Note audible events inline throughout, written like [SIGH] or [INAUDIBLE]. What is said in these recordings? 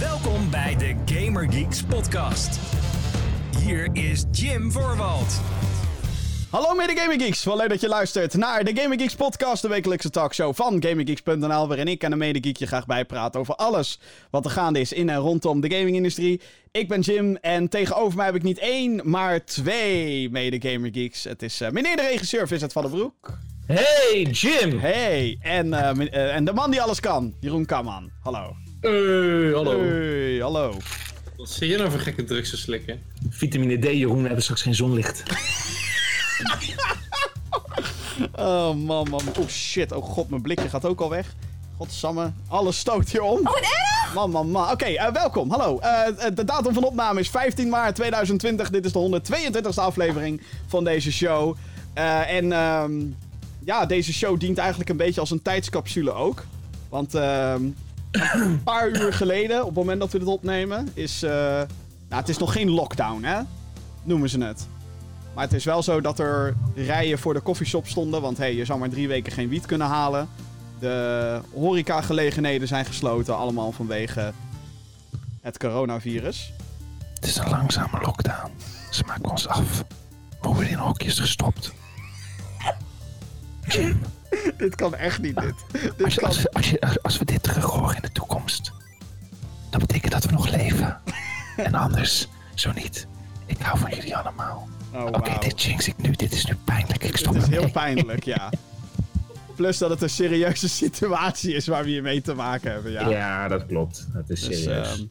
Welkom bij de Gamer Geeks podcast. Hier is Jim Voorwald. Hallo mede Gaming Geeks, wel leuk dat je luistert naar de Gaming Geeks podcast, de wekelijkse talkshow van GamingGeeks.nl, waarin ik en een mede je graag bijpraat over alles wat er gaande is in en rondom de gamingindustrie. Ik ben Jim en tegenover mij heb ik niet één, maar twee mede Gamer Geeks. Het is uh, meneer de regisseur Vincent van der Broek. Hey Jim! Hey, en, uh, uh, en de man die alles kan, Jeroen Kamman. Hallo. Hey, hallo. Hey, hallo. Wat zie je nou voor gekke drugs te slikken? Vitamine D, Jeroen, we hebben straks geen zonlicht. [LAUGHS] oh man, man. Oh shit, oh god, mijn blikje gaat ook al weg. Godsamme, alles stoot hier om. Oh, wat erg! Man, man, man. Oké, uh, welkom. Hallo. Uh, de datum van opname is 15 maart 2020. Dit is de 122e aflevering van deze show. Uh, en um, ja, deze show dient eigenlijk een beetje als een tijdscapsule ook. Want ehm, een paar uur geleden, op het moment dat we dit opnemen, is... nou, het is nog geen lockdown, hè? Noemen ze het. Maar het is wel zo dat er rijen voor de koffieshop stonden. Want hey, je zou maar drie weken geen wiet kunnen halen. De horecagelegenheden zijn gesloten. Allemaal vanwege het coronavirus. Het is een langzame lockdown. Ze maken ons af. We worden in hokjes gestopt. Jim. [CLEARS THROAT] [LAUGHS] dit kan echt niet, dit. dit als, je, kan... als, we, als, je, als we dit terug horen in de toekomst... dan betekent dat we nog leven. [LAUGHS] en anders, zo niet. Ik hou van jullie allemaal. Oh, Oké, okay, wow. dit jinx ik nu. Dit is nu pijnlijk. Ik stop Het is heel mee. pijnlijk, ja. Plus dat het een serieuze [LAUGHS] situatie is waar we hier mee te maken hebben, ja. Ja, dat klopt. Het is Dus, serieus. ehm,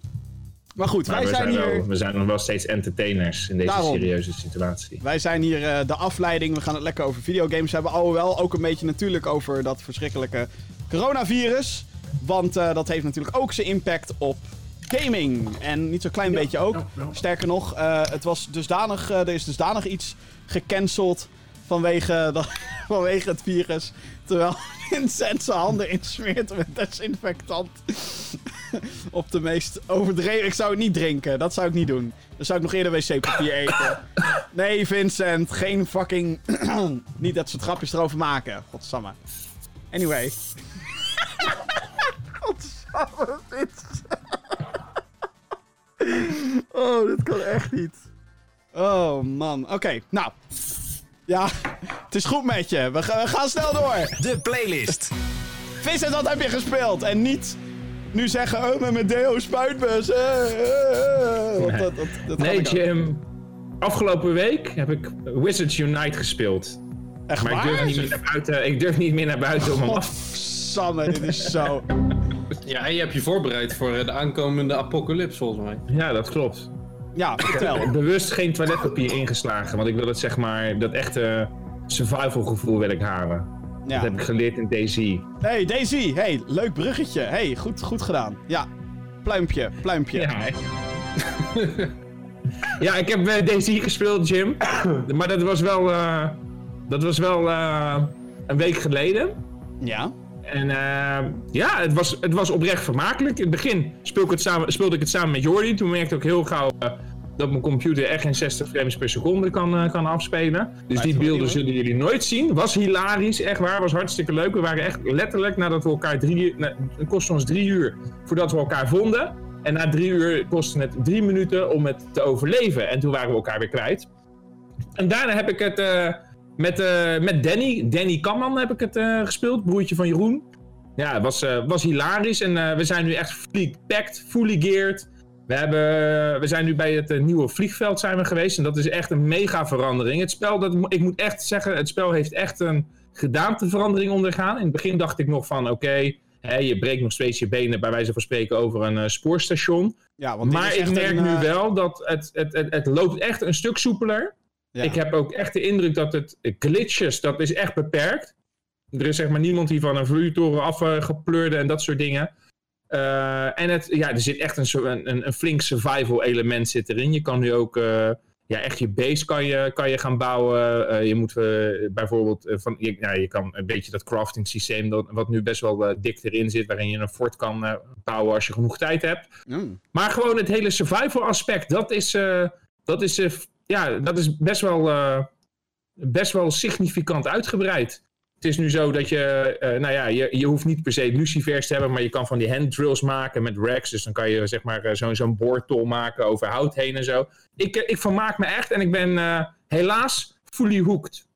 maar goed, maar wij we zijn, zijn, hier... wel, we zijn nog wel steeds entertainers in deze Daarom. serieuze situatie. Wij zijn hier uh, de afleiding. We gaan het lekker over videogames hebben. Alhoewel ook een beetje natuurlijk over dat verschrikkelijke coronavirus. Want uh, dat heeft natuurlijk ook zijn impact op gaming. En niet zo'n klein ja, beetje ook. Ja, ja. Sterker nog, uh, het was dusdanig, er is dusdanig iets gecanceld vanwege, dat, [LAUGHS] vanwege het virus. Terwijl [LAUGHS] Vincent zijn handen insmeert met desinfectant. op de meest overdreven... Ik zou het niet drinken. Dat zou ik niet doen. Dan zou ik nog eerder wc-papier eten. Nee, Vincent. Geen fucking... [CLEARS THROAT] niet dat ze het grapjes erover maken. Godsamme. Anyway. [LAUGHS] Godsamme, Vincent. oh, dit kan echt niet. Oh, man. Oké, okay, nou. Ja, het is goed met je. We, ga, we, gaan snel door. De playlist. Vincent, wat heb je gespeeld? En niet nu zeggen, oh, met mijn deo spuitbus. Eh, eh, nee, dat, dat, dat nee Jim. Afgelopen week heb ik Wizards Unite gespeeld. Echt maar waar? ik durf, niet meer naar buiten, ik durf niet meer naar buiten om hem af Samme, dit is zo... [LAUGHS] ja, en je hebt je voorbereid voor de aankomende apocalyps, volgens mij. Ja, dat klopt. Ja, vertel. [LAUGHS] Bewust geen toiletpapier ingeslagen, want ik wil het zeg maar, dat echte survival gevoel wil ik halen. Ja. Dat heb ik geleerd in DayZ. Hey, DayZ. Hey, leuk bruggetje. Hey, goed, goed gedaan. Ja, pluimpje, pluimpje. Ja, [LAUGHS] ja ik heb uh, DayZ gespeeld, Jim. maar dat was wel, uh, dat was wel uh, een week geleden. Ja. En uh, ja, het was, het was oprecht vermakelijk. In het begin speelde ik het samen, speelde ik het samen met Jordi. Toen merkte ik ook heel gauw uh, dat mijn computer echt geen 60 frames per seconde kan, uh, kan afspelen. Dus die beelden niet, zullen jullie nooit zien. Was hilarisch, echt waar. Was hartstikke leuk. We waren echt letterlijk nadat we elkaar drie nou, Het kostte ons drie uur voordat we elkaar vonden. En na drie uur kostte het drie minuten om het te overleven. En toen waren we elkaar weer kwijt. En daarna heb ik het... uh, met, uh, met Danny, Danny Kamman heb ik het uh, gespeeld, broertje van Jeroen. Ja, het was, uh, was hilarisch en we zijn nu echt fully packed, fully geared. We, hebben, we zijn nu bij het nieuwe vliegveld zijn we geweest en dat is echt een mega verandering. Het spel, dat, ik moet echt zeggen, het spel heeft echt een gedaanteverandering ondergaan. In het begin dacht ik nog van, oké, okay, je breekt nog steeds je benen bij wijze van spreken over een spoorstation. Ja, want maar ik merk een, nu wel dat het, het, het, het loopt echt een stuk soepeler. Ja. Ik heb ook echt de indruk dat het glitches, dat is echt beperkt. Er is zeg maar niemand die van een vloeitoren afgepleurde en dat soort dingen. Uh, en het, ja, er zit echt een, een, een flink survival element zit erin. Je kan nu ook uh, ja, echt je base kan je, kan je gaan bouwen. Uh, je moet bijvoorbeeld van, je, ja, je kan een beetje dat crafting systeem dat, wat nu best wel dik erin zit, waarin je een fort kan bouwen als je genoeg tijd hebt. Mm. Maar gewoon het hele survival aspect, dat is, dat is ja, dat is best wel, uh, best wel significant uitgebreid. Het is nu zo dat je, eh, nou ja, je, je hoeft niet per se lucifers te hebben, maar je kan van die handdrills maken met racks. Dus dan kan je zeg maar eh, zo'n zo'n boortol maken over hout heen en zo. Ik, eh, ik vermaak me echt en ik ben eh, helaas fully hooked.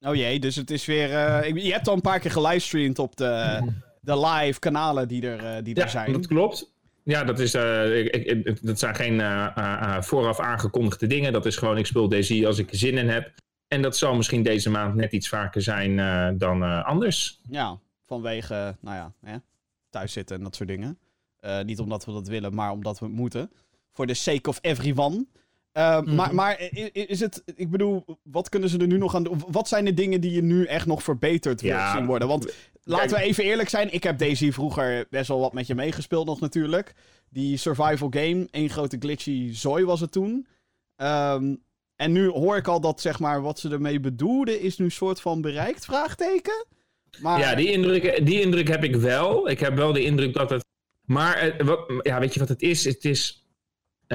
Oh jee, dus het is weer... eh, je hebt al een paar keer gelivestreamd op de, de live kanalen die er, eh, die er Ja, zijn. dat klopt. Ja, dat, is, eh, ik, ik- dat zijn geen eh, eh, vooraf aangekondigde dingen. Dat is gewoon, ik speel deze als ik er zin in heb. En dat zal misschien deze maand net iets vaker zijn dan anders. Ja, vanwege, nou ja, hè, en dat soort dingen. Niet omdat we dat willen, maar omdat we het moeten. For the sake of everyone. Eh, maar, maar i- i- is het, ik bedoel, wat kunnen ze er nu nog aan doen? Wat zijn de dingen die je nu echt nog verbeterd wilt Ja, zien worden? Want laten we even eerlijk zijn, ik heb Daisy vroeger best wel wat met je meegespeeld nog natuurlijk. Die survival game, één grote glitchy zooi was het toen. Ehm, en nu hoor ik al dat, zeg maar, wat ze ermee bedoelden is nu soort van bereikt, vraagteken? Maar, Ja, die indruk, die indruk heb ik wel. Ik heb wel de indruk dat het. Maar ja, weet je wat het is? Het is.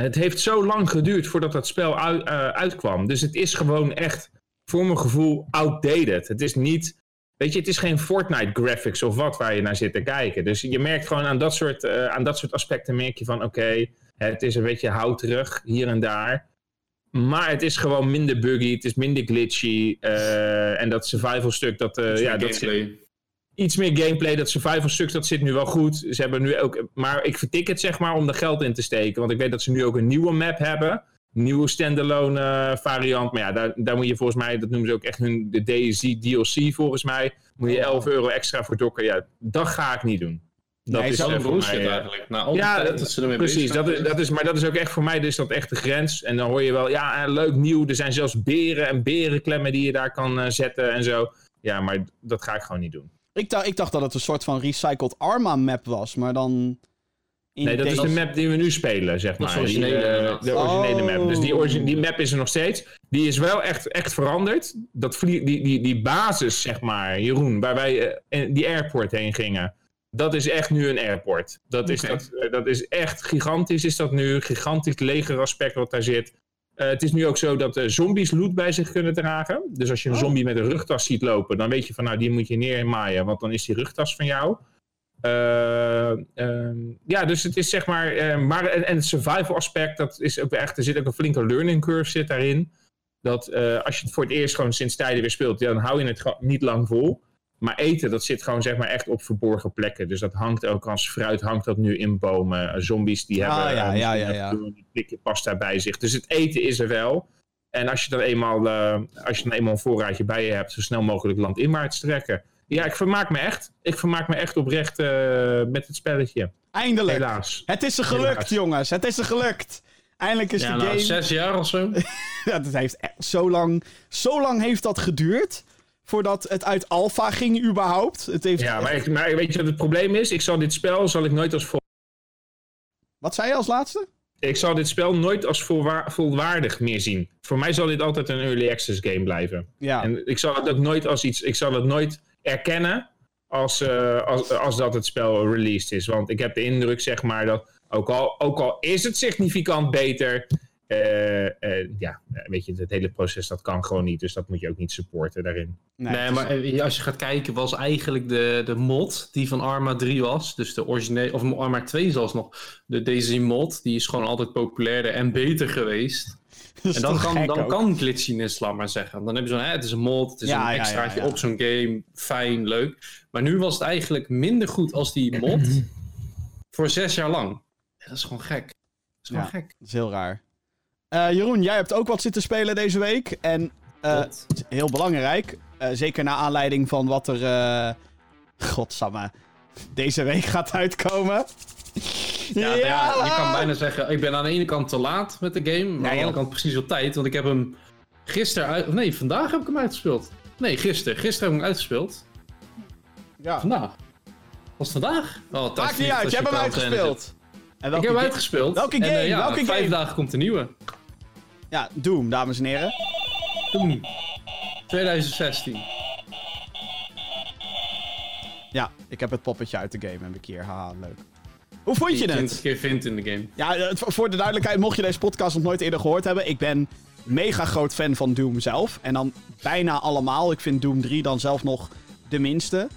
Het heeft zo lang geduurd voordat dat spel uit, eh, uitkwam. Dus het is gewoon echt, voor mijn gevoel, outdated. Het is niet. Weet je, het is geen Fortnite graphics of wat waar je naar zit te kijken. Dus je merkt gewoon aan dat soort, eh, aan dat soort aspecten merk je van oké, het is een beetje houterig hier en daar. Maar het is gewoon minder buggy, het is minder glitchy. eh, en dat survival stuk, dat, ja, dat zit. Iets meer gameplay. Dat survival stuk, dat zit nu wel goed. Ze hebben nu ook, maar ik vertik het zeg maar om er geld in te steken. Want ik weet dat ze nu ook een nieuwe map hebben. Nieuwe standalone eh, variant. Maar ja, daar, daar moet je volgens mij, dat noemen ze ook echt hun de DayZ DLC volgens mij. Moet je 11 euro extra voor dokken. Ja, dat ga ik niet doen. Dat Nee, is Zo'n voor mij, eigenlijk. Nou, ja, dat ze Precies, dat is, dat is, maar dat is ook echt voor mij dus dat echt de grens. En dan hoor je wel, ja, eh, leuk nieuw. Er zijn zelfs beren en berenklemmen die je daar kan eh, zetten en zo. Ja, maar dat ga ik gewoon niet doen. Ik, dacht, ik dacht dat het een soort van recycled Arma map was, maar dan... In Nee, dat is de map die we nu spelen, zeg maar. de Die, originele, eh, de originele Oh. map. Dus die, origi- die map is er nog steeds. Die is wel echt, echt veranderd. Dat die, die, die basis, zeg maar, Jeroen, waar wij in die airport heen gingen. Dat is echt nu een airport. Dat, is, dat, eh, dat is echt gigantisch, is dat nu. Gigantisch legeraspect wat daar zit. Eh, het is nu ook zo dat eh, zombies loot bij zich kunnen dragen. Dus als je een Oh. zombie met een rugtas ziet lopen, dan weet je van nou, die moet je neermaaien, want dan is die rugtas van jou. Eh, ehm, ja, dus het is zeg maar. eh, maar en, en het survival aspect, dat is ook echt. Er zit ook een flinke learning curve zit daarin. Dat als je het voor het eerst gewoon sinds tijden weer speelt, ja, dan hou je het niet lang vol. Maar eten, dat zit gewoon zeg maar echt op verborgen plekken. Dus dat hangt ook als fruit, hangt dat nu in bomen. Eh, zombies die Ah, hebben ja, eh, ja, ja, ja. een blikje pasta bij zich. Dus het eten is er wel. En als je dan eenmaal, eh, als je dan eenmaal een voorraadje bij je hebt, zo snel mogelijk landinwaarts trekken. Ja, ik vermaak me echt. Ik vermaak me echt oprecht eh, met het spelletje. Eindelijk. Helaas. Het is er gelukt, Helaas. jongens. Het is er gelukt. Eindelijk is Ja, de nou, game... zes jaar of zo. [LAUGHS] Ja, dat heeft echt zo lang... Zo lang heeft dat geduurd... Voordat het uit alpha ging überhaupt. Het heeft Ja, maar, ik, maar weet je wat het probleem is? Ik zal dit spel zal ik nooit als vol, Wat zei je als laatste? ik zal dit spel nooit als volwa- volwaardig meer zien. Voor mij zal dit altijd een early access game blijven. Ja. En ik zal het ook nooit als iets. Ik zal het nooit erkennen als, eh, als, als dat het spel released is. Want ik heb de indruk, zeg maar, dat ook al, ook al is het significant beter. Eh, eh, ja, weet je, het hele proces dat kan gewoon niet. Dus dat moet je ook niet supporten daarin. Nee, maar eh, als je gaat kijken, was eigenlijk de, de mod die van Arma 3 was. Dus de originele, of Arma 2 zelfs nog. De Daisy mod, die is gewoon altijd populairder en beter geweest. [LAUGHS] En dan kan, dan ook? kan glitchiness, laat maar zeggen. Dan heb je zo'n, hè, het is een mod, het is Ja, een extraatje ja, ja. op zo'n game. Fijn, leuk. Maar nu was het eigenlijk minder goed als die mod [CLEARS THROAT] voor zes jaar lang. Dat is gewoon gek. Dat is gewoon Ja. gek. Dat is heel raar. Eh, Jeroen, jij hebt ook wat zitten spelen deze week. En eh, heel belangrijk. eh, zeker naar aanleiding van wat er. eh Godsamme. Deze week [LAUGHS] gaat uitkomen. Ja, ja, je kan bijna zeggen, ik ben aan de ene kant te laat met de game, maar aan de andere kant precies op tijd, want ik heb hem gisteren uit... of Nee, vandaag heb ik hem uitgespeeld. Nee, gisteren. Gisteren heb ik hem uitgespeeld. Ja. Vandaag. Was het vandaag? Oh, Maakt niet uit, je hebt hem uitgespeeld. En Ik welke heb hem ga- uitgespeeld. Welke En, eh, game? ja, Welke vijf game? dagen komt de nieuwe. Ja, Doom, dames en heren. Toen. 2016. Ja, ik heb het poppetje uit de game heb ik hier. Haha, leuk. Hoe vond je Die het? 20 keer vindt in de game. Ja, het- voor de duidelijkheid, mocht je deze podcast nog nooit eerder gehoord hebben, ik ben mega groot fan van Doom zelf. En dan bijna allemaal. Ik vind Doom 3 dan zelf nog de minste.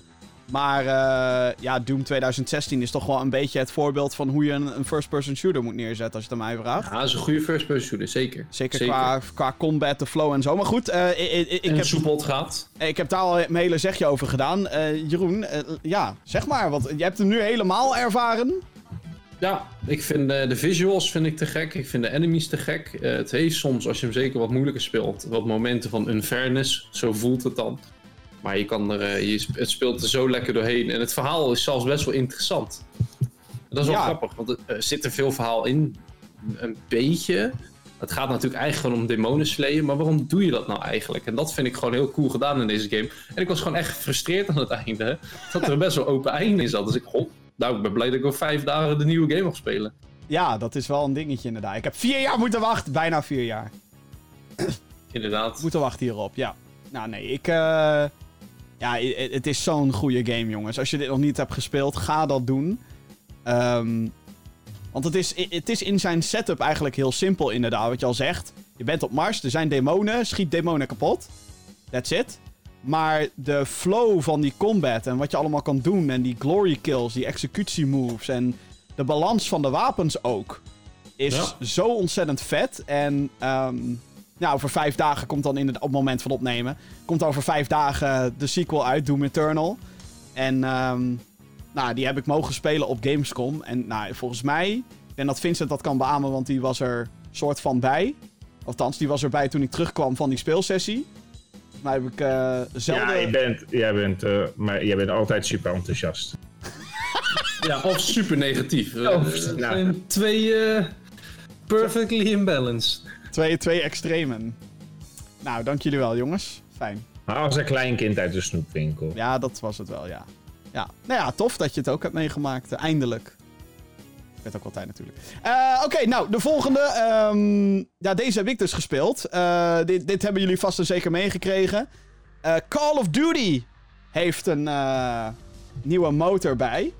Maar eh, ja, Doom 2016 is toch wel een beetje het voorbeeld van hoe je een, een first-person shooter moet neerzetten, als je het aan mij vraagt. Ja, dat is een goede first person shooter, zeker. Zeker, Qua, qua combat, de flow en zo. Maar goed, eh, ik, ik, en heb, soepel gaat. ik heb daar al mijn hele zegje over gedaan. Eh, Jeroen, ja, zeg maar, want je hebt hem nu helemaal ervaren. Ja, ik vind de visuals vind ik te gek. Ik vind de enemies te gek. Het heeft soms, als je hem zeker wat moeilijker speelt, wat momenten van unfairness. Zo voelt het dan. Maar je kan er, eh, je, het speelt er zo lekker doorheen. En het verhaal is zelfs best wel interessant. En dat is wel Ja. grappig, want er zit er veel verhaal in. Een beetje. Het gaat natuurlijk eigenlijk gewoon om demonen slayen. Maar waarom doe je dat nou eigenlijk? En dat vind ik gewoon heel cool gedaan in deze game. En ik was gewoon echt gefrustreerd aan het einde. Dat er best wel open einde in zat. Dus ik, goh, nou, ik ben blij dat ik over vijf dagen de nieuwe game mag spelen. Ja, dat is wel een dingetje inderdaad. Ik heb vier jaar moeten wachten, bijna vier jaar. Inderdaad. Moeten wachten hierop, ja. Nou nee, ik... eh, Ja, het is zo'n goede game, jongens. Als je dit nog niet hebt gespeeld, ga dat doen. Ehm, want het is, het is in zijn setup eigenlijk heel simpel, inderdaad. Wat je al zegt. Je bent op Mars, er zijn demonen, schiet demonen kapot. That's it. Maar de flow van die combat en wat je allemaal kan doen... en die glory kills, die executie moves... en de balans van de wapens ook... is Ja. zo ontzettend vet. En ehm, ja, over vijf dagen komt dan in het, op het moment van opnemen... komt over vijf dagen de sequel uit, Doom Eternal. En ehm, nou, die heb ik mogen spelen op Gamescom. En nou, volgens mij... Denk dat Vincent dat kan beamen, want die was er soort van bij. Althans, die was erbij toen ik terugkwam van die speelsessie. Mij heb ik eh zelden... Ja, je bent, jij, bent, eh, maar jij bent altijd super enthousiast. [LAUGHS] Ja, of super negatief. Oh, nou. twee eh, perfectly imbalanced. Twee, twee extremen. Nou, dank jullie wel, jongens. Fijn. Maar als een klein kind uit de snoepwinkel. Ja, dat was het wel, ja. Ja, nou ja, tof dat je het ook hebt meegemaakt. eh, eindelijk. Ik weet ook wel tijd natuurlijk. Eh, Oké, nou, de volgende. ehm, ja, deze heb ik dus gespeeld. Eh, dit, dit hebben jullie vast en zeker meegekregen. Eh, Call of Duty heeft een eh, nieuwe motor bij.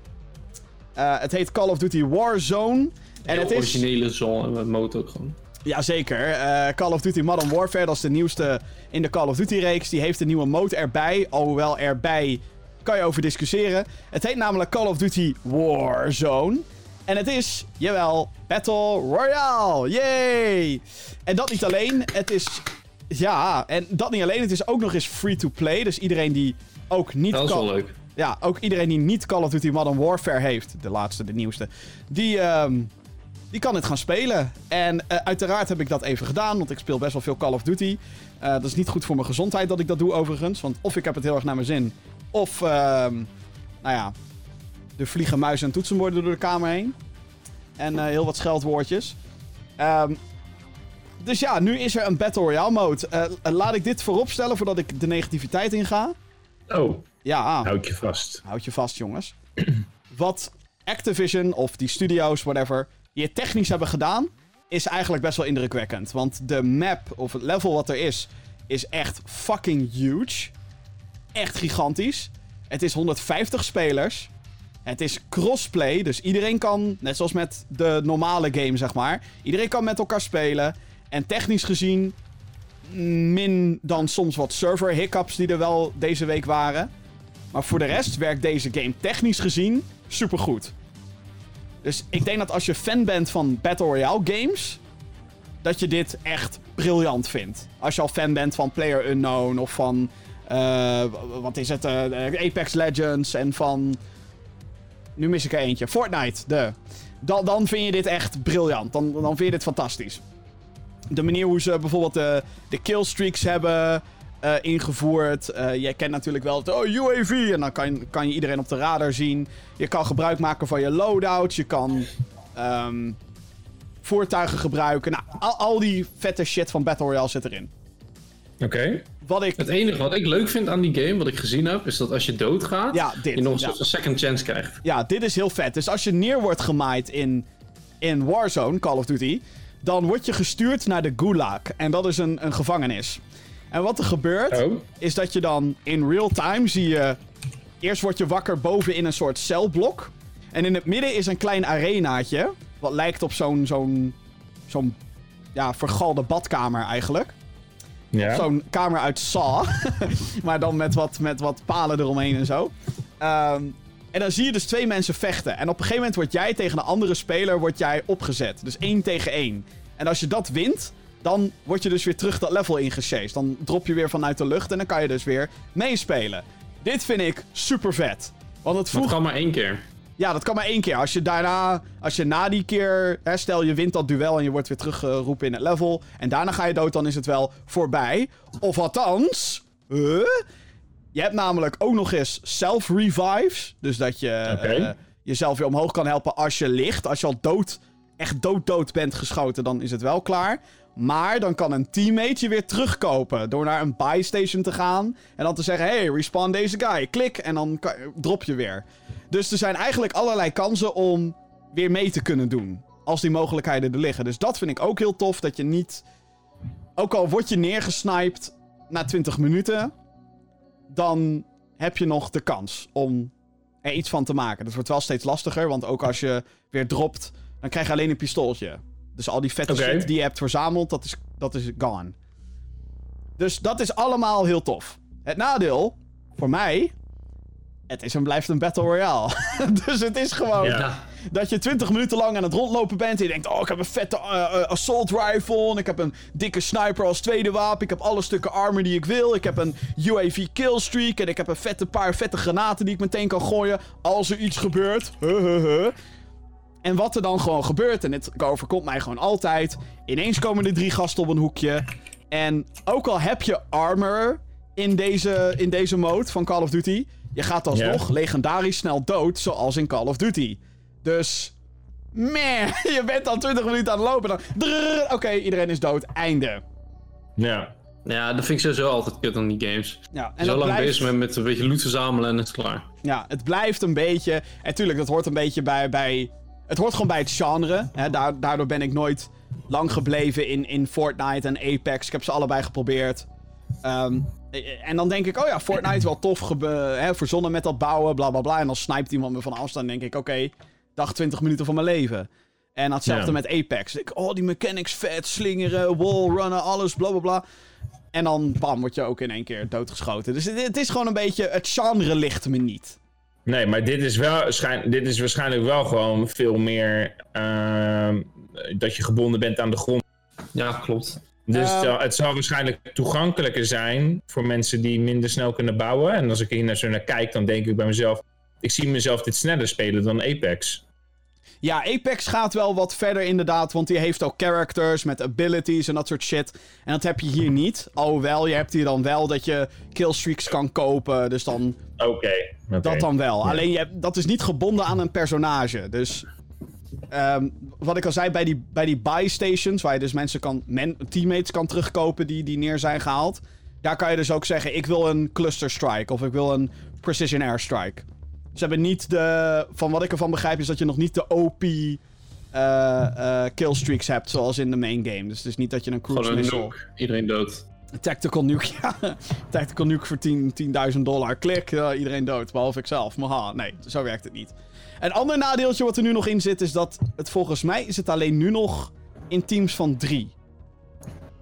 Eh, het heet Call of Duty Warzone. En het is... originele motor ook gewoon. Jazeker. Eh Call of Duty Modern Warfare, dat is de nieuwste in de Call of Duty-reeks. Die heeft een nieuwe mode erbij. Alhoewel erbij kan je over discussiëren. Het heet namelijk Call of Duty Warzone. En het is, jawel, Battle Royale. Yay! En dat niet alleen. Het is... Ja, en dat niet alleen. Het is ook nog eens free-to-play. Dus iedereen die ook niet Dat is wel leuk. ja, ook iedereen die niet Call of Duty Modern Warfare heeft, de laatste, de nieuwste, die, ehm, die kan dit gaan spelen. En eh, uiteraard heb ik dat even gedaan, want ik speel best wel veel Call of Duty. Eh, dat is niet goed voor mijn gezondheid dat ik dat doe overigens, want of ik heb het heel erg naar mijn zin, of, ehm, nou ja, er vliegen muizen en toetsenborden door de kamer heen. En eh, heel wat scheldwoordjes. Ehm, dus ja, nu is er een Battle Royale mode. Laat ik dit vooropstellen voordat ik de negativiteit inga. Oh, Ja, houd je vast. Houd je vast, jongens. [CLEARS THROAT] Wat Activision of die studio's, whatever, hier technisch hebben gedaan, is eigenlijk best wel indrukwekkend. Want de map of het level wat er is, is echt fucking huge. Echt gigantisch. Het is 150 spelers. Het is crossplay, dus iedereen kan, net zoals met de normale game, zeg maar, iedereen kan met elkaar spelen. En technisch gezien, min dan soms wat server hiccups die er wel deze week waren. Maar voor de rest werkt deze game technisch gezien supergoed. Dus ik denk dat als je fan bent van Battle Royale games, dat je dit echt briljant vindt. Als je al fan bent van Player Unknown of van, eh, wat is het, eh, Apex Legends en van, nu mis ik er eentje, Fortnite, de. Dan, dan vind je dit echt briljant. Dan, dan vind je dit fantastisch. De manier hoe ze bijvoorbeeld de, de killstreaks hebben eh, ingevoerd. Eh, je kent natuurlijk wel het oh, UAV. En dan kan, kan je iedereen op de radar zien. Je kan gebruik maken van je loadouts. Je kan ehm, voertuigen gebruiken. Nou, al, al die vette shit van Battle Royale zit erin. Oké. Wat ik... Het enige wat ik leuk vind aan die game, wat ik gezien heb, is dat als je doodgaat, Ja, dit. je nog ja. een second chance krijgt. Ja, dit is heel vet. Dus als je neer wordt gemaaid in, in Warzone, Call of Duty, dan word je gestuurd naar de Gulag. En dat is een, een gevangenis. En wat er gebeurt, Oh. is dat je dan in real time zie je... Eerst word je wakker boven in een soort celblok. En in het midden is een klein arenaatje. Wat lijkt op zo'n, zo'n, zo'n, ja, vergalde badkamer eigenlijk. Ja. Zo'n kamer uit Saw. [LAUGHS] maar dan met wat, met wat palen eromheen en zo. Ehm, en dan zie je dus twee mensen vechten. En op een gegeven moment word jij tegen een andere speler word jij opgezet. Dus één tegen één. En als je dat wint, dan word je dus weer terug dat level ingechased. Dan drop je weer vanuit de lucht en dan kan je dus weer meespelen. Dit vind ik super vet. Want het voegt het kan maar één keer. ja, dat kan maar één keer. Als je daarna, als je na die keer, hè, stel je wint dat duel en je wordt weer teruggeroepen in het level. En daarna ga je dood, dan is het wel voorbij. Of althans, huh? je hebt namelijk ook nog eens self-revives. Dus dat je eh, jezelf weer omhoog kan helpen als je ligt. Als je al dood, echt dood-dood bent geschoten, dan is het wel klaar. Maar dan kan een teammate je weer terugkopen. Door naar een buy station te gaan. En dan te zeggen: hey, respawn deze guy. Klik. En dan drop je weer. Dus er zijn eigenlijk allerlei kansen om weer mee te kunnen doen. Als die mogelijkheden er liggen. Dus dat vind ik ook heel tof. Dat je niet. Ook al word je neergesniped na 20 minuten. Dan heb je nog de kans om er iets van te maken. Dat wordt wel steeds lastiger. Want ook als je weer dropt. Dan krijg je alleen een pistooltje. Dus al die vette shit die je hebt verzameld. Dat is, dat is gone. Dus dat is allemaal heel tof. Het nadeel. Voor mij. Het is en blijft een Battle Royale. [LAUGHS] dus het is gewoon Ja. dat je 20 minuten lang aan het rondlopen bent. En je denkt: Oh, ik heb een vette eh, eh, assault rifle. En ik heb een dikke sniper als tweede wapen. Ik heb alle stukken armor die ik wil. Ik heb een UAV killstreak. En ik heb een vette paar vette granaten die ik meteen kan gooien. Als er iets gebeurt. Huh, huh, huh. En wat er dan gewoon gebeurt, en het overkomt mij gewoon altijd. Ineens komen er drie gasten op een hoekje. En ook al heb je armor in deze, in deze mode van Call of Duty, je gaat alsnog legendarisch snel dood, zoals in Call of Duty. Dus. Meh, [LAUGHS] je bent al 20 minuten aan het lopen. Dan. Oké, iedereen is dood. Einde. Ja. Ja, dat vind ik sowieso altijd kut aan die games. Ja, en Zo lang blijft- bezig met, met een beetje loot verzamelen en het is klaar. Ja, het blijft een beetje. En tuurlijk, dat hoort een beetje bij. bij het hoort gewoon bij het genre. Hè? Da- daardoor ben ik nooit lang gebleven in, in Fortnite en Apex. Ik heb ze allebei geprobeerd. Ehm, en dan denk ik, oh ja, Fortnite wel tof. hè, verzonnen met dat bouwen, bla bla bla. En dan snipet iemand me van afstand. denk ik, oké, dag 20 minuten van mijn leven. En hetzelfde Ja. met Apex. Ik, oh, die mechanics vet, slingeren, wallrunnen, alles, bla bla bla. En dan, bam, word je ook in één keer doodgeschoten. Dus het, het is gewoon een beetje, het genre ligt me niet. Nee, maar dit is, wel, schijn, dit is waarschijnlijk wel gewoon veel meer ehm, dat je gebonden bent aan de grond. Ja, klopt. Dus Ehm. het zal waarschijnlijk toegankelijker zijn voor mensen die minder snel kunnen bouwen. En als ik hier naar zo naar kijk, dan denk ik bij mezelf: ik zie mezelf dit sneller spelen dan Apex. Ja, Apex gaat wel wat verder inderdaad, want die heeft ook characters met abilities en dat soort shit. En dat heb je hier niet. Alhoewel, je hebt hier dan wel dat je killstreaks kan kopen, dus dan Oké. dat dan wel. Alleen je hebt, dat is niet gebonden aan een personage. Dus ehm, wat ik al zei, bij die, bij die buy stations, waar je dus mensen kan, men, teammates kan terugkopen die, die neer zijn gehaald. Daar kan je dus ook zeggen, ik wil een cluster strike of ik wil een precision airstrike. Ze hebben niet de, van wat ik ervan begrijp is dat je nog niet de OP eh, eh, killstreaks hebt, zoals in de main game. Dus het is niet dat je een cruise Gewoon een missile... nuke. Iedereen dood. Tactical nuke, ja. [LAUGHS] Tactical nuke voor 10 10.000 dollar. Klik, ja, iedereen dood. Behalve ikzelf. Maar ha, nee, zo werkt het niet. Een ander nadeeltje wat er nu nog in zit, is dat het volgens mij is het alleen nu nog in teams van drie.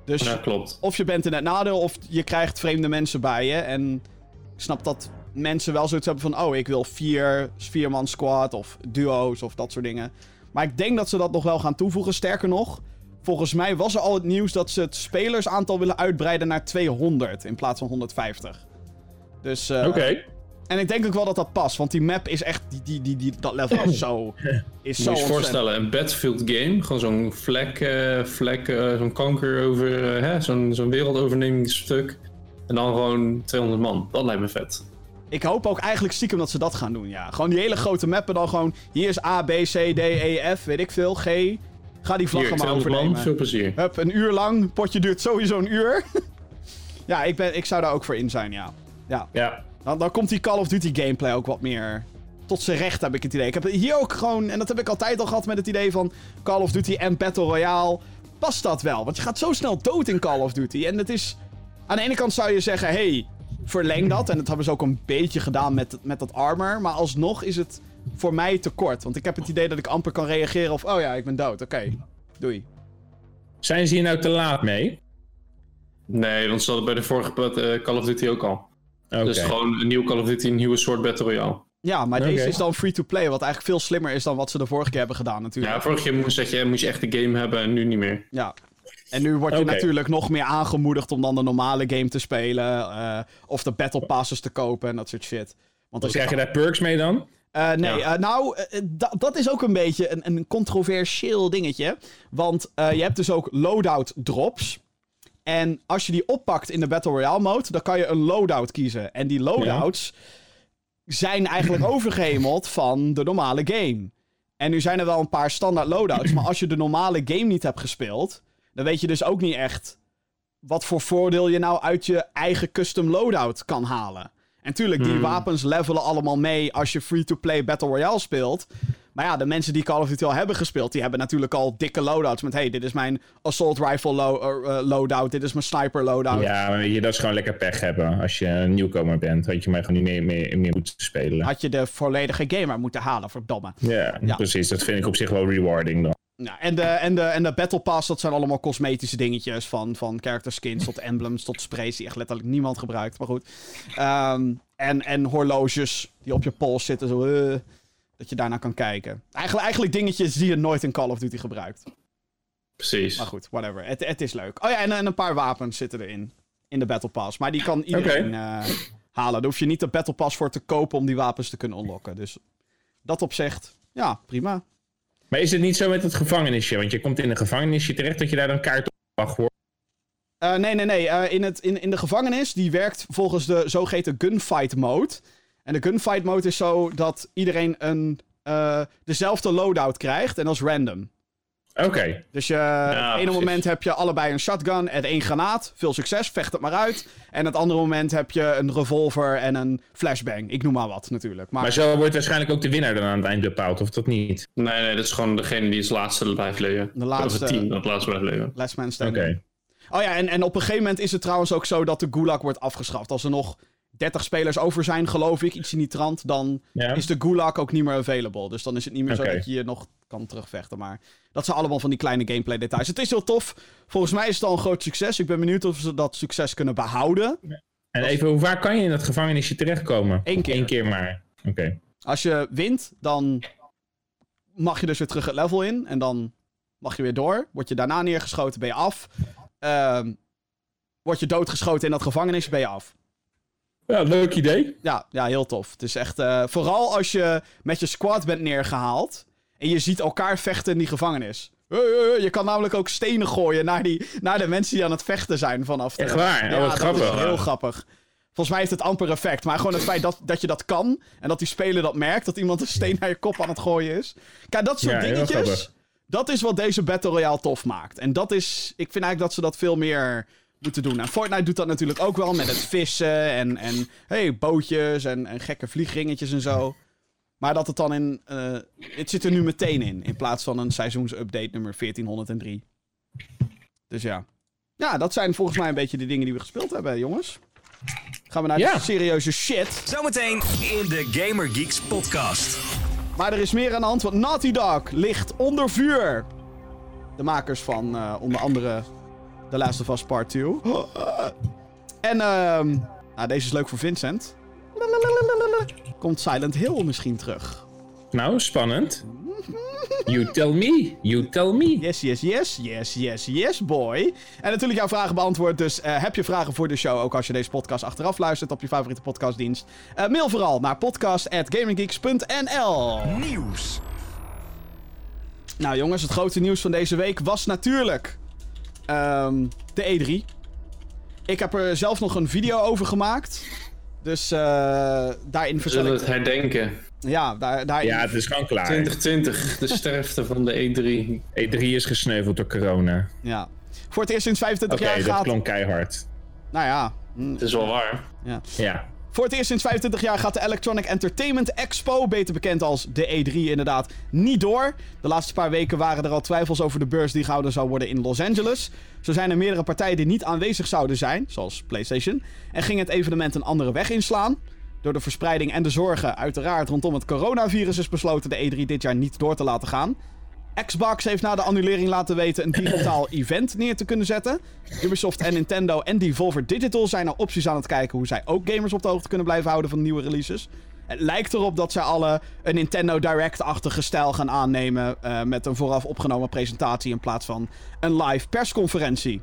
Dus Ja, klopt. of je bent in het nadeel, of je krijgt vreemde mensen bij je. En ik snap dat mensen wel zoiets hebben van... Oh, ik wil vier, vierman squad of duo's of dat soort dingen. Maar ik denk dat ze dat nog wel gaan toevoegen. Sterker nog, volgens mij was er al het nieuws dat ze het spelersaantal willen uitbreiden naar 200 in plaats van 150. Dus, eh, Oké. En ik denk ook wel dat dat past, want die map is echt... Die, die, die, die, dat level is zo... [LAUGHS] Is zo Moet je je voorstellen, een Battlefield game, gewoon zo'n vlek, eh, vlek eh, zo'n kanker over, hè, zo'n zo'n wereldovernemingsstuk. En dan gewoon 200 man. Dat lijkt me vet. Ik hoop ook eigenlijk stiekem dat ze dat gaan doen, ja. Gewoon die hele grote mappen dan gewoon... Hier is A, B, C, D, E, F, weet ik veel, G. Ga die vlaggen maar 200 man, overnemen. veel plezier. Hup, een uur lang. Potje duurt sowieso een uur. [LAUGHS] ja, ik, ben, ik zou daar ook voor in zijn, ja. Ja, Ja. dan, dan komt die Call of Duty gameplay ook wat meer tot zijn recht, heb ik het idee. Ik heb hier ook gewoon, en dat heb ik altijd al gehad met het idee van Call of Duty en Battle Royale. Past dat wel? Want je gaat zo snel dood in Call of Duty. En het is. Aan de ene kant zou je zeggen: hey, verleng dat. En dat hebben ze ook een beetje gedaan met, met dat armor. Maar alsnog is het voor mij te kort. Want ik heb het idee dat ik amper kan reageren of: oh ja, ik ben dood. Oké, doei. Zijn ze hier nou te laat mee? Nee, want ze hadden bij de vorige eh, Call of Duty ook al. Oké. Dus gewoon een nieuw Call of Duty, een nieuwe soort Battle Royale. Ja, maar deze is dan free-to-play, wat eigenlijk veel slimmer is dan wat ze de vorige keer hebben gedaan natuurlijk. Ja, vorige keer moest, dat je, moest je echt de game hebben en nu niet meer. Ja. En nu word je natuurlijk nog meer aangemoedigd om dan de normale game te spelen. eh, of de battle passes te kopen en dat soort shit. Want Dus krijg je daar perks mee dan? Eh, nee, Ja. eh, nou, da- dat is ook een beetje een, een controversieel dingetje. Want eh, je hebt dus ook loadout drops. En als je die oppakt in de Battle Royale mode, dan kan je een loadout kiezen. En die loadouts zijn eigenlijk [CLEARS THROAT] overgehemeld van de normale game. En nu zijn er wel een paar standaard loadouts. maar als je de normale game niet hebt gespeeld, dan weet je dus ook niet echt wat voor voordeel je nou uit je eigen custom loadout kan halen. En tuurlijk, die Hmm. wapens levelen allemaal mee als je free-to-play Battle Royale speelt. Maar ja, de mensen die Call of Duty al hebben gespeeld, die hebben natuurlijk al dikke loadouts. Met hey, dit is mijn assault rifle lo- eh, eh, loadout, dit is mijn sniper loadout. Ja, maar je, dat is gewoon lekker pech hebben. Als je een nieuwkomer bent, had je maar gewoon niet meer, meer, meer moeten spelen. Had je de volledige gamer moeten halen, verdomme. Ja, Ja. precies. Dat vind ik op zich wel rewarding dan. Ja, en, de, en, de, en de Battle Pass, dat zijn allemaal cosmetische dingetjes. Van, van character skins tot emblems tot sprays die echt letterlijk niemand gebruikt. Maar goed. Ehm, en, en horloges die op je pols zitten. Zo, eh, dat je daarna kan kijken. Eigenlijk, eigenlijk dingetjes die je nooit in Call of Duty gebruikt. Precies. Maar goed, whatever. Het, het is leuk. Oh ja, en, en een paar wapens zitten erin. In de Battle Pass. Maar die kan iedereen eh, halen. Daar hoef je niet de Battle Pass voor te kopen om die wapens te kunnen unlocken. Dus dat opzegt, ja, prima. Maar is het niet zo met het gevangenisje? Want je komt in een gevangenisje terecht dat je daar dan kaart op mag worden. Eh, nee, nee, nee. Eh, in, het, in, in de gevangenis, die werkt volgens de zogeheten gunfight mode. En de gunfight mode is zo dat iedereen een, eh, dezelfde loadout krijgt. En dat is random. Oké. Dus je, het ene precies. moment heb je allebei een shotgun en één granaat. Veel succes, vecht het maar uit. En het andere moment heb je een revolver en een flashbang. Ik noem maar wat, natuurlijk. Maar, Maar zo wordt waarschijnlijk ook de winnaar dan aan het eind bepaald, of dat niet? Nee, nee, dat is gewoon degene die als laatste blijft leven. De laatste- Of het team dat laatste blijft leven. last man Oké. standing. Oh ja, en, en op een gegeven moment is het trouwens ook zo dat de gulag wordt afgeschaft. Als er nog 30 spelers over zijn, geloof ik, iets in die trant, dan Ja. is de gulag ook niet meer available. Dus dan is het niet meer zo dat je je nog kan terugvechten. Maar dat zijn allemaal van die kleine gameplay details. Het is heel tof. Volgens mij is het al een groot succes. Ik ben benieuwd of ze dat succes kunnen behouden. En even, hoe vaak kan je in dat gevangenisje terechtkomen? Eén keer. Eén keer maar. Oké. Als je wint, dan mag je dus weer terug het level in. En dan mag je weer door. Word je daarna neergeschoten, ben je af. Ehm word je doodgeschoten in dat gevangenis, ben je af. Ja, leuk idee. Ja, ja, heel tof. Het is echt... eh, vooral als je met je squad bent neergehaald... en je ziet elkaar vechten in die gevangenis. Je kan namelijk ook stenen gooien naar, die, naar de mensen die aan het vechten zijn vanaf de... Echt waar? Oh, Ja, wat dat grappig. is heel grappig. Volgens mij heeft het amper effect. Maar gewoon het feit dat, dat je dat kan... en dat die speler dat merkt... dat iemand een steen naar je kop aan het gooien is. Kijk, dat soort Ja, dingetjes... Dat is wat deze Battle Royale tof maakt. En dat is... Ik vind eigenlijk dat ze dat veel meer moeten doen. En Fortnite doet dat natuurlijk ook wel met het vissen en, en hey, bootjes en, en gekke vliegringetjes en zo. Maar dat het dan in... eh, het zit er nu meteen in, in plaats van een seizoensupdate nummer 1403. Dus ja. Ja, dat zijn volgens mij een beetje de dingen die we gespeeld hebben, jongens. Gaan we naar Ja. de serieuze shit. Zometeen in de Gamer Geeks podcast. Maar er is meer aan de hand, want Naughty Dog ligt onder vuur. De makers van eh, onder andere The Last of Us Part 2. En ehm nou, deze is leuk voor Vincent. Komt Silent Hill misschien terug? Nou, spannend. You tell me. You tell me. Yes, yes, yes, yes, yes, yes, boy. En natuurlijk jouw vragen beantwoord. Dus eh, heb je vragen voor de show, ook als je deze podcast achteraf luistert op je favoriete podcastdienst. Eh, mail vooral naar podcast.gaminggeeks.nl Nieuws. Nou jongens, het grote nieuws van deze week was natuurlijk ehm, de E3. Ik heb er zelf nog een video over gemaakt. Dus eh, daarin We vertel zullen ik... het herdenken. Ja, daar, daarin... Ja, het is gewoon klaar. 2020, de [LAUGHS] sterfte van de E E3. E3 is gesneuveld door corona. ja. Voor het eerst sinds Oké, 25 jaar dat gaat... klonk keihard. Nou ja, hm, Het is wel waar. Ja. Voor het eerst sinds 25 jaar gaat de Electronic Entertainment Expo, beter bekend als de E3 inderdaad, niet door. De laatste paar weken waren er al twijfels over de beurs die gehouden zou worden in Los Angeles. Zo zijn er meerdere partijen die niet aanwezig zouden zijn, zoals PlayStation, en ging het evenement een andere weg inslaan. Door de verspreiding en de zorgen uiteraard rondom het coronavirus is besloten de E3 dit jaar niet door te laten gaan. Xbox heeft na de annulering laten weten een digitaal [LAUGHS] event neer te kunnen zetten. Ubisoft en Nintendo en Devolver Digital zijn naar opties aan het kijken hoe zij ook gamers op de hoogte kunnen blijven houden van nieuwe releases. Het lijkt erop dat zij alle een Nintendo Direct-achtige stijl gaan aannemen eh, met een vooraf opgenomen presentatie in plaats van een live persconferentie.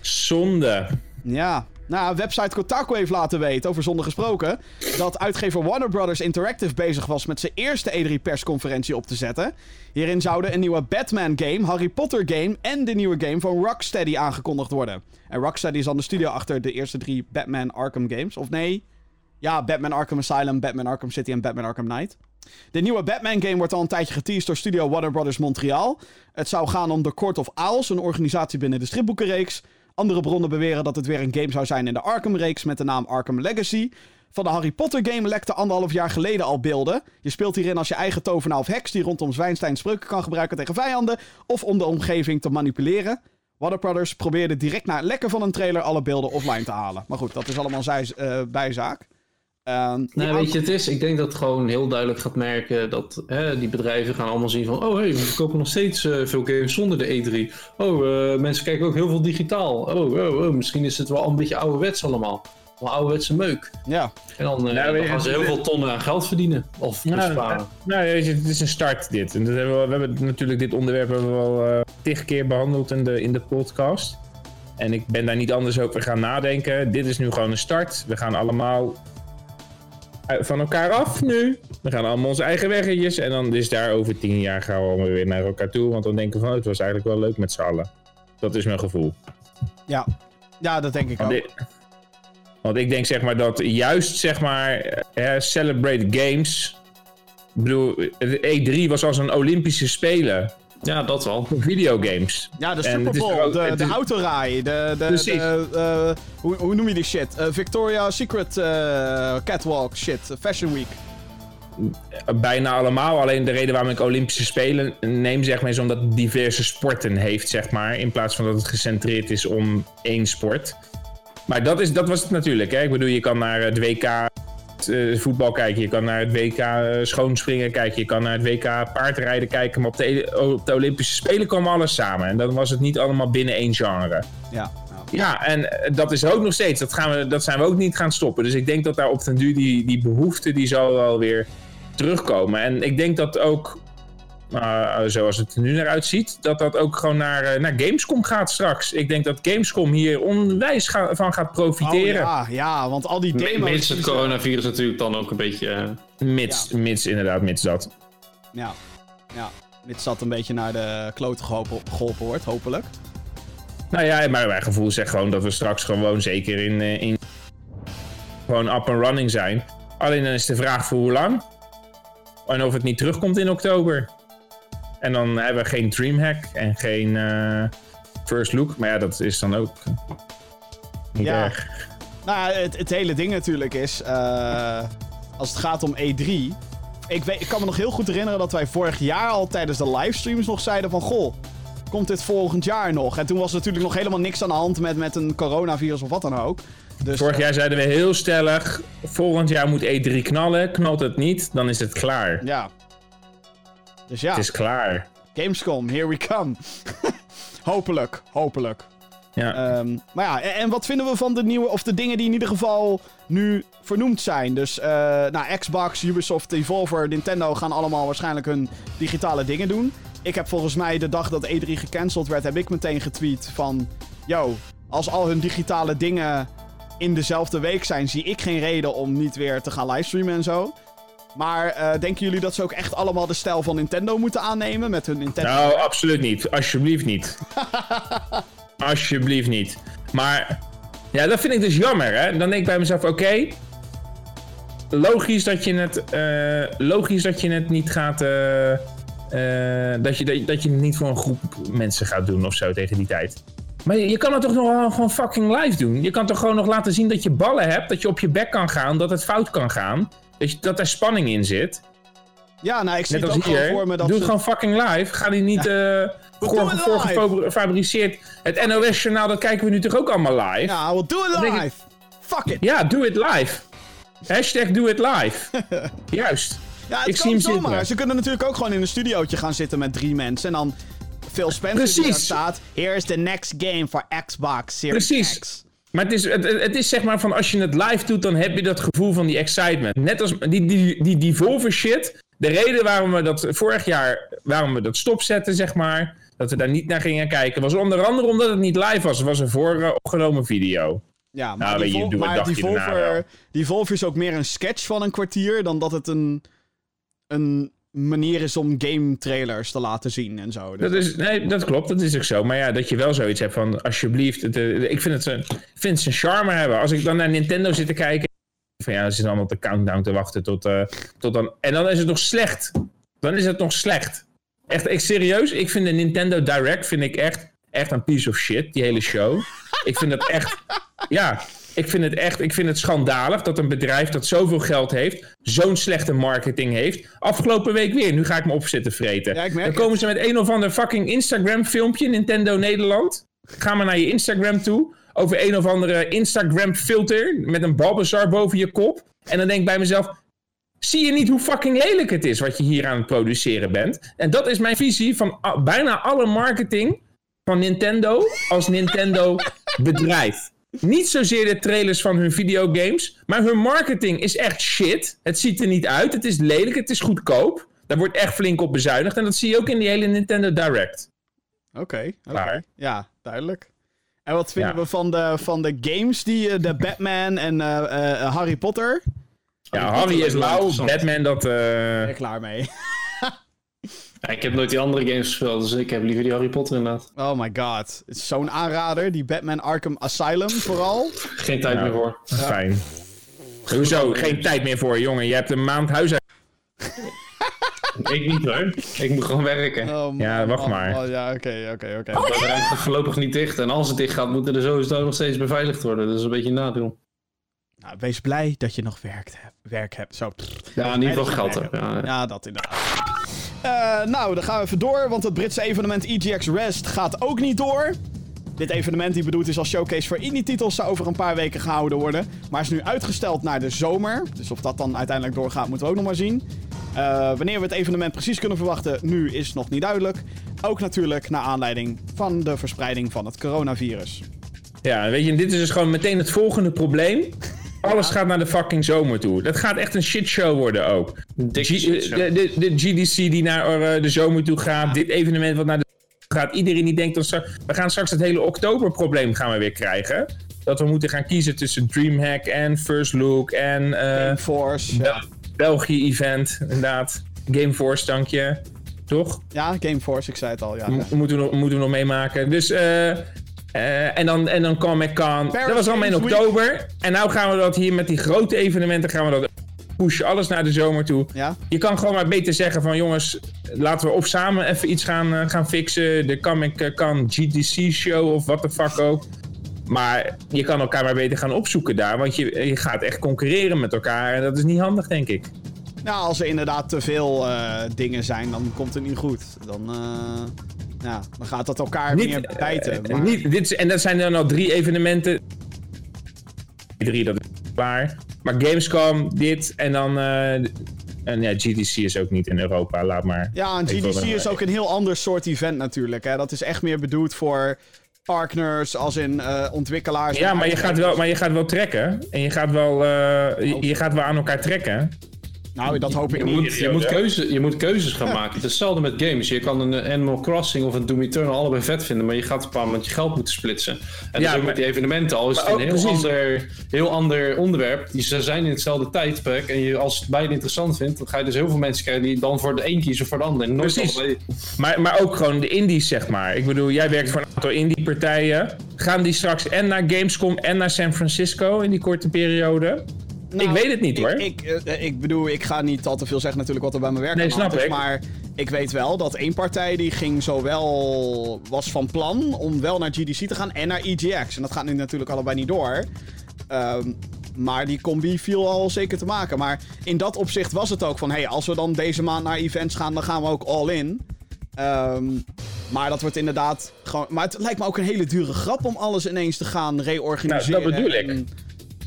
Zonde. Ja, nou, website Kotaku heeft laten weten, over zonde gesproken, dat uitgever Warner Brothers Interactive bezig was met zijn eerste E3-persconferentie op te zetten. Hierin zouden een nieuwe Batman-game, Harry Potter-game en de nieuwe game van Rocksteady aangekondigd worden. En Rocksteady is dan de studio achter de eerste drie Batman Arkham games. Of nee, ja, Batman Arkham Asylum, Batman Arkham City en Batman Arkham Knight. De nieuwe Batman-game wordt al een tijdje geteased door studio Warner Brothers Montreal. Het zou gaan om The Court of Owls, een organisatie binnen de stripboekenreeks. Andere bronnen beweren dat het weer een game zou zijn in de Arkham-reeks met de naam Arkham Legacy. Van de Harry Potter-game lekte anderhalf jaar geleden al beelden. Je speelt hierin als je eigen tovenaar of heks die rondom Zwijnstein spreuken kan gebruiken tegen vijanden of om de omgeving te manipuleren. Warner Brothers probeerde direct na het lekken van een trailer alle beelden offline te halen. Maar goed, dat is allemaal zij, uh, bijzaak. Nou, weet je, het is, ik denk dat het gewoon heel duidelijk gaat merken dat hè, die bedrijven gaan allemaal zien van, oh hey, we verkopen nog steeds uh, veel games zonder de E3. Oh, uh, mensen kijken ook heel veel digitaal. Oh, oh, oh, misschien is het wel een beetje ouderwets allemaal. Wel ouderwetse meuk. Ja. En dan, nou, dan gaan ze heel veel tonnen aan geld verdienen. Of nou, besparen. Nou, weet je, het is een start dit. En dat hebben we, we hebben natuurlijk dit onderwerp hebben we al tig keer behandeld in de, in de podcast. En ik ben daar niet anders over gaan nadenken. Dit is nu gewoon een start. We gaan allemaal van elkaar af nu. We gaan allemaal onze eigen weggetjes. En dan is daar over tien jaar gaan we allemaal weer naar elkaar toe. Want dan denken we van, het was eigenlijk wel leuk met z'n allen. Dat is mijn gevoel. Ja, ja dat denk ik want ook. Ik, want ik denk zeg maar dat juist zeg maar eh, Celebrate Games... Ik bedoel, E3 was als een Olympische Spelen. Ja, dat wel. Videogames. Ja, de Super Bowl, de, de autorij, de, de, de uh, hoe, hoe, noem je die shit? Uh, Victoria Secret uh, Catwalk shit, Fashion Week. Bijna allemaal. Alleen de reden waarom ik Olympische Spelen neem, zeg maar, is omdat het diverse sporten heeft, zeg maar. In plaats van dat het gecentreerd is om één sport. Maar dat, is, dat was het natuurlijk. Hè? Ik bedoel, je kan naar het WK voetbal kijken, je kan naar het WK uh, schoonspringen kijken, je kan naar het WK paardrijden kijken. Maar op de, op de Olympische Spelen kwam alles samen. En dan was het niet allemaal binnen één genre. Ja. Ja, en dat is ook nog steeds. Dat, gaan we, dat zijn we ook niet gaan stoppen. Dus ik denk dat daar op den duur die, die behoefte, die zal wel weer terugkomen. En ik denk dat ook uh, zoals het er nu naar uitziet, dat dat ook gewoon naar, uh, naar Gamescom gaat straks. Ik denk dat Gamescom hier onwijs ga, van gaat profiteren. Oh, ja, ja, want al die demo's... Mits het coronavirus natuurlijk dan ook een beetje... Uh... Mits, ja. mits, inderdaad, mits dat. Ja, ja. Mits dat een beetje naar de kloten geholpen, geholpen wordt, hopelijk. Nou ja, maar mijn gevoel zegt gewoon dat we straks gewoon zeker in, in gewoon up and running zijn. Alleen dan is de vraag voor hoe lang. En of het niet terugkomt in oktober. En dan hebben we geen Dreamhack en geen uh, First Look. Maar ja, dat is dan ook niet ja. erg. Nou, het, het, hele ding natuurlijk is... Uh, als het gaat om E3... Ik, weet, ik kan me nog heel goed herinneren dat wij vorig jaar al tijdens de livestreams nog zeiden van... Goh, komt dit volgend jaar nog? En toen was er natuurlijk nog helemaal niks aan de hand met, met een coronavirus of wat dan ook. Dus, Vorig jaar zeiden we heel stellig: volgend jaar moet E3 knallen. Knalt het niet, dan is het klaar. Ja, dus ja. Het is klaar. Gamescom, here we come. [LAUGHS] hopelijk, hopelijk. Ja. Um, maar ja, en, wat vinden we van de nieuwe, of de dingen die in ieder geval nu vernoemd zijn? Dus, uh, nou, Xbox, Ubisoft, Evolver, Nintendo gaan allemaal waarschijnlijk hun digitale dingen doen. Ik heb volgens mij de dag dat E3 gecanceld werd, heb ik meteen getweet van... Yo, als al hun digitale dingen in dezelfde week zijn, zie ik geen reden om niet weer te gaan livestreamen en zo. Maar uh, denken jullie dat ze ook echt allemaal de stijl van Nintendo moeten aannemen met hun Nintendo? Nou, absoluut niet. Alsjeblieft niet. [LAUGHS] Alsjeblieft niet. Maar ja, dat vind ik dus jammer. Hè? Dan denk ik bij mezelf, oké. logisch dat je het, uh, logisch dat je het niet gaat. Uh, dat, je, dat, dat je het niet voor een groep mensen gaat doen of zo tegen die tijd. Maar je, je kan het toch nog gewoon fucking live doen? Je kan toch gewoon nog laten zien dat je ballen hebt, dat je op je bek kan gaan, dat het fout kan gaan. Dat, je, dat er spanning in zit. Ja, nou, ik zie Net het ook hier. voor me dat Doe het gewoon fucking live. Ga die niet ja. uh, gefabriceerd. Het NOS-journaal, dat kijken we nu toch ook allemaal live? Ja, well, do it live. Fuck it. Ja, do it live. Hashtag do it live. [LAUGHS] Juist. Ja, het ik kan zie hem zomaar. zitten. Ze kunnen natuurlijk ook gewoon in een studiootje gaan zitten met drie mensen. En dan Phil Spencer die daar Precies. staat. Here is the next game for Xbox Series Precies. X. Maar het is, het, het is zeg maar van als je het live doet, dan heb je dat gevoel van die excitement. Net als die, die, die Devolver shit. De reden waarom we dat vorig jaar, waarom we dat stopzetten, zeg maar. Dat we daar niet naar gingen kijken, was onder andere omdat het niet live was. Het was een voor eh, opgenomen video. Ja, maar, Nou, die, je, maar die, wel. Volver, die Volver is ook meer een sketch van een kwartier dan dat het een, een manier is om game trailers te laten zien en zo. Dus- Dat, is, nee, dat klopt, dat is ook zo. Maar ja, dat je wel zoiets hebt van, alsjeblieft. Het, eh, ik vind het, een- zijn charme hebben. Als ik dan naar Nintendo zit te kijken. Van ja, ze zitten allemaal op de countdown te wachten tot, eh, tot dan. En dan is het nog slecht. Dan is het nog slecht. Echt, ik serieus, ik vind de Nintendo Direct vind ik echt, echt een piece of shit, die hele show. ik vind het echt, ja, ik vind het echt, ik vind het schandalig dat een bedrijf dat zoveel geld heeft, zo'n slechte marketing heeft. Afgelopen week weer, nu ga ik me op zitten vreten. Ja, dan komen ze met een of ander fucking Instagram filmpje, Nintendo Nederland. Ga maar naar je Instagram toe, over een of andere Instagram filter met een Bulbasaur boven je kop. En dan denk ik bij mezelf, zie je niet hoe fucking lelijk het is wat je hier aan het produceren bent? En dat is mijn visie van bijna alle marketing van Nintendo als Nintendo bedrijf. Niet zozeer de trailers van hun videogames, maar hun marketing is echt shit. Het ziet er niet uit, het is lelijk, het is goedkoop. Daar wordt echt flink op bezuinigd en dat zie je ook in die hele Nintendo Direct. Oké, oké. Ja, duidelijk. En wat vinden Ja. we van de, van de games, die, eh, de Batman en eh, eh, Harry Potter? Ja, Harry is lauw. Batman dat... Ben ik klaar mee. [LAUGHS] Ik heb nooit die andere games gespeeld, dus ik heb liever die Harry Potter inderdaad. Oh my god. Het is zo'n aanrader. Die Batman Arkham Asylum vooral. Geen tijd Ja. meer voor. Fijn. Hoezo? Geen tijd meer voor, jongen. Je hebt een maand huis [LAUGHS] Ik niet hoor. Ik moet gewoon werken. Oh, Ja, wacht man, maar. man. Ja, oké, oké, oké. Maar de ruimte gaat voorlopig niet dicht. En als het dicht gaat, moeten er sowieso nog steeds beveiligd worden. Dat is een beetje een nadeel. Nou, wees blij dat je nog werkt, hebt- werk hebt. Zo. pff. Ja, in ieder geval geld ja. Ja, dat inderdaad. Eh, nou, dan gaan we even door, want het Britse evenement EGX Rest gaat ook niet door. Dit evenement, die bedoeld is als showcase voor indie-titels, zou over een paar weken gehouden worden. Maar is nu uitgesteld naar de zomer. Dus of dat dan uiteindelijk doorgaat, moeten we ook nog maar zien. Eh, wanneer we het evenement precies kunnen verwachten, nu is nog niet duidelijk. Ook natuurlijk naar aanleiding van de verspreiding van het coronavirus. Ja, weet je, dit is dus gewoon meteen het volgende probleem. Alles gaat naar de fucking zomer toe. Dat gaat echt een shitshow worden ook. G- shitshow. de, de, de GDC die naar eh, de zomer toe gaat. Dit evenement wat naar de gaat. Iedereen die denkt dat ze... We gaan straks het hele oktoberprobleem gaan we weer krijgen. Dat we moeten gaan kiezen tussen Dreamhack en First Look en eh, Gameforce. Bel- België-event. Inderdaad. Gameforce, dank je. Toch? Ja, Gameforce, ik zei het al. Ja. Moeten, we nog, moeten we nog meemaken. Dus, eh, eh, en, dan, en dan Comic Con. Dat was allemaal in Week. oktober. En nou gaan we dat hier met die grote evenementen gaan we dat pushen. Alles naar de zomer toe. Ja? Je kan gewoon maar beter zeggen van jongens, laten we of samen even iets gaan, eh, gaan fixen. De Comic Con GDC show of wat de fuck ook. Maar je kan elkaar maar beter gaan opzoeken daar. Want je, je gaat echt concurreren met elkaar. En dat is niet handig, denk ik. Nou, als er inderdaad te veel eh, dingen zijn, dan komt het niet goed. Dan, ja, dan gaat dat elkaar Niet, meer bijten. eh, maar- niet, dit, en dat zijn dan al drie evenementen. Drie, dat is klaar. Maar Gamescom, dit en dan. eh, en ja, GDC is ook niet in Europa, laat maar. Ja, en GDC is ook een heel ander soort event natuurlijk. Hè. Dat is echt meer bedoeld voor partners, als in eh, ontwikkelaars. Ja, maar je, gaat wel, maar je gaat wel trekken. En je gaat wel, je, je gaat wel aan elkaar trekken. Nou, dat hoop ik Je niet. moet, je, moet keuze, je moet keuzes gaan maken. Het is hetzelfde met games. Je kan een eh, Animal Crossing of een Doom Eternal allebei vet vinden, maar je gaat op een bepaald moment je geld moeten splitsen. En Ja, dus ook met die evenementen al is het een heel precies. ander, heel ander onderwerp. Ze zijn in hetzelfde tijdperk en je, als het beide interessant vindt, dan ga je dus heel veel mensen krijgen die dan voor de een kiezen of voor de ander. Nooit Precies. allebei- Maar, maar ook gewoon de indies, zeg maar. Ik bedoel, jij werkt voor een aantal indie-partijen. Gaan die straks en naar Gamescom en naar San Francisco in die korte periode? Nou, ik weet het niet, hoor. Ik, eh, ik bedoel, ik ga niet al te veel zeggen natuurlijk wat er bij mijn werk Nee, snap is, ik. Maar ik weet wel dat één partij die ging zowel... was van plan om wel naar GDC te gaan en naar EGX. En dat gaat nu natuurlijk allebei niet door. Ehm, maar die combi viel al zeker te maken. Maar in dat opzicht was het ook van... Hey, als we dan deze maand naar events gaan, dan gaan we ook all in. Ehm, maar dat wordt inderdaad gewoon... Maar het lijkt me ook een hele dure grap om alles ineens te gaan reorganiseren. Nou, dat bedoel ik. En,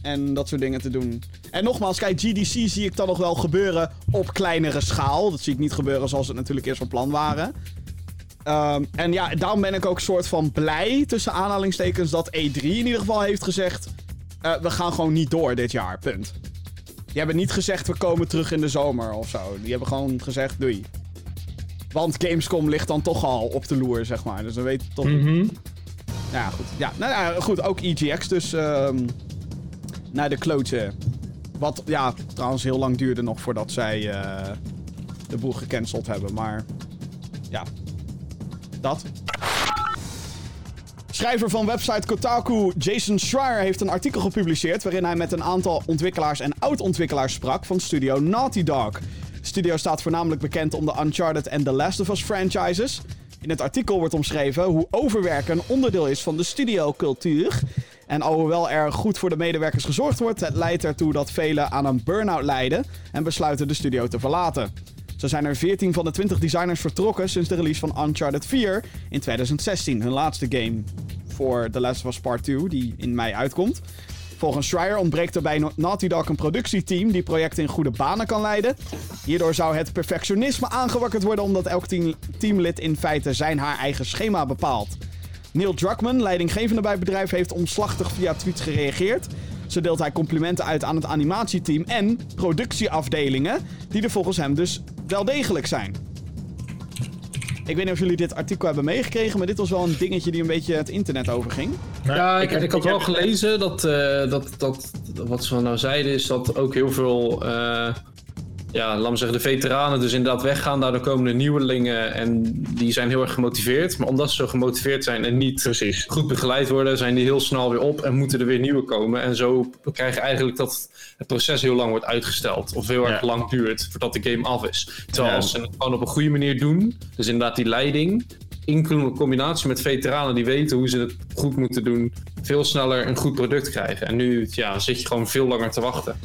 en dat soort dingen te doen. En nogmaals, kijk, GDC zie ik dan nog wel gebeuren op kleinere schaal. Dat zie ik niet gebeuren zoals het natuurlijk eerst van plan waren. Ehm, en ja, daarom ben ik ook soort van blij, tussen aanhalingstekens, dat E3 in ieder geval heeft gezegd... eh, we gaan gewoon niet door dit jaar, punt. Die hebben niet gezegd, we komen terug in de zomer of zo. Die hebben gewoon gezegd, doei. Want Gamescom ligt dan toch al op de loer, zeg maar. Dus dan weet je toch... Mhm. Ja, goed. Ja, nou ja, goed. Ook EGX dus ehm, naar de klootje. Wat, ja, trouwens heel lang duurde nog voordat zij eh, de boel gecanceld hebben. Maar ja, dat. Schrijver van website Kotaku, Jason Schreier, heeft een artikel gepubliceerd... waarin hij met een aantal ontwikkelaars en oud-ontwikkelaars sprak van studio Naughty Dog. Studio staat voornamelijk bekend om de Uncharted en The Last of Us franchises... In het artikel wordt omschreven hoe overwerken onderdeel is van de studiocultuur. En alhoewel er goed voor de medewerkers gezorgd wordt, het leidt ertoe dat velen aan een burn-out lijden en besluiten de studio te verlaten. Zo zijn er 14 van de 20 designers vertrokken sinds de release van Uncharted 4 in 2016, hun laatste game voor The Last of Us Part 2, die in mei uitkomt. Volgens Schreier ontbreekt er bij Naughty Dog een productieteam die projecten in goede banen kan leiden. Hierdoor zou het perfectionisme aangewakkerd worden omdat elk team, teamlid in feite zijn haar eigen schema bepaalt. Neil Druckmann, leidinggevende bij het bedrijf, heeft omslachtig via tweets gereageerd. Zo deelt hij complimenten uit aan het animatieteam en productieafdelingen, die er volgens hem dus wel degelijk zijn. Ik weet niet of jullie dit artikel hebben meegekregen, maar dit was wel een dingetje die een beetje het internet overging. Ja, ik, ik, had wel gelezen dat, eh, dat, dat wat ze nou zeiden is dat ook heel veel, eh, ja, laat me zeggen, de veteranen dus inderdaad weggaan. Daardoor komen de nieuwelingen en die zijn heel erg gemotiveerd. Maar omdat ze zo gemotiveerd zijn en niet Precies. goed begeleid worden, zijn die heel snel weer op en moeten er weer nieuwe komen. En zo krijg je eigenlijk dat het proces heel lang wordt uitgesteld. Of heel erg Ja. lang duurt voordat de game af is. Terwijl Ja. als ze het gewoon op een goede manier doen, dus inderdaad die leiding, in combinatie met veteranen die weten hoe ze het goed moeten doen, veel sneller een goed product krijgen. En nu ja, zit je gewoon veel langer te wachten.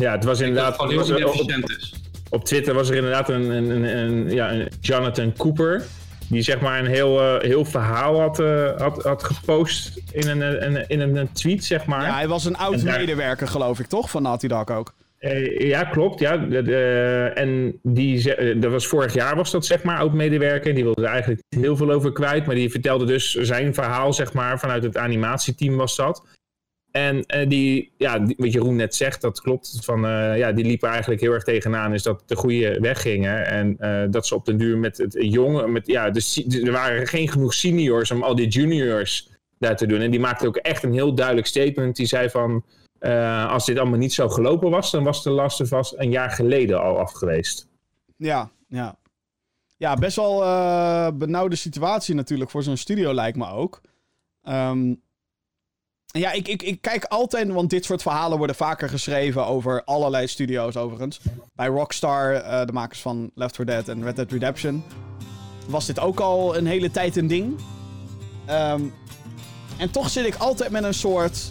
Ja, het was inderdaad... het gewoon was heel er op, inefficiënt is. op Twitter was er inderdaad een, een, een, een- ja, een Jonathan Cooper. Die zeg maar een heel, eh, heel verhaal had, eh, had, had gepost in een, een, in een tweet, zeg maar. Ja, hij was een oud daar- medewerker, geloof ik, toch? Van Naughty Dog ook. Eh, ja, klopt. Ja. En die, dat was vorig jaar was dat zeg maar, oud-medewerker. Die wilde er eigenlijk heel veel over kwijt. Maar die vertelde dus zijn verhaal, zeg maar, vanuit het animatieteam was dat. En eh, die, ja, wat Jeroen net zegt, dat klopt. Van, eh, ja, die liepen eigenlijk heel erg tegenaan, is dat de goede weg gingen. En eh, dat ze op den duur met het jonge, met, ja, er waren geen genoeg seniors om al die juniors daar te doen. En die maakte ook echt een heel duidelijk statement. Die zei van, als dit allemaal niet zo gelopen was, dan was de Last of een jaar geleden al af geweest. Ja, ja. Ja, best wel benauwde situatie natuurlijk voor zo'n studio lijkt me ook. Ehm, ja, ik, ik, ik kijk altijd, want dit soort verhalen worden vaker geschreven over allerlei studio's overigens. Bij Rockstar, eh, de makers van Left 4 Dead en Red Dead Redemption, was dit ook al een hele tijd een ding. Ehm, en toch zit ik altijd met een soort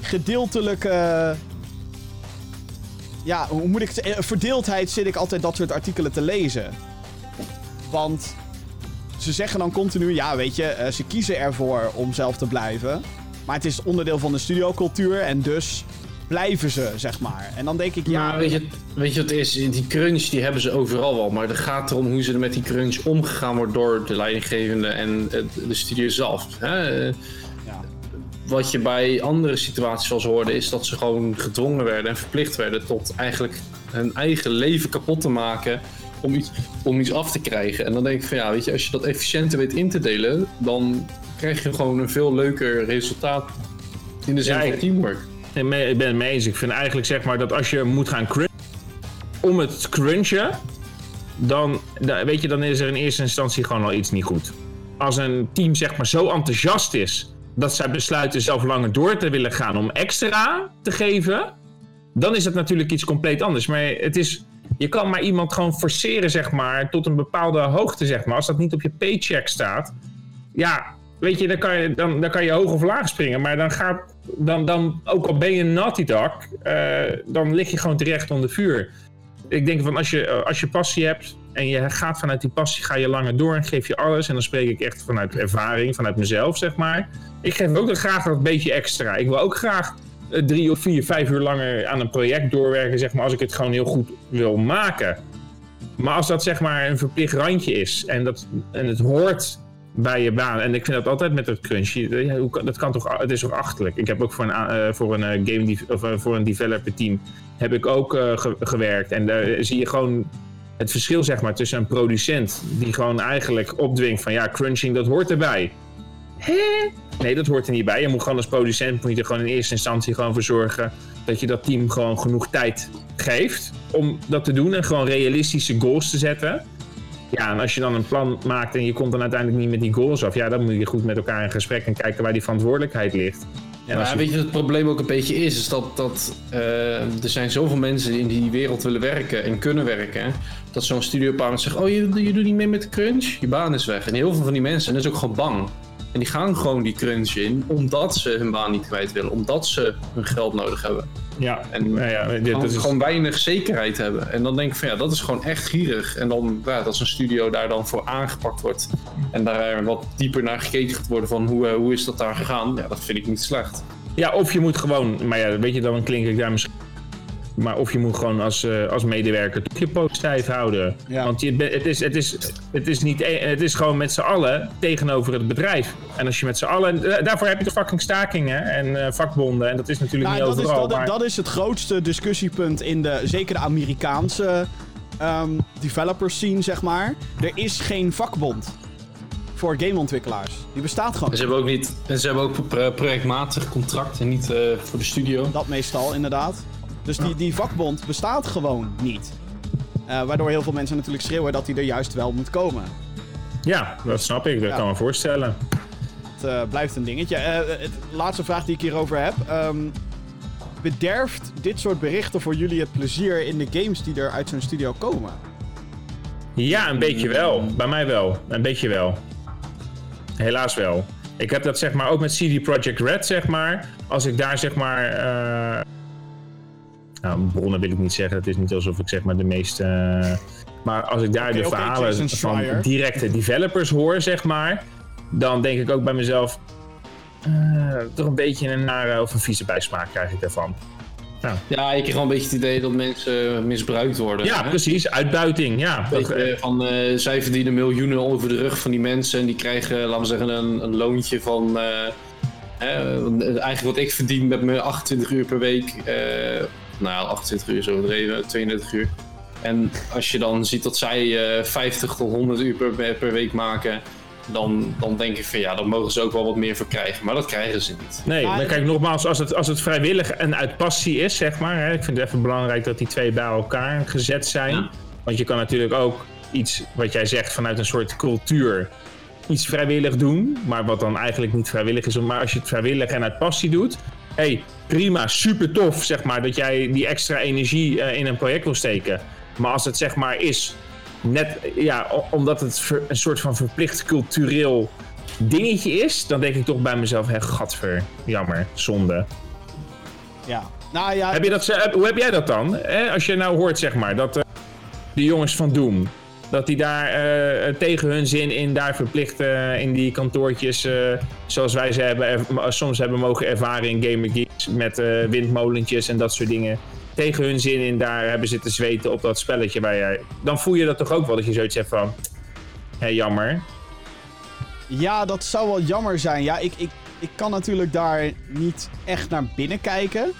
gedeeltelijke ja, hoe moet ik het verdeeldheid zit ik altijd dat soort artikelen te lezen. Want ze zeggen dan continu, ja, weet je, eh, ze kiezen ervoor om zelf te blijven. Maar het is onderdeel van de studiocultuur en dus blijven ze, zeg maar. En dan denk ik, ja, Ja, weet je, weet je wat het is? Die crunch die hebben ze overal wel. Maar het gaat erom hoe ze er met die crunch omgegaan wordt door de leidinggevende en de studio zelf. Hè? Ja. Wat je bij andere situaties zoals hoorde, is dat ze gewoon gedwongen werden en verplicht werden tot eigenlijk hun eigen leven kapot te maken om iets, om iets af te krijgen. En dan denk ik van ja, weet je, als je dat efficiënter weet in te delen, dan krijg je gewoon een veel leuker resultaat in de zin Ja, van teamwork. Ik ben het mee eens. Ik vind eigenlijk zeg maar dat als je moet gaan crunchen, om het crunchen, dan, dan, weet je, dan is er in eerste instantie gewoon al iets niet goed. Als een team zeg maar zo enthousiast is dat zij besluiten zelf langer door te willen gaan om extra te geven, dan is het natuurlijk iets compleet anders. Maar het is, je kan maar iemand gewoon forceren zeg maar tot een bepaalde hoogte zeg maar. Als dat niet op je paycheck staat, ja, weet je, dan kan je, dan, dan kan je hoog of laag springen. Maar dan gaat, dan, dan ook al ben je een naughty dog, eh, dan lig je gewoon terecht onder vuur. Ik denk van als je, eh, als je passie hebt en je gaat vanuit die passie, ga je langer door en geef je alles. En dan spreek ik echt vanuit ervaring, vanuit mezelf, zeg maar. Ik geef ook graag dat beetje extra. Ik wil ook graag drie of vier, vijf uur langer aan een project doorwerken, zeg maar, als ik het gewoon heel goed wil maken. Maar als dat zeg maar een verplicht randje is en, dat, en het hoort bij je baan. En ik vind dat altijd met het crunch. kan- Dat kan toch, het is toch achterlijk. Ik heb ook voor een, eh, voor een, eh, game of, eh, voor een developer team heb ik ook eh, ge- gewerkt. En daar zie je gewoon het verschil zeg maar, tussen een producent die gewoon eigenlijk opdwingt van ja, crunching dat hoort erbij. Hè? Nee, dat hoort er niet bij. Je moet gewoon als producent moet je er gewoon in eerste instantie gewoon voor zorgen dat je dat team gewoon genoeg tijd geeft om dat te doen en gewoon realistische goals te zetten. Ja, en als je dan een plan maakt en je komt dan uiteindelijk niet met die goals af, ja, dan moet je goed met elkaar in gesprek en kijken waar die verantwoordelijkheid ligt. Als Maar je- weet je wat het probleem ook een beetje is? Is dat, dat eh, er zijn zoveel mensen in die wereld willen werken en kunnen werken. Dat zo'n studiopartner zegt, oh je, je doet niet mee met de crunch? Je baan is weg. En heel veel van die mensen, en dat is ook gewoon bang. En die gaan gewoon die crunch in, omdat ze hun baan niet kwijt willen. Omdat ze hun geld nodig hebben. ja, En ja, dit, Gewoon, dat is, gewoon weinig zekerheid hebben. En dan denk ik van ja, dat is gewoon echt gierig. En dan ja, dat zo'n studio daar dan voor aangepakt wordt. En daar wat dieper naar gekeken gaat worden van hoe, eh, hoe is dat daar gegaan. Ja, dat vind ik niet slecht. Ja, of je moet gewoon, maar ja, weet je, dan klink ik daar misschien. Maar of je moet gewoon als, eh, als medewerker toch je poot stijf houden. Ja. Want je, het, is, het, is, het, is niet, e- het is gewoon met z'n allen tegenover het bedrijf. En als je met z'n allen. eh, Daarvoor heb je toch fucking stakingen en eh, vakbonden. En dat is natuurlijk Nou, niet dat, is, overal. dat, maar- dat is het grootste discussiepunt in de, zeker de Amerikaanse ehm developer scene, zeg maar. Er is geen vakbond voor gameontwikkelaars. Die bestaat gewoon. En ze hebben ook niet. En ze hebben ook pro- projectmatig contract en niet eh, voor de studio. Dat meestal, inderdaad. Dus die, die vakbond bestaat gewoon niet. Eh, waardoor heel veel mensen natuurlijk schreeuwen dat die er juist wel moet komen. Ja, dat snap ik. Dat Ja. kan me voorstellen. Het eh, blijft een dingetje. Eh, het laatste vraag die ik hierover heb. ehm, bederft dit soort berichten voor jullie het plezier in de games die er uit zo'n studio komen? Ja, een beetje wel. Bij mij wel. Een beetje wel. Helaas wel. Ik heb dat zeg maar ook met CD Projekt Red, zeg maar. Als ik daar zeg maar. Eh, Nou, bronnen wil ik niet zeggen. Het is niet alsof ik zeg maar de meeste. eh, Maar als ik daar de verhalen van directe developers hoor, zeg maar. Dan denk ik ook bij mezelf. eh, toch een beetje een nare of een vieze bijsmaak krijg ik daarvan. Ja, ik kreeg wel een beetje het idee dat mensen misbruikt worden. Ja, hè? precies. Uitbuiting. Ja. Van, eh, zij verdienen miljoenen over de rug van die mensen en die krijgen, laten we zeggen, een, een loontje van. eh, hè, eigenlijk wat ik verdien met mijn 28 uur per week. Eh, nou ja, 28 uur is overdreven, 32 uur. En als je dan ziet dat zij eh 50 tot 100 uur per, per week maken, dan, dan denk ik van ja, dan mogen ze ook wel wat meer voor krijgen. Maar dat krijgen ze niet. Nee, Maar- maar kijk nogmaals, als het, als het vrijwillig en uit passie is, zeg maar. Hè, ik vind het even belangrijk dat die twee bij elkaar gezet zijn. Ja. Want je kan natuurlijk ook iets, wat jij zegt, vanuit een soort cultuur iets vrijwillig doen. Maar wat dan eigenlijk niet vrijwillig is. Maar als je het vrijwillig en uit passie doet. Hé, hey, prima, super tof, zeg maar, dat jij die extra energie eh, in een project wil steken. Maar als het zeg maar is, net, ja, omdat het ver- een soort van verplicht cultureel dingetje is, dan denk ik toch bij mezelf, hè, gadver, jammer, zonde. Ja. Nou ja, Heb je dat, hoe heb jij dat dan? Hè? Als je nou hoort, zeg maar, dat eh, de jongens van Doom, dat die daar eh, tegen hun zin in daar verplicht eh, in die kantoortjes, eh, zoals wij ze hebben, soms hebben mogen ervaren in Gamer Geeks met windmolentjes en dat soort dingen. Tegen hun zin in daar hebben zitten zweten op dat spelletje waar jij. Dan voel je dat toch ook wel dat je zoiets hebt van. Hé, jammer. Ja, dat zou wel jammer zijn. Ja, ik, ik, ik kan natuurlijk daar niet echt naar binnen kijken.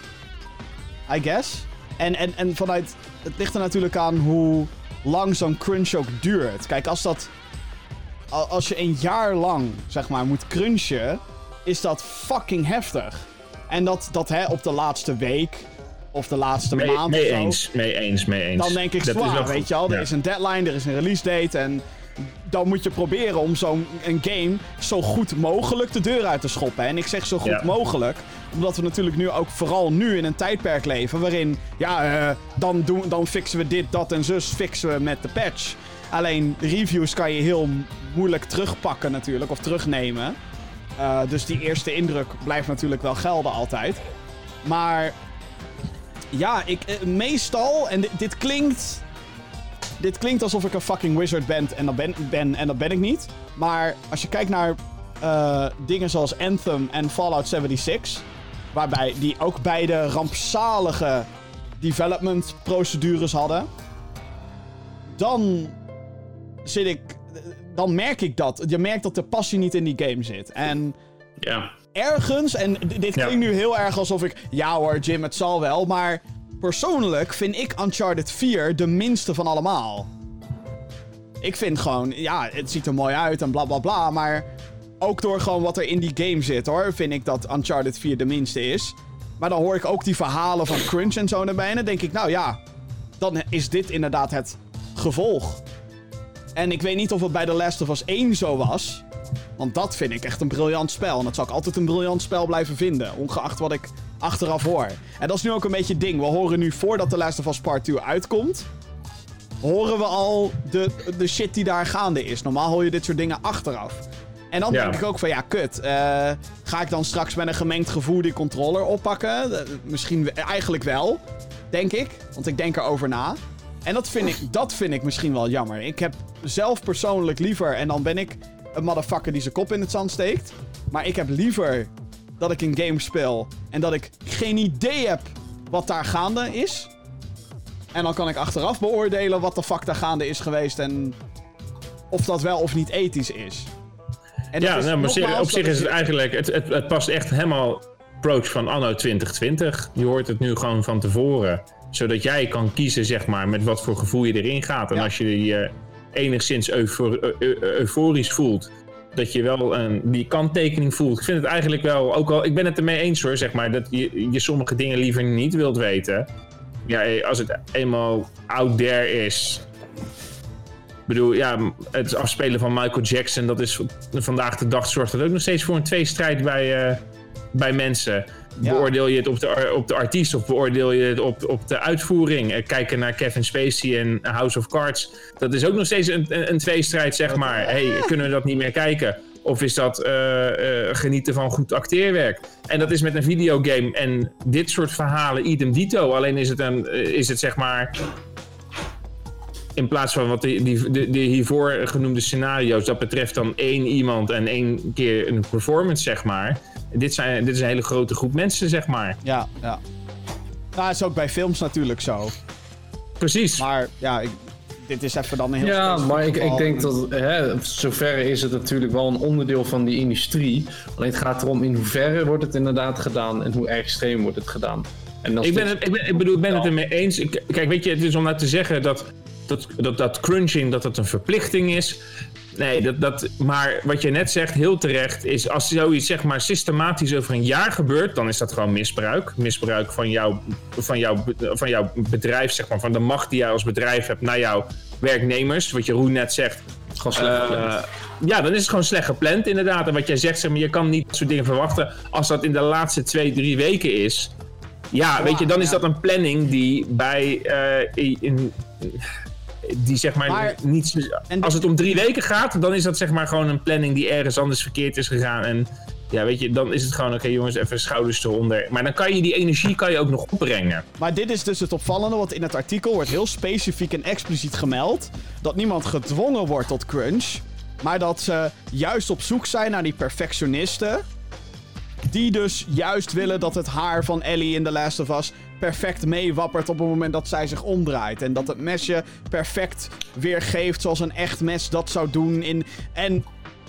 I guess. En, en, en vanuit. Het ligt er natuurlijk aan hoe lang zo'n crunch ook duurt. Kijk, als dat. Als je een jaar lang, zeg maar, moet crunchen. Is dat fucking heftig. En dat, dat hè, op de laatste week. Of de laatste Mee, maand. mee of zo, eens, mee eens, mee eens. dan denk ik zwaar, weet je wel. Er Ja. is een deadline, er is een release date en dan moet je proberen om zo'n een game zo goed mogelijk de deur uit te schoppen. En ik zeg zo goed Ja. mogelijk, omdat we natuurlijk nu ook vooral nu in een tijdperk leven waarin, ja, eh, dan, doen, dan fixen we dit, dat en zus fixen we met de patch. Alleen reviews kan je heel moeilijk terugpakken natuurlijk, of terugnemen. Eh, dus die eerste indruk blijft natuurlijk wel gelden altijd. Maar ja, ik, eh, meestal, en dit, dit klinkt. Dit klinkt alsof ik een fucking wizard ben en dat ben, ben en dat ben ik niet. Maar als je kijkt naar eh, dingen zoals Anthem en Fallout 76, waarbij die ook beide rampzalige development procedures hadden, dan zit ik, dan merk ik dat. Je merkt dat de passie niet in die game zit. En Ja. ergens, en dit Ja. klinkt nu heel erg alsof ik, ja hoor Jim, het zal wel, maar persoonlijk vind ik Uncharted 4 de minste van allemaal. Ik vind gewoon, ja, het ziet er mooi uit en bla bla bla, maar ook door gewoon wat er in die game zit hoor, vind ik dat Uncharted 4 de minste is. Maar dan hoor ik ook die verhalen van Crunch en zo erbij en dan denk ik, nou ja, dan is dit inderdaad het gevolg. En ik weet niet of het bij The Last of Us 1 zo was. Want dat vind ik echt een briljant spel. En dat zal ik altijd een briljant spel blijven vinden. Ongeacht wat ik achteraf hoor. En dat is nu ook een beetje het ding. We horen nu voordat The Last of Us Part 2 uitkomt. Horen we al de, de shit die daar gaande is. Normaal hoor je dit soort dingen achteraf. En dan Ja. denk ik ook van ja, kut. eh, ga ik dan straks met een gemengd gevoel die controller oppakken? Eh, misschien eigenlijk wel, denk ik. Want ik denk erover na. En dat vind, ik, dat vind ik misschien wel jammer. Ik heb zelf persoonlijk liever, en dan ben ik een motherfucker die zijn kop in het zand steekt. Maar ik heb liever dat ik een game speel en dat ik geen idee heb wat daar gaande is. En dan kan ik achteraf beoordelen wat de fuck daar gaande is geweest en of dat wel of niet ethisch is. En Ja, is nou, maar op zich is het eigenlijk, het, het, het past echt helemaal approach van anno 2020. Je hoort het nu gewoon van tevoren. Zodat jij kan kiezen, zeg maar, met wat voor gevoel je erin gaat. En Ja. als je je enigszins eufor- eu- eu- euforisch voelt, dat je wel een, die kanttekening voelt. Ik vind het eigenlijk wel, ook al, ik ben het ermee eens hoor, zeg maar, dat je, je sommige dingen liever niet wilt weten. Ja, eh, als het eenmaal out there is, ik bedoel, ja, het afspelen van Michael Jackson, dat is vandaag de dag zorgt dat ook nog steeds voor een tweestrijd bij, eh, bij mensen. Beoordeel je het op de, op de artiest of beoordeel je het op, op de uitvoering? Eh, kijken naar Kevin Spacey en House of Cards, dat is ook nog steeds een, een, een tweestrijd, zeg maar. hey, kunnen we dat niet meer kijken? Of is dat eh, eh, genieten van goed acteerwerk? En dat is met een videogame en dit soort verhalen idem dito. Alleen is het, een, is het zeg maar in plaats van wat die, die, de, de hiervoor genoemde scenario's, dat betreft dan één iemand en één keer een performance, zeg maar. Dit, zijn, dit is een hele grote groep mensen, zeg maar. Ja, ja. Nou, dat is ook bij films natuurlijk zo. Precies. Maar ja, ik- dit is even dan een heel Ja, maar ik, ik denk dat, hè, zoverre is het natuurlijk wel een onderdeel van die industrie. Alleen het gaat erom in hoeverre wordt het inderdaad gedaan en hoe extreem wordt het gedaan. En Ik, ben het, ik, ben, ik bedoel, ik ben het ermee eens. Ik- Kijk, weet je, het is om nou te zeggen dat dat, dat, dat crunching dat het een verplichting is. Nee, dat, dat, maar wat je net zegt, heel terecht, is als zoiets zeg maar systematisch over een jaar gebeurt, dan is dat gewoon misbruik. Misbruik van, jouw van, jouw van jouw bedrijf, zeg maar, van de macht die jij als bedrijf hebt naar jouw werknemers. Wat Jeroen net zegt, gewoon slecht gepland. ja, dan is het gewoon slecht gepland, inderdaad. En wat jij zegt, zeg maar, je kan niet dat soort dingen verwachten als dat in de laatste twee, drie weken is. Ja, weet je, dan is dat een planning die bij. eh, in, die zeg maar, Maar- niet. Als het om drie weken gaat, dan is dat zeg maar gewoon een planning die ergens anders verkeerd is gegaan. En ja, weet je, dan is het gewoon, oké jongens, even schouders eronder. Maar dan kan je die energie kan je ook nog opbrengen. Maar dit is dus het opvallende, want in het artikel wordt heel specifiek en expliciet gemeld dat niemand gedwongen wordt tot crunch, maar dat ze juist op zoek zijn naar die perfectionisten. Die dus juist willen dat het haar van Ellie in The Last of Us perfect meewappert op het moment dat zij zich omdraait. En dat het mesje perfect weergeeft zoals een echt mes dat zou doen. In... En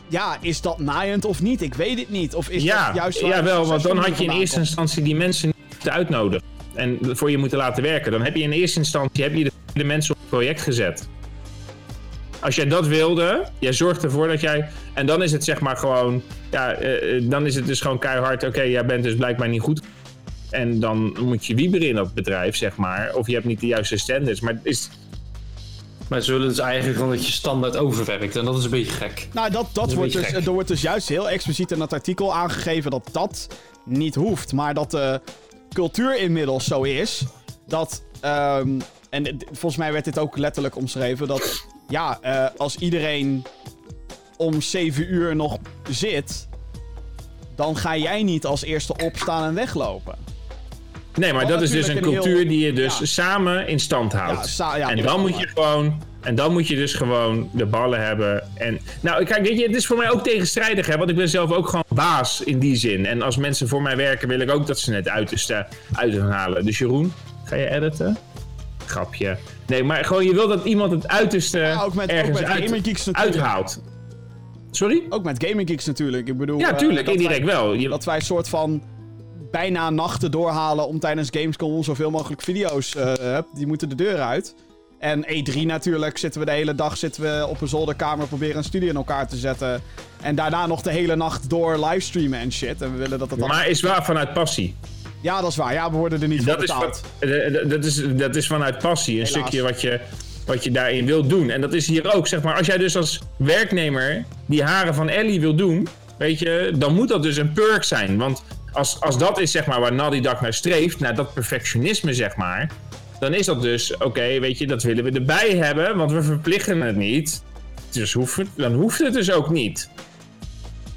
ja, is dat naaiend of niet? Ik weet het niet. Of is Ja, dat juist waar ja wel, want dan had je in eerste komt? instantie die mensen niet uitnodigen. En voor je moeten laten werken. Dan heb je in eerste instantie heb je de, de mensen op het project gezet. Als jij dat wilde, jij zorgt ervoor dat jij. En dan is het zeg maar gewoon. Ja, eh, eh, dan is het dus gewoon keihard. Oké, jij bent dus blijkbaar niet goed. En dan moet je wieberen in dat bedrijf, zeg maar. Of je hebt niet de juiste standards. Maar is, Maar ze willen dus eigenlijk gewoon dat je standaard overwerkt. En dat is een beetje gek. Nou, dat, dat wordt beetje dus, gek. er wordt dus juist heel expliciet in dat artikel aangegeven dat dat niet hoeft. Maar dat de cultuur inmiddels zo is dat. ehm, en volgens mij werd dit ook letterlijk omschreven dat. Ja, eh, als iedereen om 7 uur nog zit. dan ga jij niet als eerste opstaan en weglopen. Nee, maar dat is dus een cultuur heel- die je dus ja. samen in stand houdt. Ja, en dan moet je gewoon En dan moet je dus gewoon de ballen hebben. En, nou, kijk, weet je, het is voor mij ook tegenstrijdig, hè, want ik ben zelf ook gewoon baas in die zin. En als mensen voor mij werken, wil ik ook dat ze het uiterste uit gaan halen. Dus Jeroen, ga je editen? Grapje. Nee, maar gewoon, je wil dat iemand het uiterste Ja, ook met, ook ergens uit, uithaalt. Sorry? Ook met Gaming Geeks natuurlijk. Ik bedoel, Ja, eh, tuurlijk, indirect wij- wel. Je- Dat wij een soort van bijna nachten doorhalen om tijdens Gamescom zoveel mogelijk video's hup, die moeten de deur uit. En E3 natuurlijk zitten we de hele dag zitten we op een zolderkamer proberen een studie in elkaar te zetten. En daarna nog de hele nacht door livestreamen en shit. En we willen dat dan... Maar is waar vanuit passie. Ja, dat is waar. Ja, we worden er niet voor Dat is, betaald. van- eh, eh, dat, is, dat is vanuit passie. Een Helaas. stukje wat je, wat je daarin wilt doen. En dat is hier ook, zeg maar. Als jij dus als werknemer die haren van Ellie wil doen, weet je, dan moet dat dus een perk zijn. Want als, als dat is, zeg maar, waar Naughty Dog naar streeft, naar dat perfectionisme, zeg maar. Dan is dat dus, oké, weet je, dat willen we erbij hebben, want we verplichten het niet. Dus hoeft dan hoeft het dus ook niet.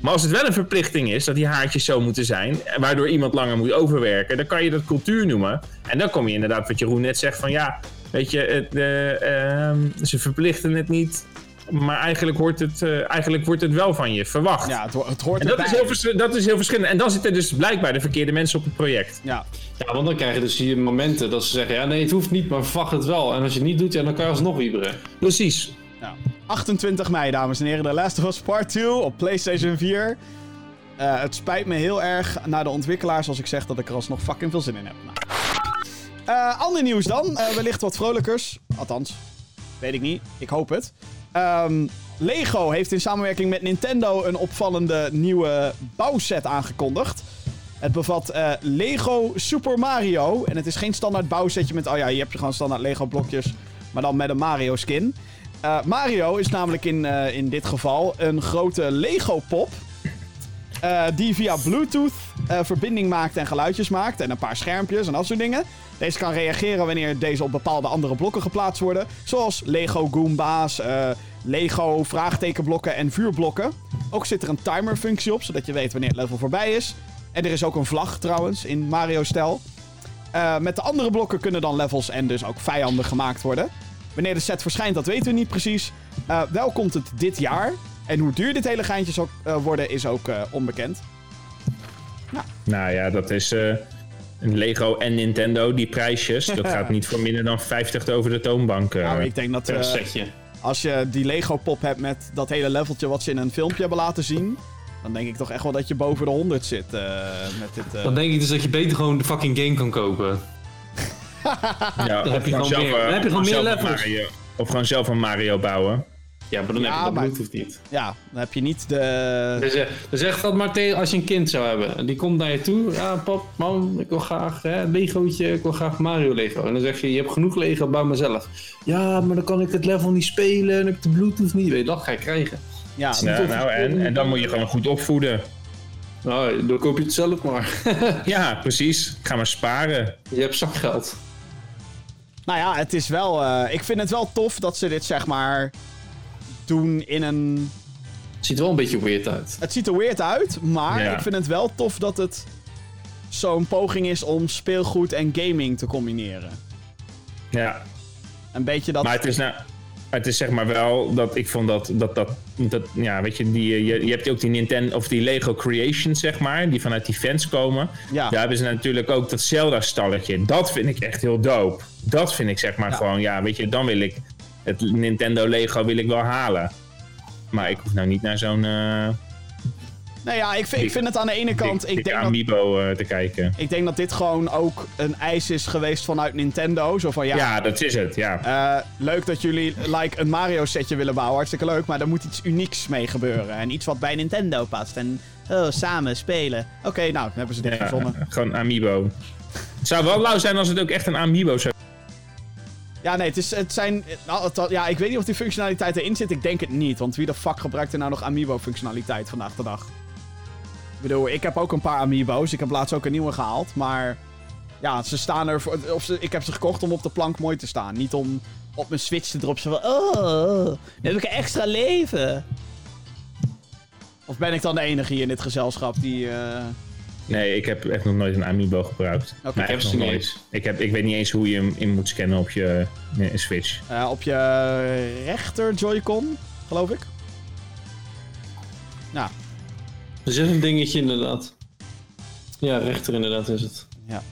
Maar als het wel een verplichting is dat die haartjes zo moeten zijn, waardoor iemand langer moet overwerken, dan kan je dat cultuur noemen. En dan kom je inderdaad, wat Jeroen net zegt, van ja, weet je, het, eh, ehm, ze verplichten het niet, maar eigenlijk, hoort het, eh, eigenlijk wordt het wel van je verwacht. Ja, het, ho- het hoort En dat erbij. is, heel dat is heel verschillend. En dan zitten dus blijkbaar de verkeerde mensen op het project. Ja. Ja, want dan krijg je dus hier momenten dat ze zeggen, ja nee, het hoeft niet, maar verwacht het wel. En als je het niet doet, ja, dan kan je alsnog wieberen. Precies. Ja. 28 mei, dames en heren, The Last of Us Part 2 op PlayStation 4. Eh, het spijt me heel erg naar de ontwikkelaars als ik zeg dat ik er alsnog fucking veel zin in heb. Nou. Eh, ander nieuws dan, Eh, wellicht wat vrolijkers. Althans, weet ik niet. Ik hoop het. Ehm, Lego heeft in samenwerking met Nintendo een opvallende nieuwe bouwset aangekondigd. Het bevat eh, Lego Super Mario. En het is geen standaard bouwsetje met... Oh ja, je hebt gewoon standaard Lego blokjes. Maar dan met een Mario skin. Eh, Mario is namelijk in, eh, in dit geval een grote Lego pop. Eh, die via Bluetooth eh, verbinding maakt en geluidjes maakt. En een paar schermpjes en dat soort dingen. Deze kan reageren wanneer deze op bepaalde andere blokken geplaatst worden. Zoals Lego Goomba's, eh, Lego vraagtekenblokken en vuurblokken. Ook zit er een timerfunctie op, zodat je weet wanneer het level voorbij is. En er is ook een vlag trouwens, in Mario-stijl. Met de andere blokken kunnen dan levels en dus ook vijanden gemaakt worden. Wanneer de set verschijnt, dat weten we niet precies. Wel komt het dit jaar. En hoe duur dit hele geintje zal eh, worden, is ook eh, onbekend. Nou ja, dat is eh, een Lego en Nintendo, die prijsjes. [LAUGHS] Dat gaat niet voor minder dan 50 over de toonbank. eh. Nou, ik denk dat eh, setje. als je die Lego-pop hebt met dat hele leveltje wat ze in een filmpje hebben laten zien... dan denk ik toch echt wel dat je boven de 100 zit eh, met dit... eh. Dan denk ik dus dat je beter gewoon de fucking game kan kopen. ja, dan heb je gewoon meer- dan heb je gewoon meer levels. Mario- of gewoon zelf een Mario bouwen. Ja, maar dan Ja, heb je dat maar- Bluetooth niet. Ja, dan heb je niet de... Dus, eh, dus zeg dat maar tegen als je een kind zou hebben. En die komt naar je toe. Ja, pap, mam, ik wil graag hè, Legootje, ik wil graag Mario Lego. En dan zeg je, je hebt genoeg Lego, bouw maar zelf. Ja, maar dan kan ik het level niet spelen en ik heb de Bluetooth niet. Weet je, dat ga je krijgen. Ja, Ja, nou, en, en dan moet je gewoon goed opvoeden. Nou, dan koop je het zelf maar. [LAUGHS] Ja, precies. Ga maar sparen. je hebt zakgeld. Nou ja, het is wel... eh, ik vind het wel tof dat ze dit zeg maar doen in een... Ziet er wel een beetje weird uit. Het ziet er weird uit, maar Ja. ik vind het wel tof dat het zo'n poging is om speelgoed en gaming te combineren. Ja, Een beetje dat... maar het is nou... Het is zeg maar wel dat ik vond dat, dat, dat, dat ja, weet je, die, je, je hebt ook die Nintendo of die Lego Creations, zeg maar, die vanuit die fans komen. Ja. Daar hebben ze natuurlijk ook dat Zelda-stalletje. Dat vind ik echt heel dope. Dat vind ik zeg maar Ja. gewoon, ja, weet je, dan wil ik het Nintendo Lego wil ik wel halen. Maar ik hoef nou niet naar zo'n eh Nou ja, ik vind, ik vind het aan de ene kant... Ik denk, dat, Amiibo eh, te kijken. ik denk dat dit gewoon ook een eis is geweest vanuit Nintendo. Zo van, ja, Ja, dat is het, ja. eh, leuk dat jullie like, een Mario-setje willen bouwen. Hartstikke leuk, maar er moet iets unieks mee gebeuren. En iets wat bij Nintendo past. En oh, samen spelen. Oké, nou, dan hebben ze dit ja verzonnen. gewoon Amiibo. Het zou wel lauw zijn als het ook echt een Amiibo zou Ja, nee, het, is, het zijn... Nou, ja, ik weet niet of die functionaliteit erin zit. Ik denk het niet. Want wie de fuck gebruikt er nou nog Amiibo-functionaliteit vandaag de dag? Ik bedoel, ik heb ook een paar Amiibo's. Ik heb laatst ook een nieuwe gehaald. Maar ja, ze staan er... Voor, of ze, ik heb ze gekocht om op de plank mooi te staan. Niet om op mijn Switch te droppen. Van, oh, heb ik een extra leven. Of ben ik dan de enige hier in dit gezelschap die... eh, Nee, ik heb echt nog nooit een Amiibo gebruikt. Oké, maar ik heb ze nooit. Ik, heb, ik weet niet eens hoe je hem in moet scannen op je eh, Switch. Eh, op je rechter Joy-Con, geloof ik. Nou, Er zit een dingetje inderdaad. Ja, rechter inderdaad is het. ja.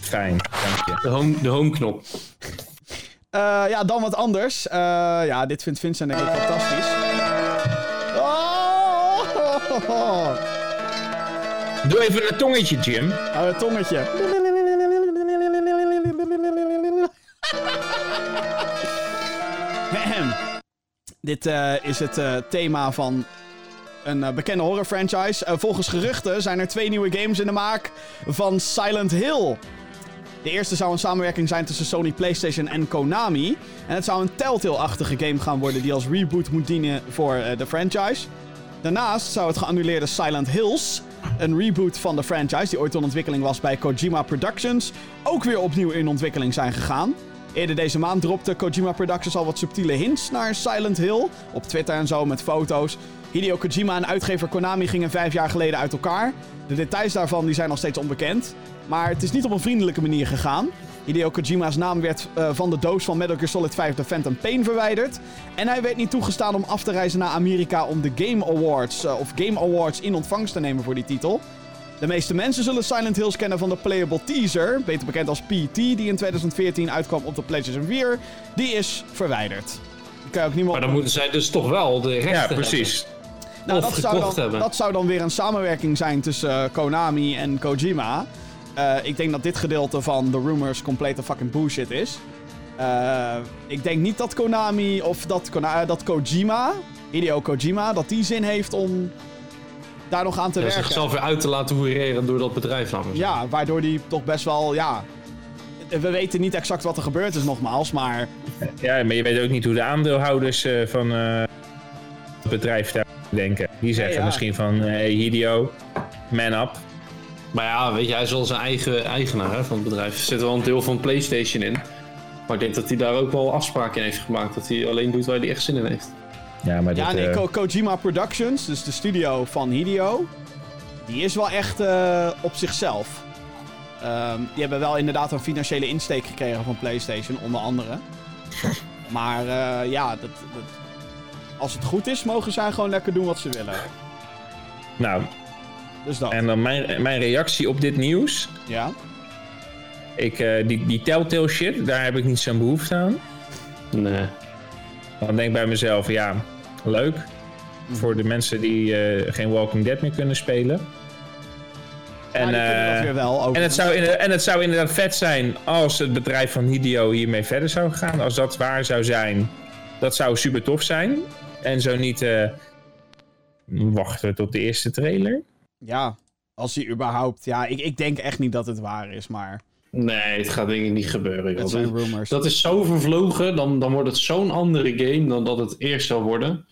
Fijn, dank je. De home, de home knop. Eh, ja, dan wat anders. Eh, ja, dit vindt Vincent denk ik fantastisch. Oh! Doe even een tongetje, Jim. Oh, het tongetje. Dit eh, is het eh, thema van een eh, bekende horror franchise. Volgens geruchten zijn er twee nieuwe games in de maak van Silent Hill. De eerste zou een samenwerking zijn tussen Sony PlayStation en Konami. En het zou een Telltale-achtige game gaan worden die als reboot moet dienen voor de franchise. Daarnaast zou het geannuleerde Silent Hills, een reboot van de franchise die ooit in ontwikkeling was bij Kojima Productions, ook weer opnieuw in ontwikkeling zijn gegaan. Eerder deze maand dropte Kojima Productions al wat subtiele hints naar Silent Hill. Op Twitter en zo met foto's. Hideo Kojima en uitgever Konami gingen vijf jaar geleden uit elkaar. De details daarvan die zijn nog steeds onbekend. Maar het is niet op een vriendelijke manier gegaan. Hideo Kojima's naam werd eh, van de doos van Metal Gear Solid 5 The Phantom Pain verwijderd. En hij werd niet toegestaan om af te reizen naar Amerika om de Game Awards, eh, of Game Awards in ontvangst te nemen voor die titel. De meeste mensen zullen Silent Hills kennen van de playable teaser, beter bekend als PT, die in 2014 uitkwam op de PlayStation 4. Die is verwijderd. Die kan je ook niet meer Maar dan moeten zij dus toch wel de rechten Ja, hebben. precies. nou, of dat zou, gekocht dan, hebben. dat zou dan weer een samenwerking zijn tussen eh, Konami en Kojima. Eh, ik denk dat dit gedeelte van de rumors complete fucking bullshit is. Eh, ik denk niet dat Konami of dat, Kona- eh, dat Kojima, Hideo Kojima, dat die zin heeft om daar nog aan te Ja, werken. zichzelf weer uit te laten hoereren door dat bedrijf namelijk. Ja, waardoor die toch best wel, ja... We weten niet exact wat er gebeurd is nogmaals, maar... Ja, maar je weet ook niet hoe de aandeelhouders eh, van eh, het bedrijf daar denken. Die zeggen ja. misschien van eh Hideo, man up. Maar ja, weet je, hij is wel zijn eigen eigenaar hè, van het bedrijf. Er zit wel een deel van PlayStation in. Maar ik denk dat hij daar ook wel afspraken in heeft gemaakt. Dat hij alleen doet waar hij echt zin in heeft. Ja, maar Ja, dit, nee, eh, Ko- Kojima Productions, dus de studio van Hideo, die is wel echt eh, op zichzelf. Ehm, die hebben wel inderdaad een financiële insteek gekregen van PlayStation, onder andere. [LAUGHS] Maar eh, ja, dat, dat- als het goed is, mogen zij gewoon lekker doen wat ze willen. nou, Dus dat. en dan mijn, mijn reactie op dit nieuws. Ja. Ik, eh, die, die Telltale shit, daar heb ik niet zo'n behoefte aan. Nee. Dan denk ik bij mezelf, ja, leuk. Voor de mensen die eh, geen Walking Dead meer kunnen spelen. En, weer wel. en, het zou inderdaad, en het zou inderdaad vet zijn als het bedrijf van Hideo hiermee verder zou gaan. Als dat waar zou zijn, dat zou super tof zijn. En zo niet eh, wachten we tot de eerste trailer. Ja, als die überhaupt... Ja, ik, ik denk echt niet dat het waar is, maar... Nee, het gaat denk ik niet gebeuren. Het zijn Dat, rumors. dat is zo vervlogen, dan, dan wordt het zo'n andere game dan dat het eerst zou worden.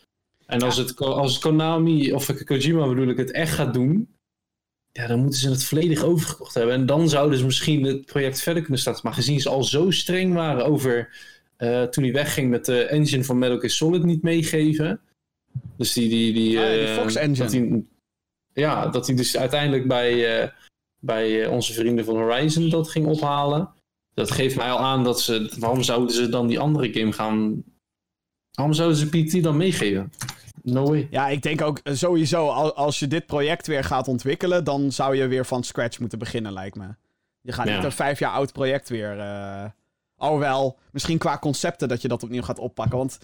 En als, het, als Konami, of Kojima bedoel ik, het echt gaat doen... Ja, dan moeten ze het volledig overgekocht hebben. En dan zouden ze misschien het project verder kunnen starten. Maar gezien ze al zo streng waren over... eh, toen hij wegging met de engine van Metal Gear Solid niet meegeven. Dus die... die, die, Ah ja, die eh, Fox engine. dat hij- ja, dat hij dus uiteindelijk bij, eh, bij eh, onze vrienden van Horizon dat ging ophalen. Dat geeft mij al aan dat ze... Waarom zouden ze dan die andere game gaan... Waarom zouden ze PT dan meegeven? No way. Ja, ik denk ook eh, sowieso, al- als je dit project weer gaat ontwikkelen, dan zou je weer van scratch moeten beginnen, lijkt me. Je gaat Ja. niet een vijf jaar oud project weer. eh Alhoewel, misschien qua concepten dat je dat opnieuw gaat oppakken. Want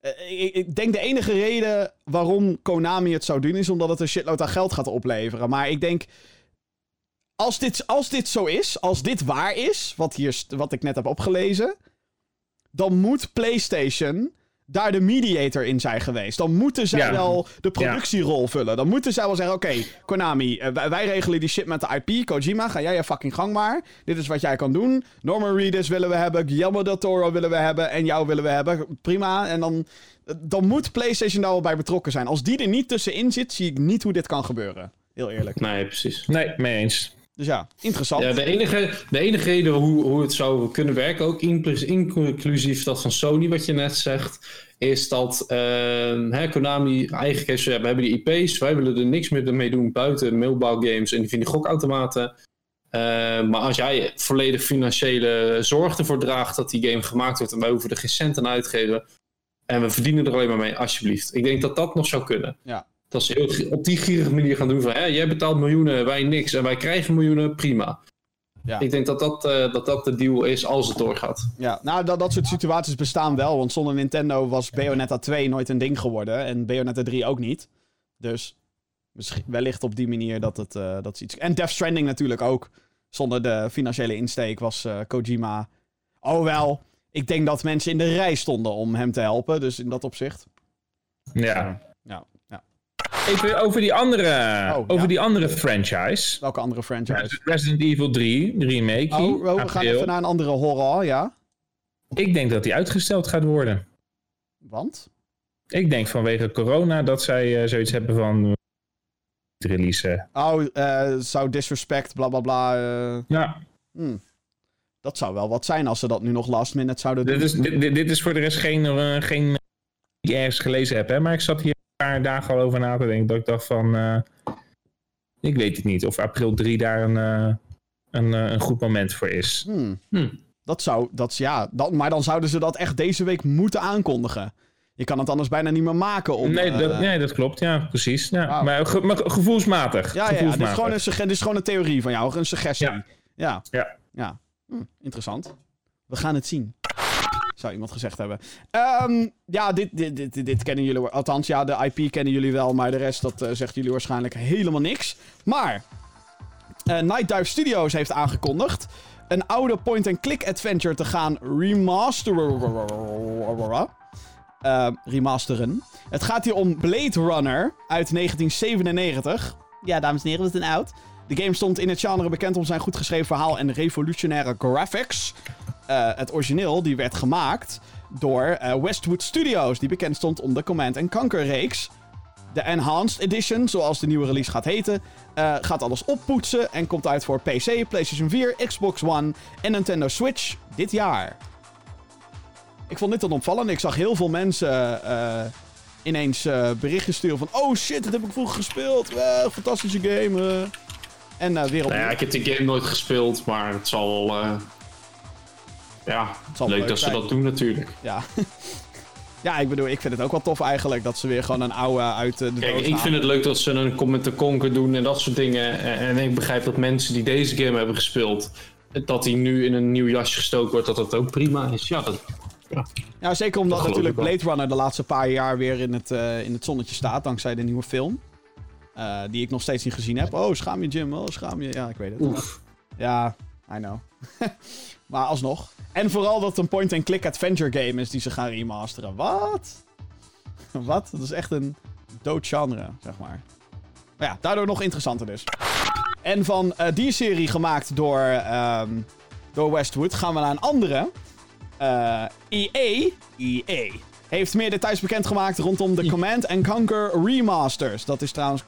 eh, ik, ik denk de enige reden waarom Konami het zou doen, is omdat het een shitload aan geld gaat opleveren. Maar ik denk. Als dit, als dit zo is, als dit waar is, wat, hier, wat ik net heb opgelezen, dan moet PlayStation daar de mediator in zijn geweest. Dan moeten zij Ja. wel de productierol vullen. Dan moeten zij wel zeggen: Oké, Konami, eh, wij, wij regelen die shit met de IP. Kojima, ga jij je fucking gang maar. Dit is wat jij kan doen. Norman Reedus willen we hebben. Guillermo del Toro willen we hebben. En jou willen we hebben. Prima. En dan, dan moet PlayStation daar wel bij betrokken zijn. Als die er niet tussenin zit, zie ik niet hoe dit kan gebeuren. Heel eerlijk. Nee, precies. Nee, mee eens. Dus ja, interessant. Ja, de enige, de enige reden hoe, hoe het zou kunnen werken, ook inclus- inclusief dat van Sony, wat je net zegt, is dat eh, hè, Konami eigenlijk heeft ja, we hebben die IP's, wij willen er niks meer mee doen buiten mobile games en die vinden gokautomaten. Eh, maar als jij volledig financiële zorg ervoor draagt dat die game gemaakt wordt en wij hoeven er geen cent aan uitgeven en we verdienen er alleen maar mee, alsjeblieft. Ik denk dat dat nog zou kunnen. Ja. Dat ze heel, op die gierige manier gaan doen van, hè, jij betaalt miljoenen, wij niks en wij krijgen miljoenen, prima. Ja. Ik denk dat dat, eh, dat dat de deal is als het doorgaat. Ja, nou, dat, dat soort situaties bestaan wel. Want zonder Nintendo was Bayonetta 2 nooit een ding geworden. En Bayonetta 3 ook niet. Dus misschien, wellicht op die manier dat het eh, dat is iets... En Death Stranding natuurlijk ook. Zonder de financiële insteek was eh, Kojima... Oh wel, ik denk dat mensen in de rij stonden om hem te helpen. Dus in dat opzicht. Ja. Ja, ja. Even over die andere, Oh, over ja. die andere franchise. Welke andere franchise? Resident Evil 3, de remake. Oh, we gaan even naar een andere horror, ja. Ik denk dat die uitgesteld gaat worden. Want? Ik denk vanwege corona dat zij eh, zoiets hebben van... eh, releasen. Oh, eh zou disrespect, bla bla bla. Ja, hmm. Dat zou wel wat zijn als ze dat nu nog last minute zouden doen. dit is, dit, dit- is voor de rest geen, geen die ik ergens gelezen heb. Hè? Maar ik zat hier paar dagen al over na te denken. Dat ik dacht van... eh, ik weet het niet of april 3 daar een, eh, een, eh, een goed moment voor is. Hmm. Hmm. Dat zou, dat, ja, dat, maar dan zouden ze dat echt deze week moeten aankondigen. Je kan het anders bijna niet meer maken om... nee, dat, nee, dat klopt. Ja, precies. Ja. Maar, ge- maar gevoelsmatig. ja, ja, ja, dit, is gewoon een, sugge- dit is gewoon een theorie van jou, een suggestie. Ja. Ja. Ja. Ja. Hm, interessant. We gaan het zien. Zou iemand gezegd hebben. Ehm, ja, dit, dit, dit, dit kennen jullie. Althans, ja, de IP kennen jullie wel. Maar de rest, dat eh, zegt jullie waarschijnlijk helemaal niks. Maar. eh Night Dive Studios heeft aangekondigd. Een oude point-and-click adventure te gaan remasteren. Eh, remasteren. Het gaat hier om Blade Runner uit 1997. Ja, dames en heren, we zijn oud. De game stond in het genre bekend om zijn goed geschreven verhaal en revolutionaire graphics. Eh, het origineel die werd gemaakt door eh, Westwood Studios, die bekend stond om de Command Conquer reeks. De Enhanced Edition, zoals de nieuwe release gaat heten, eh, gaat alles oppoetsen en komt uit voor PC, PlayStation 4, Xbox One en Nintendo Switch dit jaar. Ik vond dit dan opvallend. Ik zag heel veel mensen ineens eh, berichten sturen van... Oh shit, dat heb ik vroeger gespeeld. Fantastische game. En weer opnieuw. Nou ja, ik heb die game nooit gespeeld, maar het zal wel. Ja, wel leuk leuk dat ze dat doen natuurlijk. Ja. [LAUGHS] ja, ik bedoel, ik vind het ook wel tof eigenlijk dat ze weer gewoon een oude uit de Kijk, ik vind het leuk dat ze een Command Conquer doen en dat soort dingen. En, ik begrijp dat mensen die deze game hebben gespeeld, dat die nu in een nieuw jasje gestoken wordt, dat dat ook prima is. Ja, dat, Ja, zeker omdat natuurlijk. Blade Runner de laatste paar jaar weer in het, eh, in het zonnetje staat, dankzij de nieuwe film. Eh, die ik nog steeds niet gezien heb. Oh, schaam je Jim, oh, schaam je. Ja, ik weet het. oef. Ja, I know. [LAUGHS] maar alsnog. En vooral dat het een point-and-click adventure game is die ze gaan remasteren. Wat? [LAUGHS] Wat? Dat is echt een dood genre, zeg maar. Maar ja, daardoor nog interessanter dus. En van eh, die serie gemaakt door, ehm, door Westwood gaan we naar een andere. Eh EA, EA heeft meer details bekendgemaakt rondom de Command Conquer remasters. Dat is trouwens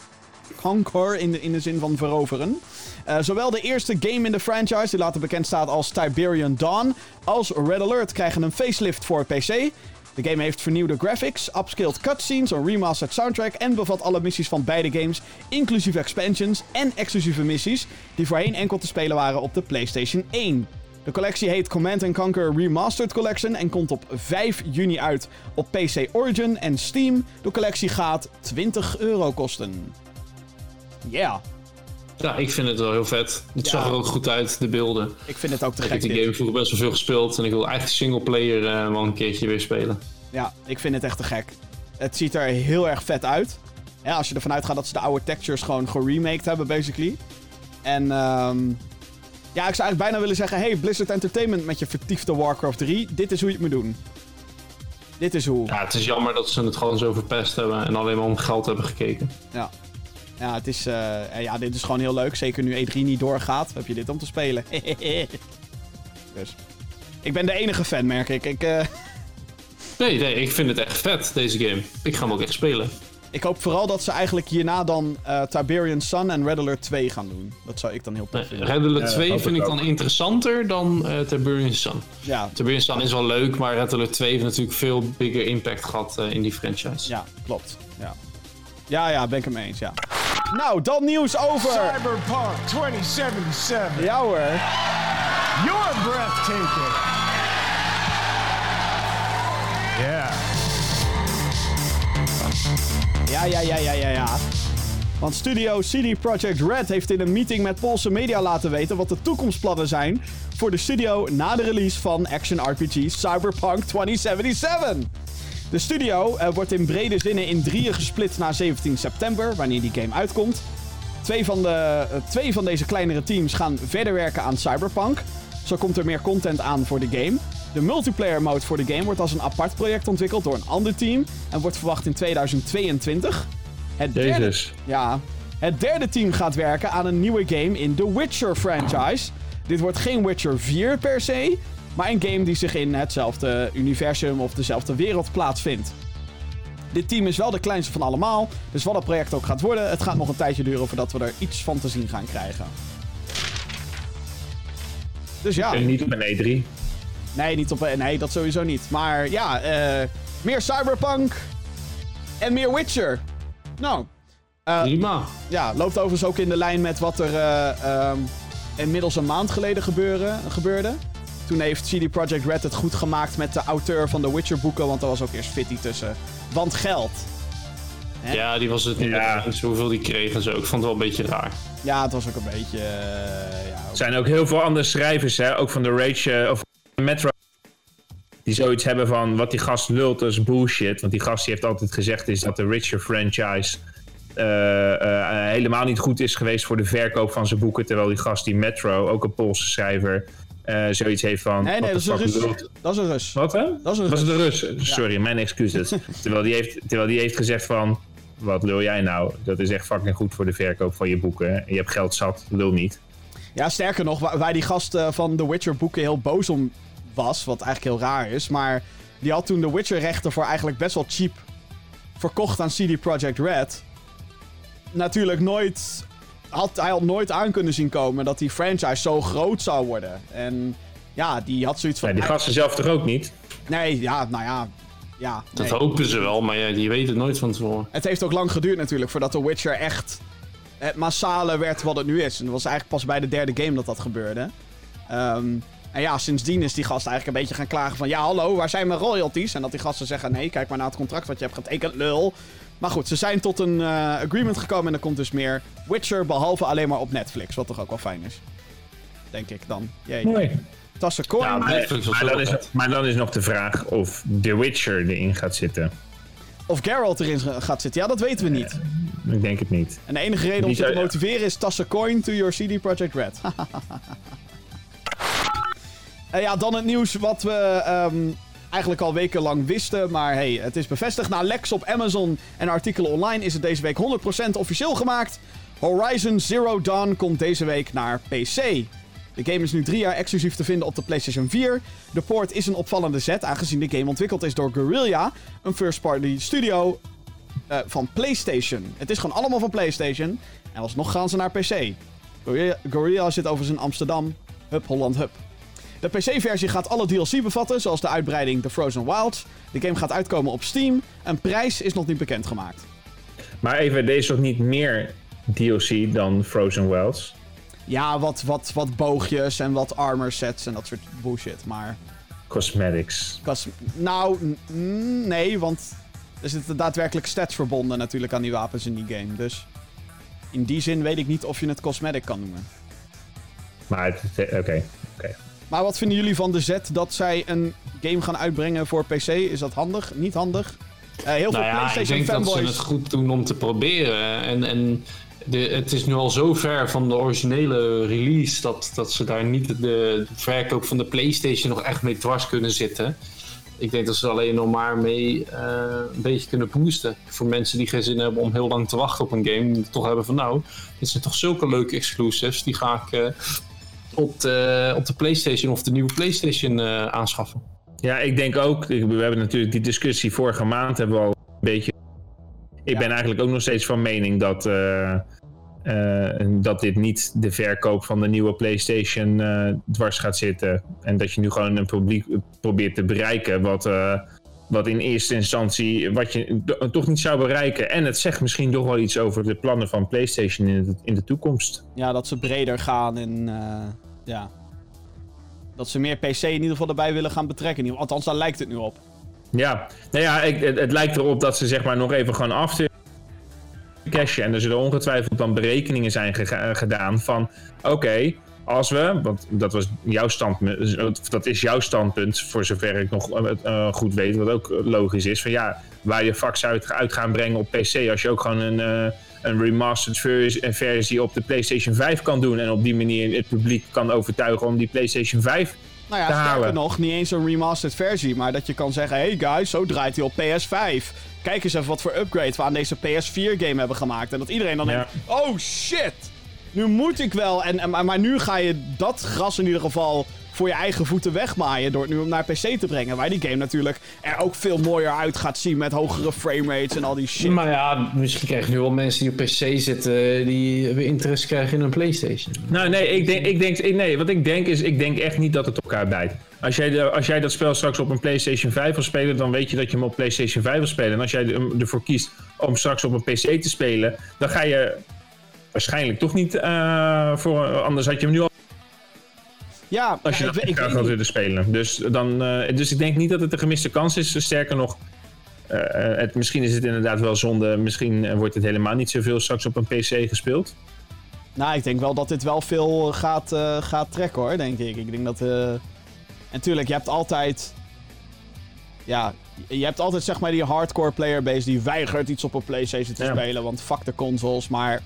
Conquer in de, in de zin van veroveren. Eh, zowel de eerste game in de franchise, die later bekend staat als Tiberian Dawn, als Red Alert krijgen een facelift voor PC. De game heeft vernieuwde graphics, upscaled cutscenes, een remastered soundtrack en bevat alle missies van beide games, inclusief expansions en exclusieve missies, die voorheen enkel te spelen waren op de PlayStation 1. De collectie heet Command Conquer Remastered Collection en komt op 5 juni uit op PC Origin en Steam. De collectie gaat 20 euro kosten. Yeah, Ja, ik vind het wel heel vet. Het Ja. zag er ook goed uit, de beelden. ik vind het ook te Ik heb gek die game vroeger best wel veel gespeeld en ik wil eigenlijk singleplayer eh wel een keertje weer spelen. Ja, ik vind het echt te gek. Het ziet er heel erg vet uit. Ja, als je ervan uitgaat dat ze de oude textures gewoon geremaked hebben, basically. En ehm ja, ik zou eigenlijk bijna willen zeggen... Hey, Blizzard Entertainment met je vertiefde Warcraft 3. Dit is hoe je het moet doen. Dit is hoe. Ja, het is jammer dat ze het gewoon zo verpest hebben en alleen maar om geld hebben gekeken. Ja. Ja, het is, eh, ja, dit is gewoon heel leuk. Zeker nu E3 niet doorgaat, heb je dit om te spelen. [LAUGHS] dus. Ik ben de enige fan, merk ik. ik eh, [LAUGHS] Nee, nee, ik vind het echt vet, deze game. Ik ga hem ook echt spelen. Ik hoop vooral dat ze eigenlijk hierna dan eh, Tiberian Sun en Red Alert 2 gaan doen. Dat zou ik dan heel tof vinden. Red Alert Ja, 2 hoop vind ik dan interessanter dan eh Tiberian Sun. Ja, Tiberian Sun is wel leuk, maar Red Alert 2 heeft natuurlijk veel bigger impact gehad eh, in die franchise. ja, klopt. Ja. ja, ja, ben ik het mee eens, ja. Nou, dan nieuws over... Cyberpunk 2077. Ja hoor. You're breathtaking. Yeah. Ja, ja, ja, ja, ja, ja. Want studio CD Projekt Red heeft in een meeting met Poolse media laten weten wat de toekomstplannen zijn voor de studio na de release van action RPG Cyberpunk 2077. De studio eh, wordt in brede zinnen in drieën gesplit na 17 september, wanneer die game uitkomt. Twee van, de, eh, twee van deze kleinere teams gaan verder werken aan Cyberpunk. Zo komt er meer content aan voor de game. De multiplayer mode voor de game wordt als een apart project ontwikkeld door een ander team en wordt verwacht in 2022. Het derde, ja, het derde team gaat werken aan een nieuwe game in de Witcher franchise. Dit wordt geen Witcher 4 per se, maar een game die zich in hetzelfde universum of dezelfde wereld plaatsvindt. Dit team is wel de kleinste van allemaal, dus wat het project ook gaat worden, het gaat nog een tijdje duren voordat we er iets van te zien gaan krijgen. Dus ja, En niet op een E E3. nee, niet op, nee, dat sowieso niet. Maar ja, eh, meer Cyberpunk en meer Witcher. Nou, Prima. ja, loopt overigens ook in de lijn met wat er eh, ehm, inmiddels een maand geleden gebeuren, gebeurde. Toen heeft CD Projekt Red het goed gemaakt met de auteur van de Witcher boeken, want er was ook eerst fitty tussen. Want geld. Hè? Ja, die was het niet Ja. ja. hoeveel die kreeg en zo. Ik vond het wel een beetje raar. Ja, het was ook een beetje... eh, ja, Er zijn ook heel veel andere schrijvers, hè, ook van de Rage eh, of Metro. Die zoiets hebben van wat die gast lult, dat is bullshit. Want die gast die heeft altijd gezegd is dat de Witcher franchise eh, eh, helemaal niet goed is geweest voor de verkoop van zijn boeken. Terwijl die gast, die Metro, ook een Poolse schrijver, eh, zoiets heeft van. Nee, dat is een Rus. Dat is een Rus. Wat hè? Dat is een Was het Rus. de Rus? Sorry, mijn excuses. [LAUGHS] terwijl, die heeft, terwijl die heeft gezegd van. Wat lul jij nou? Dat is echt fucking goed voor de verkoop van je boeken. Je hebt geld zat, lul niet. Ja, sterker nog, waar, waar die gast eh, van The Witcher boeken heel boos om was, wat eigenlijk heel raar is, maar die had toen The Witcher rechten voor eigenlijk best wel cheap verkocht aan CD Projekt Red. Natuurlijk nooit, had, hij had nooit aan kunnen zien komen dat die franchise zo groot zou worden. En ja, die had zoiets van... Ja, die gasten zelf toch ook niet? Nee, ja, nou ja, ja. Dat nee. hopen ze wel, maar ja, die weten het nooit van tevoren. Het heeft ook lang geduurd natuurlijk voordat The Witcher echt het massale werd wat het nu is. En dat was eigenlijk pas bij de derde game dat dat gebeurde. Ehm, en ja, sindsdien is die gast eigenlijk een beetje gaan klagen van... Ja, hallo, waar zijn mijn royalties? En dat die gasten zeggen... Nee, kijk maar naar het contract wat je hebt getekend, lul. Maar goed, ze zijn tot een eh, agreement gekomen... en er komt dus meer Witcher, behalve alleen maar op Netflix. Wat toch ook wel fijn is. Denk ik dan. Jee. Mooi. Tassen coin. Ja, Maar wel dan, is, maar dan is nog de vraag of The Witcher erin gaat zitten. Of Geralt erin gaat zitten. Ja, dat weten we niet. Ik denk het niet. En de enige reden om Niet ze te motiveren is tassen coin to your CD Projekt Red. [LAUGHS] En ja, dan het nieuws wat we ehm, eigenlijk al wekenlang wisten. Maar hey, het is bevestigd. Na leaks op Amazon en artikelen online is het deze week 100% officieel gemaakt. Horizon Zero Dawn komt deze week naar PC. De game is nu drie jaar exclusief te vinden op de PlayStation 4. De port is een opvallende zet, aangezien de game ontwikkeld is door Guerrilla, een first-party studio eh, van PlayStation. Het is gewoon allemaal van PlayStation. En alsnog gaan ze naar PC. Gorilla zit overigens in Amsterdam. Hup, Holland, hup. De PC-versie gaat alle DLC bevatten, zoals de uitbreiding The Frozen Wilds. De game gaat uitkomen op Steam. Een prijs is nog niet bekendgemaakt. Maar even, deze is toch niet meer DLC dan Frozen Wilds? Ja, wat, wat, wat boogjes en wat armor sets en dat soort bullshit. Maar, Cosmetics. cos- nou, nee, want er zitten daadwerkelijk stats verbonden natuurlijk aan die wapens in die game. Dus in die zin weet ik niet of je het cosmetic kan noemen. Maar het- het- oké. oké. Maar wat vinden jullie van de zet dat zij een game gaan uitbrengen voor PC? Is dat handig? Niet handig? Eh, heel veel Nou ja, ik PlayStation denk dat ze fanboys. het goed doen om te proberen. En, en de, het is nu al zo ver van de originele release dat, dat ze daar niet de, de verkoop van de PlayStation nog echt mee dwars kunnen zitten. Ik denk dat ze er alleen nog maar mee eh, een beetje kunnen boosten. Voor mensen die geen zin hebben om heel lang te wachten op een game. Die toch hebben van nou, dit zijn toch zulke leuke exclusives. Die ga ik eh, op, de, op de PlayStation of de nieuwe PlayStation eh, aanschaffen. Ja, ik denk ook. We hebben natuurlijk die discussie vorige maand hebben we al een beetje Ik ben eigenlijk ook nog steeds van mening dat, eh, eh, dat dit niet de verkoop van de nieuwe PlayStation dwars gaat zitten. En dat je nu gewoon een publiek probeert te bereiken wat, wat in eerste instantie wat je toch niet zou bereiken. En het zegt misschien toch wel iets over de plannen van PlayStation in de, in de toekomst. Ja, dat ze breder gaan en eh, ja. Dat ze meer PC in ieder geval erbij willen gaan betrekken. Althans, daar lijkt het nu op. Ja, nou ja, ik, het, het lijkt erop dat ze zeg maar nog even te cashen. En er zullen ongetwijfeld dan berekeningen zijn gedaan van... Oké, als we, want dat was jouw standpunt, dat is jouw standpunt voor zover ik nog eh, eh, goed weet, wat ook logisch is. Van ja, waar je fax uit, uit gaan brengen op PC, als je ook gewoon een, eh, een remastered vers- een versie op de PlayStation 5 kan doen en op die manier het publiek kan overtuigen om die PlayStation 5 Nou ja, te sterker halen. nog, niet eens een remastered versie. Maar dat je kan zeggen, hey guys, zo draait hij op PS5. Kijk eens even wat voor upgrade we aan deze PS4-game hebben gemaakt. En dat iedereen dan Ja. denkt, oh shit, nu moet ik wel. En, en, maar maar nu ga je dat gras in ieder geval voor je eigen voeten wegmaaien door het nu om naar PC te brengen. Waar die game natuurlijk er ook veel mooier uit gaat zien met hogere framerates en al die shit. Maar ja, misschien krijg je nu wel mensen die op PC zitten die weer interesse krijgen in een PlayStation. Nou, nee, ik denk, ik denk, ik- nee, wat ik denk is, ik denk echt niet dat het elkaar bijt. Als jij, de, als jij dat spel straks op een PlayStation 5 wil spelen, dan weet je dat je hem op PlayStation 5 wil spelen. En als jij er- ervoor kiest om straks op een PC te spelen, dan ga je waarschijnlijk toch niet eh, voor. Anders had je hem nu al. ja, Als je ja, dat ik, graag had willen spelen. Dus, dan, eh, dus ik denk niet dat het een gemiste kans is. Sterker nog, eh, het, misschien is het inderdaad wel zonde. Misschien wordt het helemaal niet zoveel straks op een PC gespeeld. Nou, ik denk wel dat dit wel veel gaat, gaat trekken hoor, denk ik. Ik denk dat. En tuurlijk, je hebt altijd. Ja, je hebt altijd zeg maar die hardcore playerbase die weigert iets op een PlayStation te Ja. spelen, want fuck de consoles. Maar.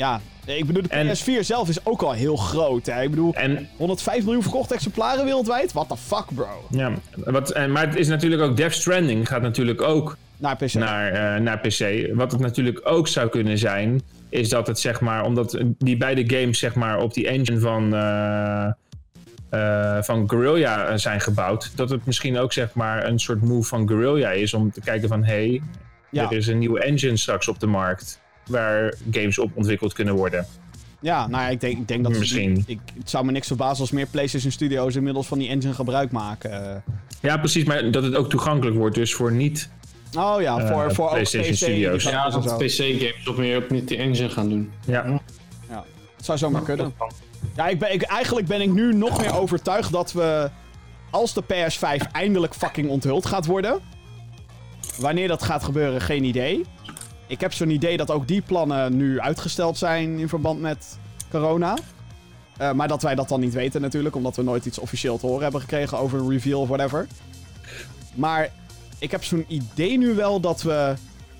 Ja, ik bedoel, de En- PS4 zelf is ook al heel groot. Hè? Ik bedoel, En 105 miljoen verkochte exemplaren wereldwijd? What the fuck, bro? Ja, wat, en, maar het is natuurlijk ook Death Stranding gaat natuurlijk ook Naar PC. naar, eh, naar PC. Wat het natuurlijk ook zou kunnen zijn, is dat het zeg maar, omdat die beide games zeg maar op die engine van, eh, eh, van Guerrilla eh, zijn gebouwd, dat het misschien ook zeg maar een soort move van Guerrilla is om te kijken van, hé, hey, Ja. er is een nieuwe engine straks op de markt waar games op ontwikkeld kunnen worden. Ja, nou ja, ik denk, ik denk dat... Misschien. Ik, het zou me niks verbazen als meer PlayStation Studios inmiddels van die engine gebruik maken. Ja, precies, maar dat het ook toegankelijk wordt dus voor niet Oh ja, voor, Eh, voor ook PlayStation PC Studios. Ja, dat. PC-games op meer op niet die engine gaan doen. ja, Het zou zomaar kunnen. Ja, ik ben, ik, eigenlijk ben ik nu nog meer overtuigd dat we... Als de PS5 eindelijk fucking onthuld gaat worden... Wanneer dat gaat gebeuren, geen idee. Ik heb zo'n idee dat ook die plannen nu uitgesteld zijn in verband met corona. Eh, maar dat wij dat dan niet weten natuurlijk, omdat we nooit iets officieel te horen hebben gekregen over een reveal of whatever. Maar ik heb zo'n idee nu wel dat we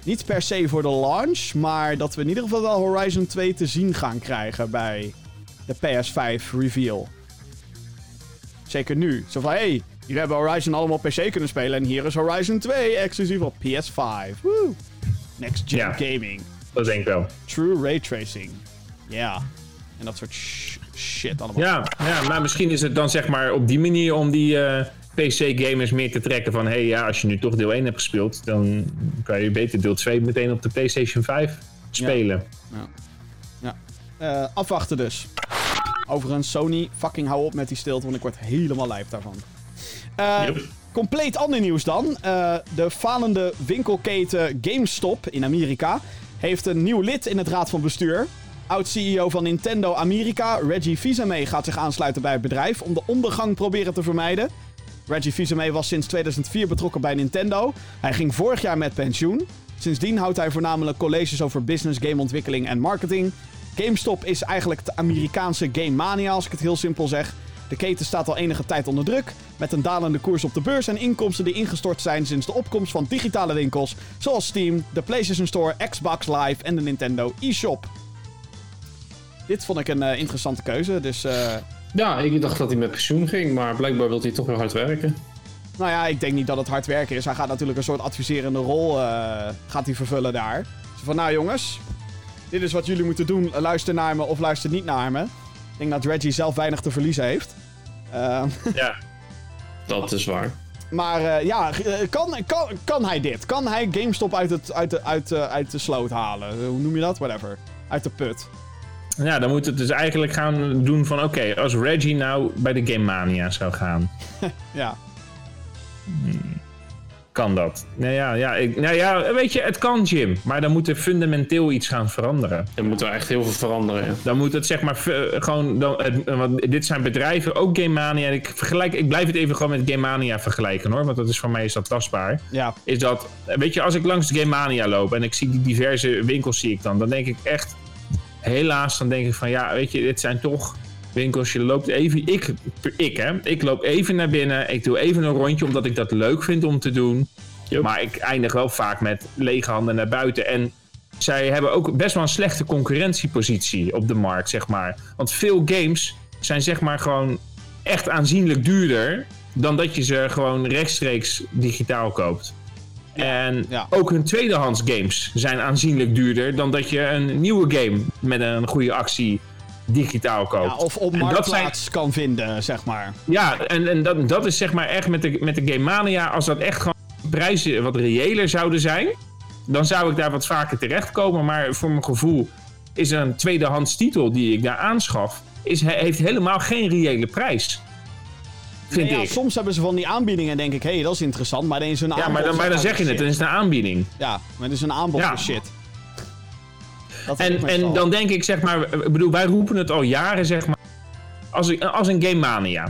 niet per se voor de launch, maar dat we in ieder geval wel Horizon 2 te zien gaan krijgen bij de PS5 reveal. Zeker nu. Zo van, hey, jullie hebben Horizon allemaal op PC kunnen spelen en hier is Horizon 2 exclusief op PS5. Woo! Next gen Ja. gaming. dat denk ik wel. True ray tracing. Ja. En dat soort sh- shit allemaal. Ja, ja, maar misschien is het dan zeg maar op die manier om die eh, PC-gamers meer te trekken van... hé, hey, ja, als je nu toch deel 1 hebt gespeeld... dan kan je beter deel 2 meteen op de PlayStation 5 spelen. Eh, afwachten dus. Overigens, Sony, fucking hou op met die stilte, want ik word helemaal lijp daarvan. Eh, Yep. Compleet ander nieuws dan. Eh, de falende winkelketen GameStop in Amerika heeft een nieuw lid in het raad van bestuur. Oud-CEO van Nintendo Amerika, Reggie Fils-Aimé, gaat zich aansluiten bij het bedrijf om de ondergang proberen te vermijden. Reggie Fils-Aimé was sinds 2004 betrokken bij Nintendo. Hij ging vorig jaar met pensioen. Sindsdien houdt hij voornamelijk colleges over business, gameontwikkeling en marketing. GameStop is eigenlijk de Amerikaanse Game Mania, als ik het heel simpel zeg. De keten staat al enige tijd onder druk, met een dalende koers op de beurs en inkomsten die ingestort zijn sinds de opkomst van digitale winkels zoals Steam, de PlayStation Store, Xbox Live en de Nintendo eShop. Dit vond ik een eh, interessante keuze, dus eh, Ja, ik dacht dat hij met pensioen ging, maar blijkbaar wil hij toch weer hard werken. nou ja, ik denk niet dat het hard werken is. Hij gaat natuurlijk een soort adviserende rol eh, gaat hij vervullen daar. Zo van, nou jongens, dit is wat jullie moeten doen. Luister naar me of luister niet naar me. Ik denk dat Reggie zelf weinig te verliezen heeft. Eh, Dat is waar. maar eh, ja, eh, kan, kan, kan hij dit? Kan hij GameStop uit, het, uit, de, uit, de, uit de sloot halen? Eh, Hoe noem je dat? Whatever. Uit de put. Ja, dan moet het dus eigenlijk gaan doen van... Oké, als Reggie nou bij de Game Mania zou gaan... [LAUGHS] Ja. Kan dat. Nou ja, ja, ik, nou ja, weet je, het kan, Jim. Maar dan moet er fundamenteel iets gaan veranderen. Er moet er echt heel veel veranderen. ja. Dan moet het zeg maar v- gewoon. Dan, het, want dit zijn bedrijven, ook Game Mania. En ik, vergelijk, ik blijf het even gewoon met Game Mania vergelijken hoor. Want dat is voor mij is dat tastbaar. Ja. Is dat, weet je, als ik langs Game Mania loop en ik zie die diverse winkels, zie ik dan. Dan denk ik echt, helaas, dan denk ik van ja, weet je, dit zijn toch winkels. Je loopt even, ik, ik hè, ik loop even naar binnen. Ik doe even een rondje omdat ik dat leuk vind om te doen. Maar ik eindig wel vaak met lege handen naar buiten. En zij hebben ook best wel een slechte concurrentiepositie op de markt, zeg maar. Want veel games zijn zeg maar gewoon echt aanzienlijk duurder dan dat je ze gewoon rechtstreeks digitaal koopt. En ja. ook hun tweedehands games zijn aanzienlijk duurder dan dat je een nieuwe game met een goede actie digitaal koopt. ja of op marktplaats kan vinden, zeg maar. ja, en, en dat, dat is zeg maar echt met de, met de Game Mania. Als dat echt gewoon prijzen wat reëler zouden zijn, dan zou ik daar wat vaker terechtkomen. Maar voor mijn gevoel is een tweedehands titel die ik daar aanschaf, is, he- heeft helemaal geen reële prijs. Vind Nee, ja, soms hebben ze van die aanbiedingen en denk ik, hé, hey, dat is interessant. Maar dan is een Ja, maar dan, maar dan van zeg je het, dan is het een aanbieding. Ja, maar het is een aanbod Ja. voor shit. Dat En, en dan denk ik, zeg maar, ik bedoel, wij roepen het al jaren, zeg maar, als, ik- als een Game Mania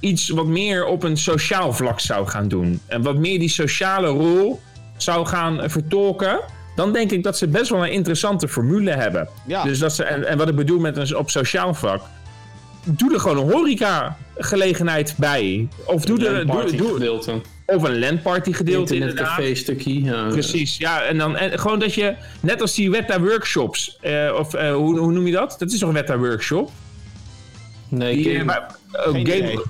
iets wat meer op een sociaal vlak zou gaan doen. En wat meer die sociale rol zou gaan eh, vertolken. Dan denk ik dat ze best wel een interessante formule hebben. Ja. Dus dat ze, en, en wat ik bedoel met een op sociaal vlak. Doe er gewoon een horeca-gelegenheid bij. Of doe er doe, Party doe. Of een landparty gedeelte inderdaad. Internetcafé stukje. Ja. Precies, ja. En dan en gewoon dat je, net als die Weta Workshops, eh, of eh, hoe, hoe noem je dat? Dat is toch een Weta Workshop? Nee, Die, eh, game, maar- oh, game,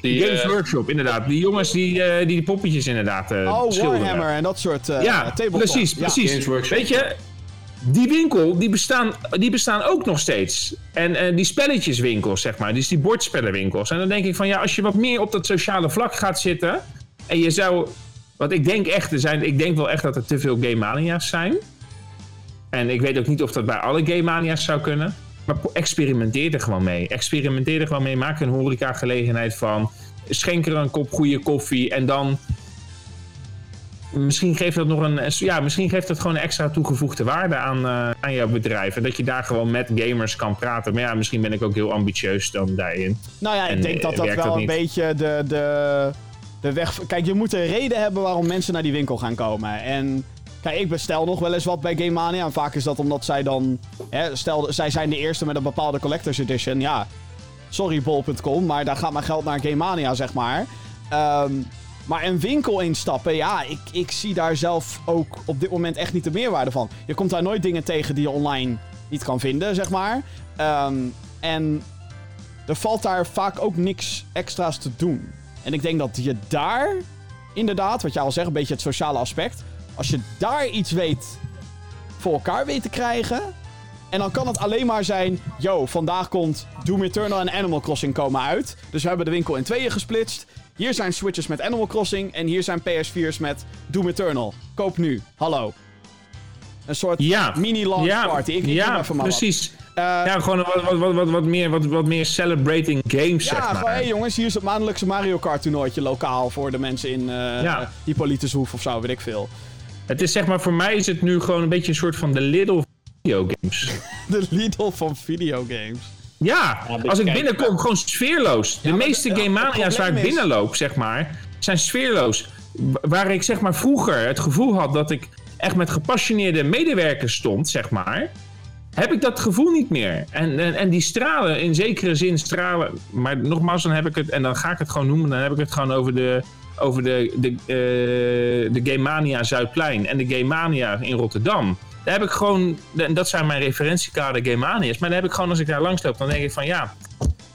die, Games eh, Workshop, inderdaad. Die jongens die eh, die, die poppetjes inderdaad eh Oh, schilderen. Warhammer en dat soort eh Ja, tabletop. precies, Ja. precies. Games Workshop. Weet je, die winkel, die bestaan, die bestaan ook nog steeds. En eh, die spelletjeswinkels, zeg maar, dus die bordspellenwinkels. En dan denk ik van, ja, als je wat meer op dat sociale vlak gaat zitten... en je zou... Want ik denk echt, er zijn, ik denk wel echt dat er te veel game mania's zijn. En ik weet ook niet of dat bij alle game mania's zou kunnen. Maar experimenteer er gewoon mee. Experimenteer er gewoon mee. Maak er een horeca-gelegenheid van. Schenk er een kop goede koffie. En dan misschien geeft dat nog een, ja, misschien geeft dat gewoon een extra toegevoegde waarde aan, eh, aan jouw bedrijf. En dat je daar gewoon met gamers kan praten. Maar ja, misschien ben ik ook heel ambitieus dan daarin. Nou ja, ik En, denk dat eh, dat wel dat een beetje de, de, weg... Kijk, je moet een reden hebben waarom mensen naar die winkel gaan komen. En kijk, ik bestel nog wel eens wat bij Game Mania. En vaak is dat omdat zij dan... Hè, stel, zij zijn de eerste met een bepaalde Collector's Edition. Ja, sorry bol.com, maar daar gaat mijn geld naar Game Mania, zeg maar. Ehm, maar een winkel instappen, ja, ik, ik zie daar zelf ook op dit moment echt niet de meerwaarde van. Je komt daar nooit dingen tegen die je online niet kan vinden, zeg maar. Ehm, en er valt daar vaak ook niks extra's te doen. En ik denk dat je daar, inderdaad, wat jij al zegt, een beetje het sociale aspect. Als je daar iets weet voor elkaar weet te krijgen. En dan kan het alleen maar zijn: yo, vandaag komt Doom Eternal en Animal Crossing komen uit. Dus we hebben de winkel in tweeën gesplitst. Hier zijn Switches met Animal Crossing. En hier zijn PS4's met Doom Eternal. Koop nu. Hallo. Een soort Ja. mini-launch ja, party. Ik, ik ja, wat. Ja, gewoon wat, wat, wat, wat, wat, meer, wat, wat meer celebrating games, Ja, zeg maar. gewoon, hey jongens, hier is het maandelijkse Mario Kart toernooitje lokaal voor de mensen in eh Ja. Hippolytushoef of zo, weet ik veel. Het is zeg maar, voor mij is het nu gewoon een beetje een soort van de Lidl van videogames. [LAUGHS] De Lidl van videogames. Ja, maar als ik kijk, binnenkom, gewoon sfeerloos. De meeste game mania's waar ik is- binnenloop, zeg maar, zijn sfeerloos. Wa- Waar ik zeg maar vroeger het gevoel had dat ik echt met gepassioneerde medewerkers stond, zeg maar. Heb ik dat gevoel niet meer. En, en, en die stralen, in zekere zin stralen. Maar nogmaals, dan heb ik het, en dan ga ik het gewoon noemen, dan heb ik het gewoon over de, over de, de, eh, de Game Mania Zuidplein en de Game Mania in Rotterdam. Daar heb ik gewoon, en dat zijn mijn referentiekader Game Mania's. Maar dan heb ik gewoon, als ik daar langs loop, dan denk ik van ja,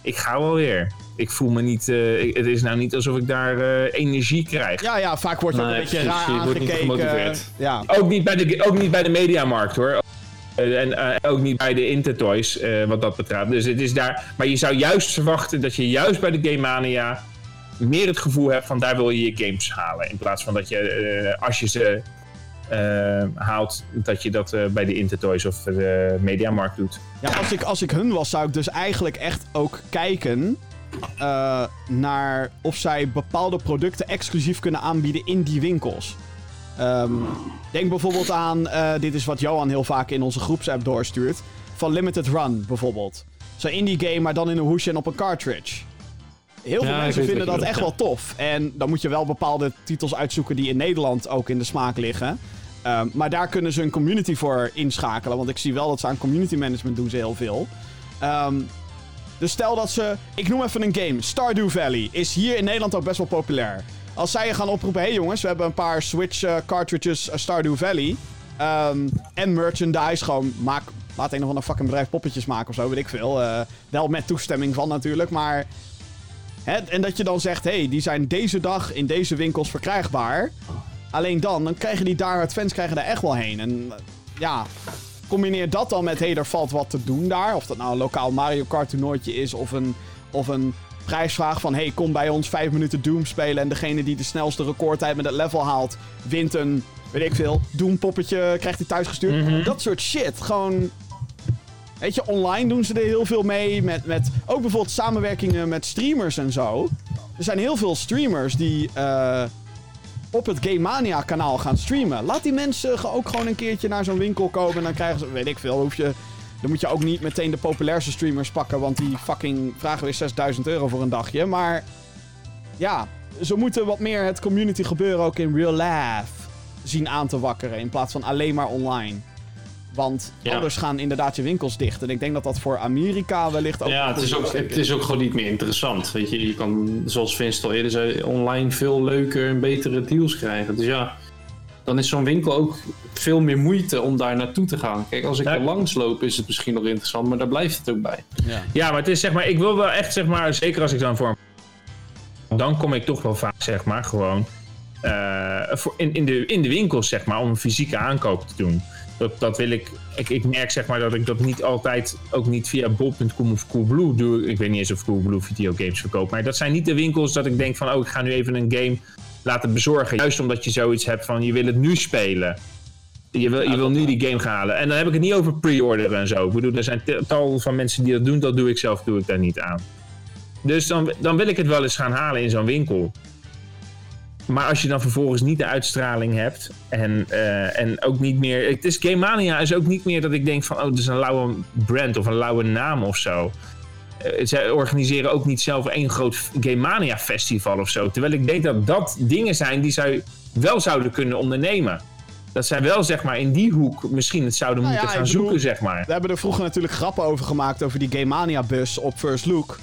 ik ga wel weer. Ik voel me niet, eh, ik- het is nou niet alsof ik daar eh, energie krijg. Ja, ja, vaak wordt Nee, een beetje precies, raar je wordt niet. Ja. Ook niet bij de, ook niet bij de Mediamarkt hoor. Eh, En eh, ook niet bij de Intertoys, eh, wat dat betreft. Dus het is daar. Maar je zou juist verwachten dat je juist bij de Game Mania meer het gevoel hebt van daar wil je je games halen. In plaats van dat je, als je ze haalt, dat je dat bij de Intertoys of de Mediamarkt doet. Ja, als ik, als ik hun was, zou ik dus eigenlijk echt ook kijken naar of zij bepaalde producten exclusief kunnen aanbieden in die winkels. Ehm, denk bijvoorbeeld aan, eh, dit is wat Johan heel vaak in onze groepsapp doorstuurt, van Limited Run bijvoorbeeld. Zo'n indie game, maar dan in een hoesje en op een cartridge. Heel veel Ja, mensen vinden dat echt wel tof. En dan moet je wel bepaalde titels uitzoeken die in Nederland ook in de smaak liggen. Ehm, maar daar kunnen ze een community voor inschakelen. Want ik zie wel dat ze aan community management doen ze heel veel. Ehm, dus stel dat ze... Ik noem even een game. Stardew Valley is hier in Nederland ook best wel populair. Als zij je gaan oproepen... Hé hey jongens, we hebben een paar Switch eh, cartridges eh, Stardew Valley. Ehm, en merchandise. Gewoon maak... Laat een of ander fucking bedrijf poppetjes maken of zo, weet ik veel. Eh, wel met toestemming van natuurlijk, maar... En dat je dan zegt, hé, hey, die zijn deze dag in deze winkels verkrijgbaar. Alleen dan, dan krijgen die daar fans krijgen daar echt wel heen. En ja, combineer dat dan met, hé, hey, er valt wat te doen daar. Of dat nou een lokaal Mario Kart toernooitje is of een, of een prijsvraag van, hey, kom bij ons vijf minuten Doom spelen. En degene die de snelste recordtijd met het level haalt, wint een, weet ik veel, Doom poppetje, krijgt hij thuisgestuurd. Dat soort shit. Gewoon, Weet je, online doen ze er heel veel mee. Met, met ook bijvoorbeeld samenwerkingen met streamers en zo. Er zijn heel veel streamers die eh, op het Game Mania kanaal gaan streamen. Laat die mensen ook gewoon een keertje naar zo'n winkel komen. En dan krijgen ze, weet ik veel, hoef je... Dan moet je ook niet meteen de populairste streamers pakken. Want die fucking vragen weer 6000 euro voor een dagje. Maar ja, ze moeten wat meer het community gebeuren ook in real life zien aan te wakkeren. In plaats van alleen maar online. Want Ja. anders gaan inderdaad je winkels dicht. En ik denk dat dat voor Amerika wellicht ook... Ja, het is, ook, het is ook gewoon niet meer interessant. Weet je, je kan, zoals Vince al eerder zei, online veel leuker en betere deals krijgen. Dus ja, dan is zo'n winkel ook veel meer moeite om daar naartoe te gaan. Kijk, als ik Ja. er langs loop is het misschien nog interessant, maar daar blijft het ook bij. Ja, maar het is zeg maar, ik wil wel echt zeg maar, zeker als ik dan voor dan kom ik toch wel vaak zeg maar gewoon eh, voor in, in, de, in de winkels zeg maar om een fysieke aankoop te doen. Dat, dat wil ik, ik, ik merk zeg maar dat ik dat niet altijd, ook niet via bol.com of Coolblue doe. Ik weet niet eens of Coolblue videogames verkoopt, maar dat zijn niet de winkels dat ik denk van, oh ik ga nu even een game laten bezorgen. Juist omdat je zoiets hebt van, je wil het nu spelen. Je wil, je wil nu die game gaan halen. En dan heb ik het niet over pre-orderen en zo. Ik bedoel, er zijn tal van mensen die dat doen. Dat doe ik zelf, doe ik daar niet aan. Dus dan, dan wil ik het wel eens gaan halen in zo'n winkel. Maar als je dan vervolgens niet de uitstraling hebt en, eh, en ook niet meer... Het is Game Mania is ook niet meer dat ik denk van... Oh, het is een lauwe brand of een lauwe naam of zo. Eh, zij organiseren ook niet zelf één groot Game Mania festival of zo. Terwijl ik denk dat dat dingen zijn die zij wel zouden kunnen ondernemen. Dat zij wel zeg maar in die hoek misschien het zouden Nou moeten ja, gaan bedoel- zoeken zeg maar. We hebben er vroeger natuurlijk grappen over gemaakt over die Game Mania bus op First Look.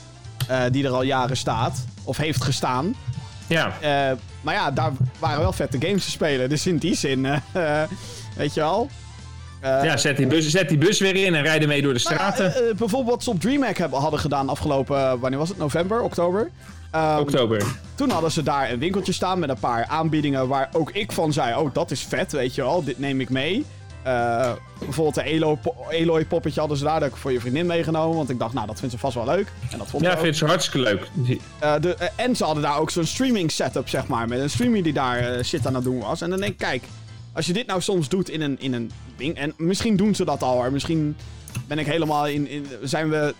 eh, die er al jaren staat. Of heeft gestaan. Ja. Eh, maar ja, daar waren wel vette games te spelen. Dus in die zin, [LAUGHS] weet je wel. Eh, Ja, zet die, bus, zet die bus weer in en rijd ermee door de nou straten. eh, eh, bijvoorbeeld wat ze op DreamHack hebben, hadden gedaan afgelopen, wanneer was het? November, oktober? Ehm, Oktober. Toen hadden ze daar een winkeltje staan met een paar aanbiedingen waar ook ik van zei: Oh, dat is vet, weet je wel, dit neem ik mee. Bijvoorbeeld de Eloy, po- Eloy poppetje hadden ze daar, ik voor je vriendin meegenomen. Want ik dacht, nou, dat vindt ze vast wel leuk. En dat vond Ja, ze ik ook. vind het hartstikke leuk. De, en ze hadden daar ook zo'n streaming setup, zeg maar. Met een streamer die daar shit aan het doen was. En dan denk ik, kijk, als je dit nou soms doet in een, in een ding. En misschien doen ze dat al hoor. Misschien ben ik helemaal in. in zijn we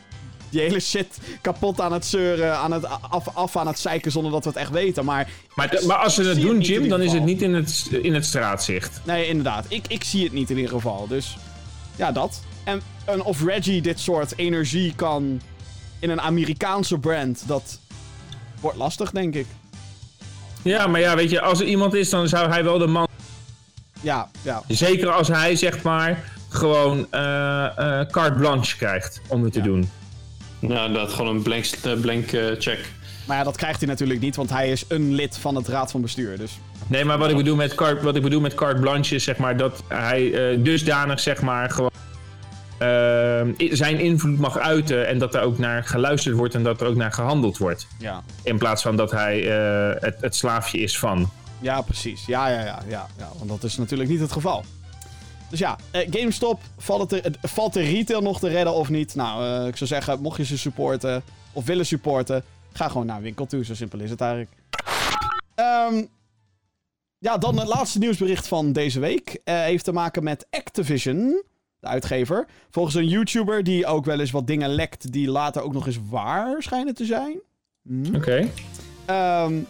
die hele shit kapot aan het zeuren, aan het af, af aan het zeiken zonder dat we het echt weten. Maar, Maar, maar als ze zie doen, Jim, dan is het niet in het, in het straatzicht. Nee, inderdaad. Ik, ik zie het niet in ieder geval. Dus ja, dat. En, en of Reggie dit soort energie kan in een Amerikaanse brand, dat wordt lastig, denk ik. Ja, maar ja, weet je, als er iemand is, dan zou hij wel de man... Ja, ja. Zeker als hij, zeg maar, gewoon eh eh, carte blanche krijgt om het te doen. Ja, dat gewoon een blank, eh, blank check. Maar ja, dat krijgt hij natuurlijk niet, want hij is een lid van het raad van bestuur. Dus Nee, maar wat ik bedoel met carte, wat ik bedoel met carte blanche is, zeg maar, dat hij eh, dusdanig, zeg maar, gewoon... zijn invloed mag uiten en dat er ook naar geluisterd wordt en dat er ook naar gehandeld wordt. ja. In plaats van dat hij eh, het, het slaafje is van. Ja, precies. Ja, ja, ja, ja, ja. Want dat is natuurlijk niet het geval. Dus ja, eh, GameStop, valt, het er, valt de retail nog te redden of niet? Nou, eh, ik zou zeggen, mocht je ze supporten of willen supporten, Ga gewoon naar een winkel toe, zo simpel is het eigenlijk. Ehm, ja, dan het laatste nieuwsbericht van deze week. Eh, heeft te maken met Activision, de uitgever. Volgens een YouTuber die ook wel eens wat dingen lekt die later ook nog eens waar schijnen te zijn. Hm. Oké. Ehm,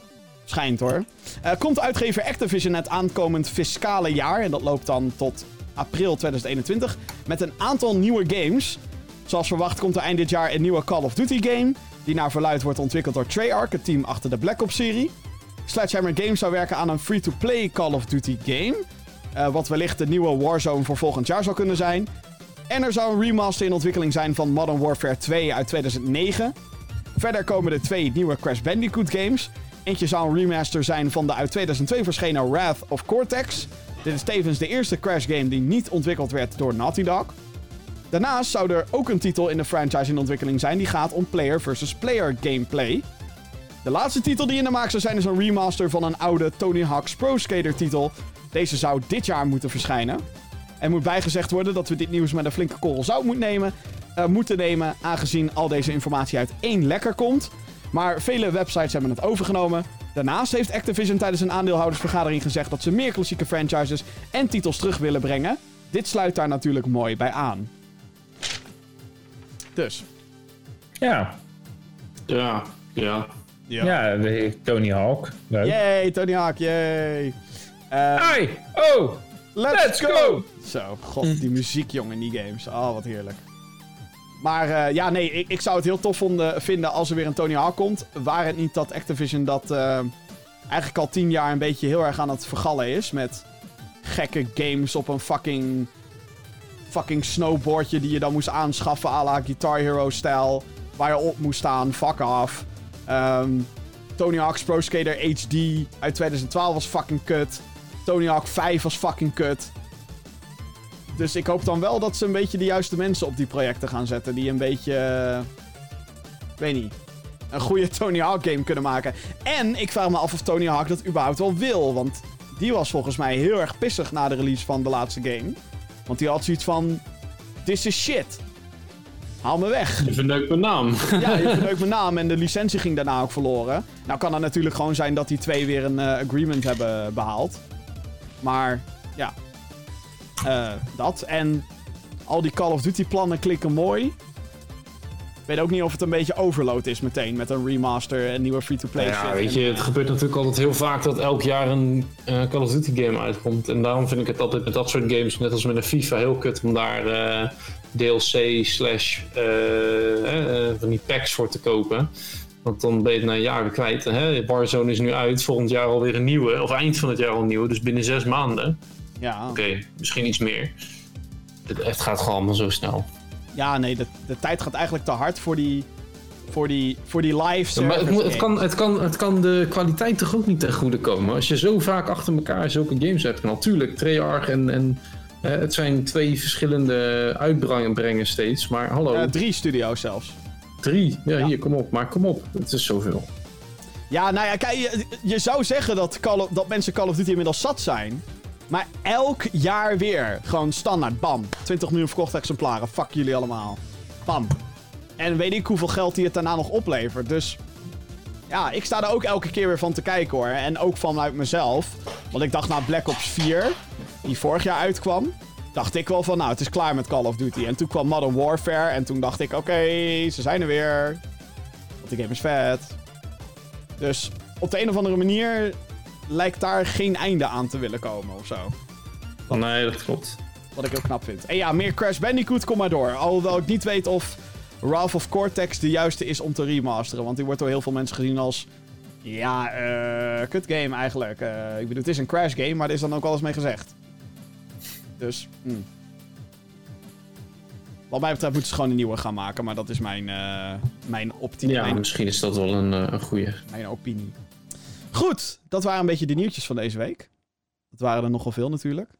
schijnt hoor. Eh, komt uitgever Activision het aankomend fiscale jaar, en dat loopt dan tot april 2021, met een aantal nieuwe games. Zoals verwacht komt er eind dit jaar een nieuwe Call of Duty game, die naar verluid wordt ontwikkeld door Treyarch, het team achter de Black Ops serie. Sledgehammer Games zou werken aan een free-to-play Call of Duty game, eh, wat wellicht de nieuwe Warzone voor volgend jaar zou kunnen zijn. En er zou een remaster in ontwikkeling zijn van Modern Warfare 2 uit 2009. Verder komen er twee nieuwe Crash Bandicoot games. Eentje zou een remaster zijn van de uit 2002 verschenen Wrath of Cortex. Dit is tevens de eerste Crash game die niet ontwikkeld werd door Naughty Dog. Daarnaast zou er ook een titel in de franchise in ontwikkeling zijn die gaat om player versus player gameplay. De laatste titel die in de maak zou zijn is een remaster van een oude Tony Hawk's Pro Skater titel. Deze zou dit jaar moeten verschijnen. Er moet bijgezegd worden dat we dit nieuws met een flinke korrel zout moet nemen, eh, moeten nemen, aangezien al deze informatie uit één lekker komt. Maar vele websites hebben het overgenomen. Daarnaast heeft Activision tijdens een aandeelhoudersvergadering gezegd dat ze meer klassieke franchises en titels terug willen brengen. Dit sluit daar natuurlijk mooi bij aan. Dus. Ja. Ja, ja. Ja, de Tony Hawk. Leuk. Yay, Tony Hawk, yay. Eh, Hey! Oh! let's, Let's go! go! Zo, god, die muziek, jongen, in die games. Oh, wat heerlijk. Maar eh, ja, nee, ik, ik zou het heel tof vinden als er weer een Tony Hawk komt. Waar het niet dat Activision dat eh, eigenlijk al tien jaar een beetje heel erg aan het vergallen is. Met gekke games op een fucking, fucking snowboardje die je dan moest aanschaffen à la Guitar Hero-stijl. Waar je op moest staan, fuck off. Ehm, Tony Hawk's Pro Skater HD uit 2012 was fucking kut. Tony Hawk 5 was fucking kut. Dus ik hoop dan wel dat ze een beetje de juiste mensen op die projecten gaan zetten. Die een beetje. eh, ik weet niet. Een goede [LAUGHS] Tony Hawk game kunnen maken. En ik vraag me af of Tony Hawk dat überhaupt wel wil. Want die was volgens mij heel erg pissig na de release van de laatste game. Want die had zoiets van. This is shit. Haal me weg. Je verneukt mijn naam. [LAUGHS] Ja, je [LAUGHS] verneukt mijn naam en de licentie ging daarna ook verloren. Nou kan het natuurlijk gewoon zijn dat die twee weer een eh, agreement hebben behaald. Maar ja, Eh, dat. En al die Call of Duty plannen klikken mooi. Ik weet ook niet of het een beetje overload is meteen met een remaster en nieuwe free-to-play Ja, shit. weet je, het gebeurt natuurlijk altijd heel vaak dat elk jaar een eh, Call of Duty game uitkomt. En daarom vind ik het altijd met dat soort games, net als met een FIFA, heel kut om daar eh, DLC slash van die packs voor te kopen. Want dan ben je het na een jaar kwijt. Hè? Warzone is nu uit, volgend jaar alweer een nieuwe. Of eind van het jaar al een nieuwe, dus binnen zes maanden. Ja. Oké, misschien iets meer. Het, het gaat gewoon allemaal zo snel. ja, nee, de, de tijd gaat eigenlijk te hard voor die, voor die, voor die live Ja, maar het, het, kan, het, kan, het kan de kwaliteit toch ook niet ten goede komen. Als je zo vaak achter elkaar zulke games hebt. Natuurlijk, Treyarch en, en het zijn twee verschillende uitbrengen steeds. Maar hallo, drie studio's zelfs. drie. Ja, ja. hier, kom op. Maar kom op, het is zoveel. Ja, nou ja, kijk, je, je zou zeggen dat, Call of- dat mensen Call of Duty inmiddels zat zijn. Maar elk jaar weer. Gewoon standaard. Bam. 20 miljoen verkochte exemplaren. Fuck jullie allemaal. Bam. En weet ik hoeveel geld die het daarna nog oplevert. Dus ja, ik sta er ook elke keer weer van te kijken hoor. En ook vanuit mezelf. Want ik dacht na Black Ops 4, die vorig jaar uitkwam. Dacht ik wel van, nou, het is klaar met Call of Duty. En toen kwam Modern Warfare. En toen dacht ik, oké, ze zijn er weer. Want die game is vet. Dus op de een of andere manier lijkt daar geen einde aan te willen komen of zo. Nee, dat klopt. Wat ik heel knap vind. En ja, meer Crash Bandicoot, kom maar door. Alhoewel ik niet weet of Wrath of Cortex de juiste is om te remasteren. Want die wordt door heel veel mensen gezien als... Ja, eh kut game eigenlijk. Eh, ik bedoel, het is een Crash game, maar er is dan ook alles mee gezegd. Dus, hmm. Wat mij betreft moeten ze gewoon een nieuwe gaan maken. Maar dat is mijn, eh mijn, optie, Ja, mijn, misschien is dat wel een, een goeie. mijn opinie. Goed, dat waren een beetje de nieuwtjes van deze week. Dat waren er nogal veel natuurlijk.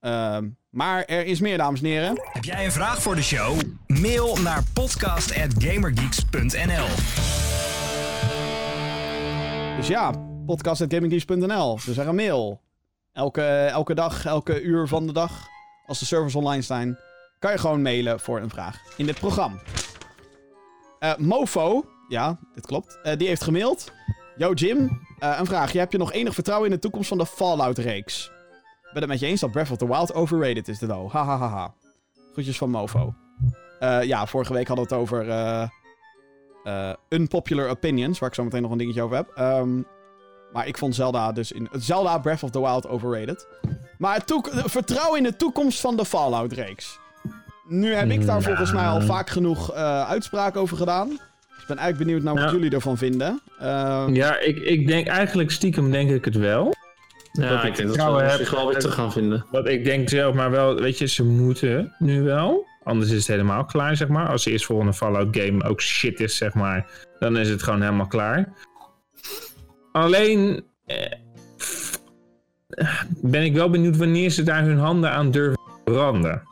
Ehm, maar er is meer, dames en heren. Heb jij een vraag voor de show? Mail naar podcast.gamergeeks.nl Dus ja, podcast.gaminggeeks.nl. Dus er een mail. Elke, elke dag, elke uur van de dag, als de servers online zijn, kan je gewoon mailen voor een vraag in dit programma. Eh, Mofo, ja, dit klopt. Eh, die heeft gemaild. Yo Jim, eh, een vraag. Heb je nog enig vertrouwen in de toekomst van de Fallout-reeks? Ik ben het met je eens dat Breath of the Wild overrated is, de wel. Ha ha ha ha. Groetjes van Mofo. Eh, ja, vorige week hadden we het over eh, unpopular opinions, waar ik zo meteen nog een dingetje over heb. Ehm, maar ik vond Zelda dus in Zelda Breath of the Wild overrated. Maar het toek- vertrouw in de toekomst van de Fallout-reeks. Nu heb ik daar volgens mij al vaak genoeg uitspraak over gedaan. Ik ben eigenlijk benieuwd naar wat Ja. jullie ervan vinden. Ehm, Ja, ik, ik denk eigenlijk stiekem denk ik het wel. Ja, Dat ik ik denk dat we heb- zich wel weer terug gaan vinden. Want ik denk zelf maar wel, weet je, ze moeten nu wel. Anders is het helemaal klaar, zeg maar. Als de eerstvolgende Fallout game ook shit is, zeg maar. Dan is het gewoon helemaal klaar. Alleen eh, ben ik wel benieuwd wanneer ze daar hun handen aan durven branden.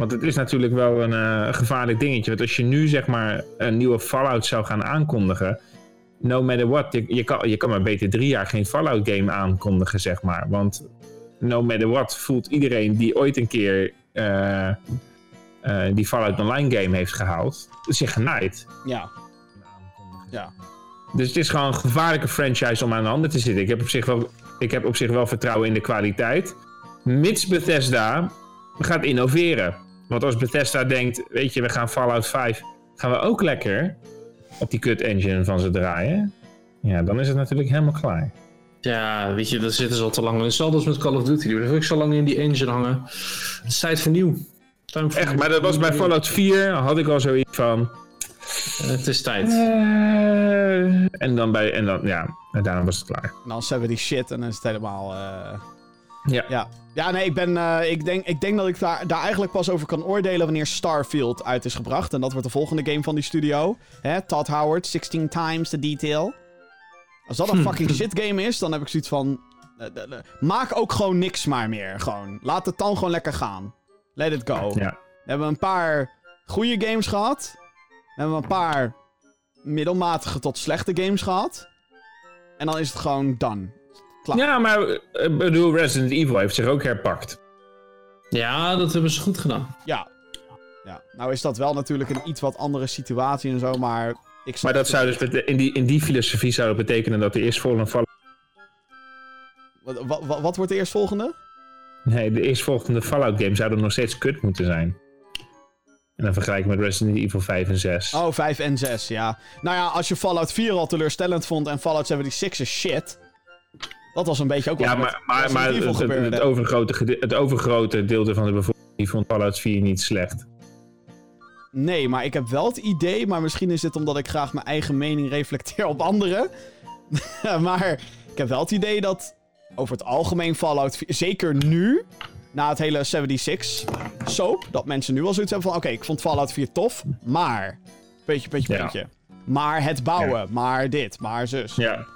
Want het is natuurlijk wel een eh, gevaarlijk dingetje. Want als je nu zeg maar een nieuwe Fallout zou gaan aankondigen. No matter what, je, je, kan, je kan maar beter drie jaar geen Fallout game aankondigen, zeg maar. Want no matter what voelt iedereen die ooit een keer eh, eh, die Fallout Online game heeft gehaald, zich genaaid. ja. ja. Dus het is gewoon een gevaarlijke franchise om aan de handen te zitten. Ik heb op zich wel, ik heb op zich wel vertrouwen in de kwaliteit. Mits Bethesda gaat innoveren. Want als Bethesda denkt, weet je, we gaan Fallout 5, gaan we ook lekker op die kut engine van ze draaien. Ja, dan is het natuurlijk helemaal klaar. Ja, weet je, daar zitten ze al te lang in. Hetzelfde als met Call of Duty. Die blijven ook zo lang in die engine hangen. Het is tijd voor nieuw. Time Echt, maar dat was bij Fallout 4, had ik al zoiets van. Het is tijd. eh, en dan bij, en dan, ja, en daarna was het klaar. En dan zeggen we die shit en dan is het helemaal... eh, Ja. Ja. Ja, nee, ik, ben, eh, ik, denk, ik denk dat ik daar, daar eigenlijk pas over kan oordelen wanneer Starfield uit is gebracht. En dat wordt de volgende game van die studio. Hè? Todd Howard, 16 times the detail. Als dat een fucking shit game is, dan heb ik zoiets van... eh, maak ook gewoon niks maar meer. Gewoon. Laat het dan gewoon lekker gaan. Let it go. Ja. We hebben een paar goede games gehad. We hebben een paar middelmatige tot slechte games gehad. En dan is het gewoon done. Klaar. Ja, maar eh, ik bedoel, Resident Evil heeft zich ook herpakt. Ja, dat hebben ze goed gedaan. Ja. ja. Nou is dat wel natuurlijk een iets wat andere situatie en zo, maar... Ik snap Maar dat zou dus in die, in die filosofie zou dat betekenen dat de eerstvolgende Fallout... Wat, wat, wat- wat wordt de eerstvolgende? Nee, de eerstvolgende Fallout game zou er nog steeds kut moeten zijn. En dan vergelijk ik met Resident Evil 5 en 6. Oh, 5 en 6, ja. Nou ja, als je Fallout 4 al teleurstellend vond en Fallout 76 is shit... Dat was een beetje ook wat ja, maar, maar, maar het, het, gebeurde. het overgrote, het overgrote deel van de bevolking die vond Fallout 4 niet slecht. Nee, maar ik heb wel het idee, maar misschien is dit omdat ik graag mijn eigen mening reflecteer op anderen. [LAUGHS] maar ik heb wel het idee dat over het algemeen Fallout 4, zeker nu, na het hele 76 soap, dat mensen nu al zoiets hebben van, oké, ik vond Fallout 4 tof, maar, beetje, beetje, Ja. beetje. Maar het bouwen, Ja. maar dit, maar zus. Ja.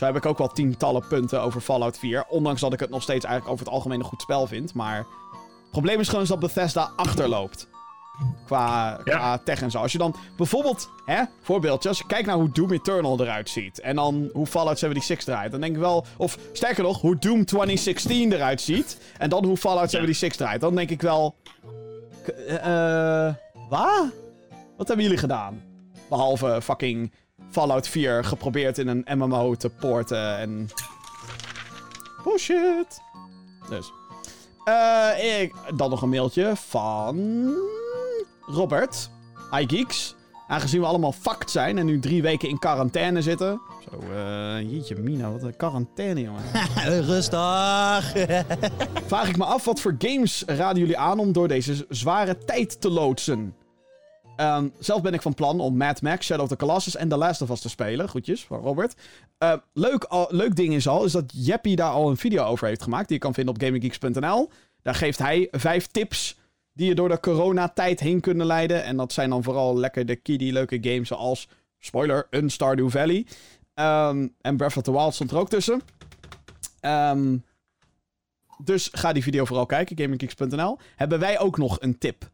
Zo heb ik ook wel tientallen punten over Fallout 4. Ondanks dat ik het nog steeds eigenlijk over het algemeen een goed spel vind. Maar het probleem is gewoon eens dat Bethesda achterloopt. Qua, qua tech en zo. Als je dan bijvoorbeeld, hè, voorbeeldje, als je kijkt naar hoe Doom Eternal eruit ziet. En dan hoe Fallout 76 draait. Dan denk ik wel, of sterker nog, hoe Doom 2016 eruit ziet. En dan hoe Fallout 76 draait. Dan denk ik wel, eh, eh, wat? Wat hebben jullie gedaan? Behalve fucking Fallout 4 geprobeerd in een MMO te porten en... Bullshit. Dus. Eh, ik, dan nog een mailtje van... Robert. iGeeks. Aangezien we allemaal fucked zijn en nu drie weken in quarantaine zitten. Zo, eh jeetje mina, wat een quarantaine, jongen. [LAUGHS] Rustig. Vraag ik me af, wat voor games raden jullie aan om door deze zware tijd te loodsen? Ehm, zelf ben ik van plan om Mad Max, Shadow of the Colossus en The Last of Us te spelen. Groetjes van Robert. Eh, leuk, leuk ding is al, is dat Jeppy daar al een video over heeft gemaakt. Die je kan vinden op gaminggeeks.nl. Daar geeft hij vijf tips die je door de coronatijd heen kunnen leiden. En dat zijn dan vooral lekker de kiddie leuke games zoals, spoiler, een Stardew Valley. Ehm, en Breath of the Wild stond er ook tussen. Ehm, dus ga die video vooral kijken, gaminggeeks.nl. Hebben wij ook nog een tip?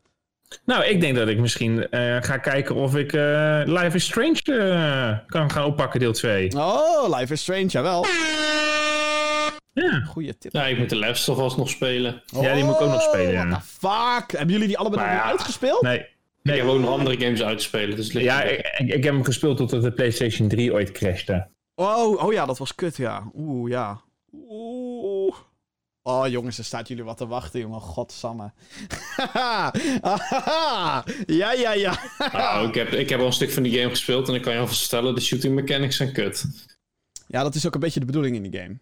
Nou, ik denk dat ik misschien eh, ga kijken of ik eh, Life is Strange eh, kan gaan oppakken, deel 2. Oh, Life is Strange, jawel. Ja. Goeie tip. Ja, ik moet de Left of Us nog spelen. Ja, die moet ik ook nog spelen, ja. What the fuck? Hebben jullie die allebei Maar nog niet ja. uitgespeeld? Nee, Ik heb ook nog andere games uitspelen. Dus Ja, ik, ik, ik heb hem gespeeld totdat de PlayStation 3 ooit crashte. Oh, oh ja, dat was kut, ja. Oeh, ja. Oeh. Oh, jongens, er staat jullie wat te wachten, jongen. Godsamme. [LAUGHS] ja, ja, ja. Nou, ik, heb, ik heb al een stuk van die game gespeeld en ik kan je alvast vertellen, de shooting mechanics zijn kut. Ja, dat is ook een beetje de bedoeling in die game.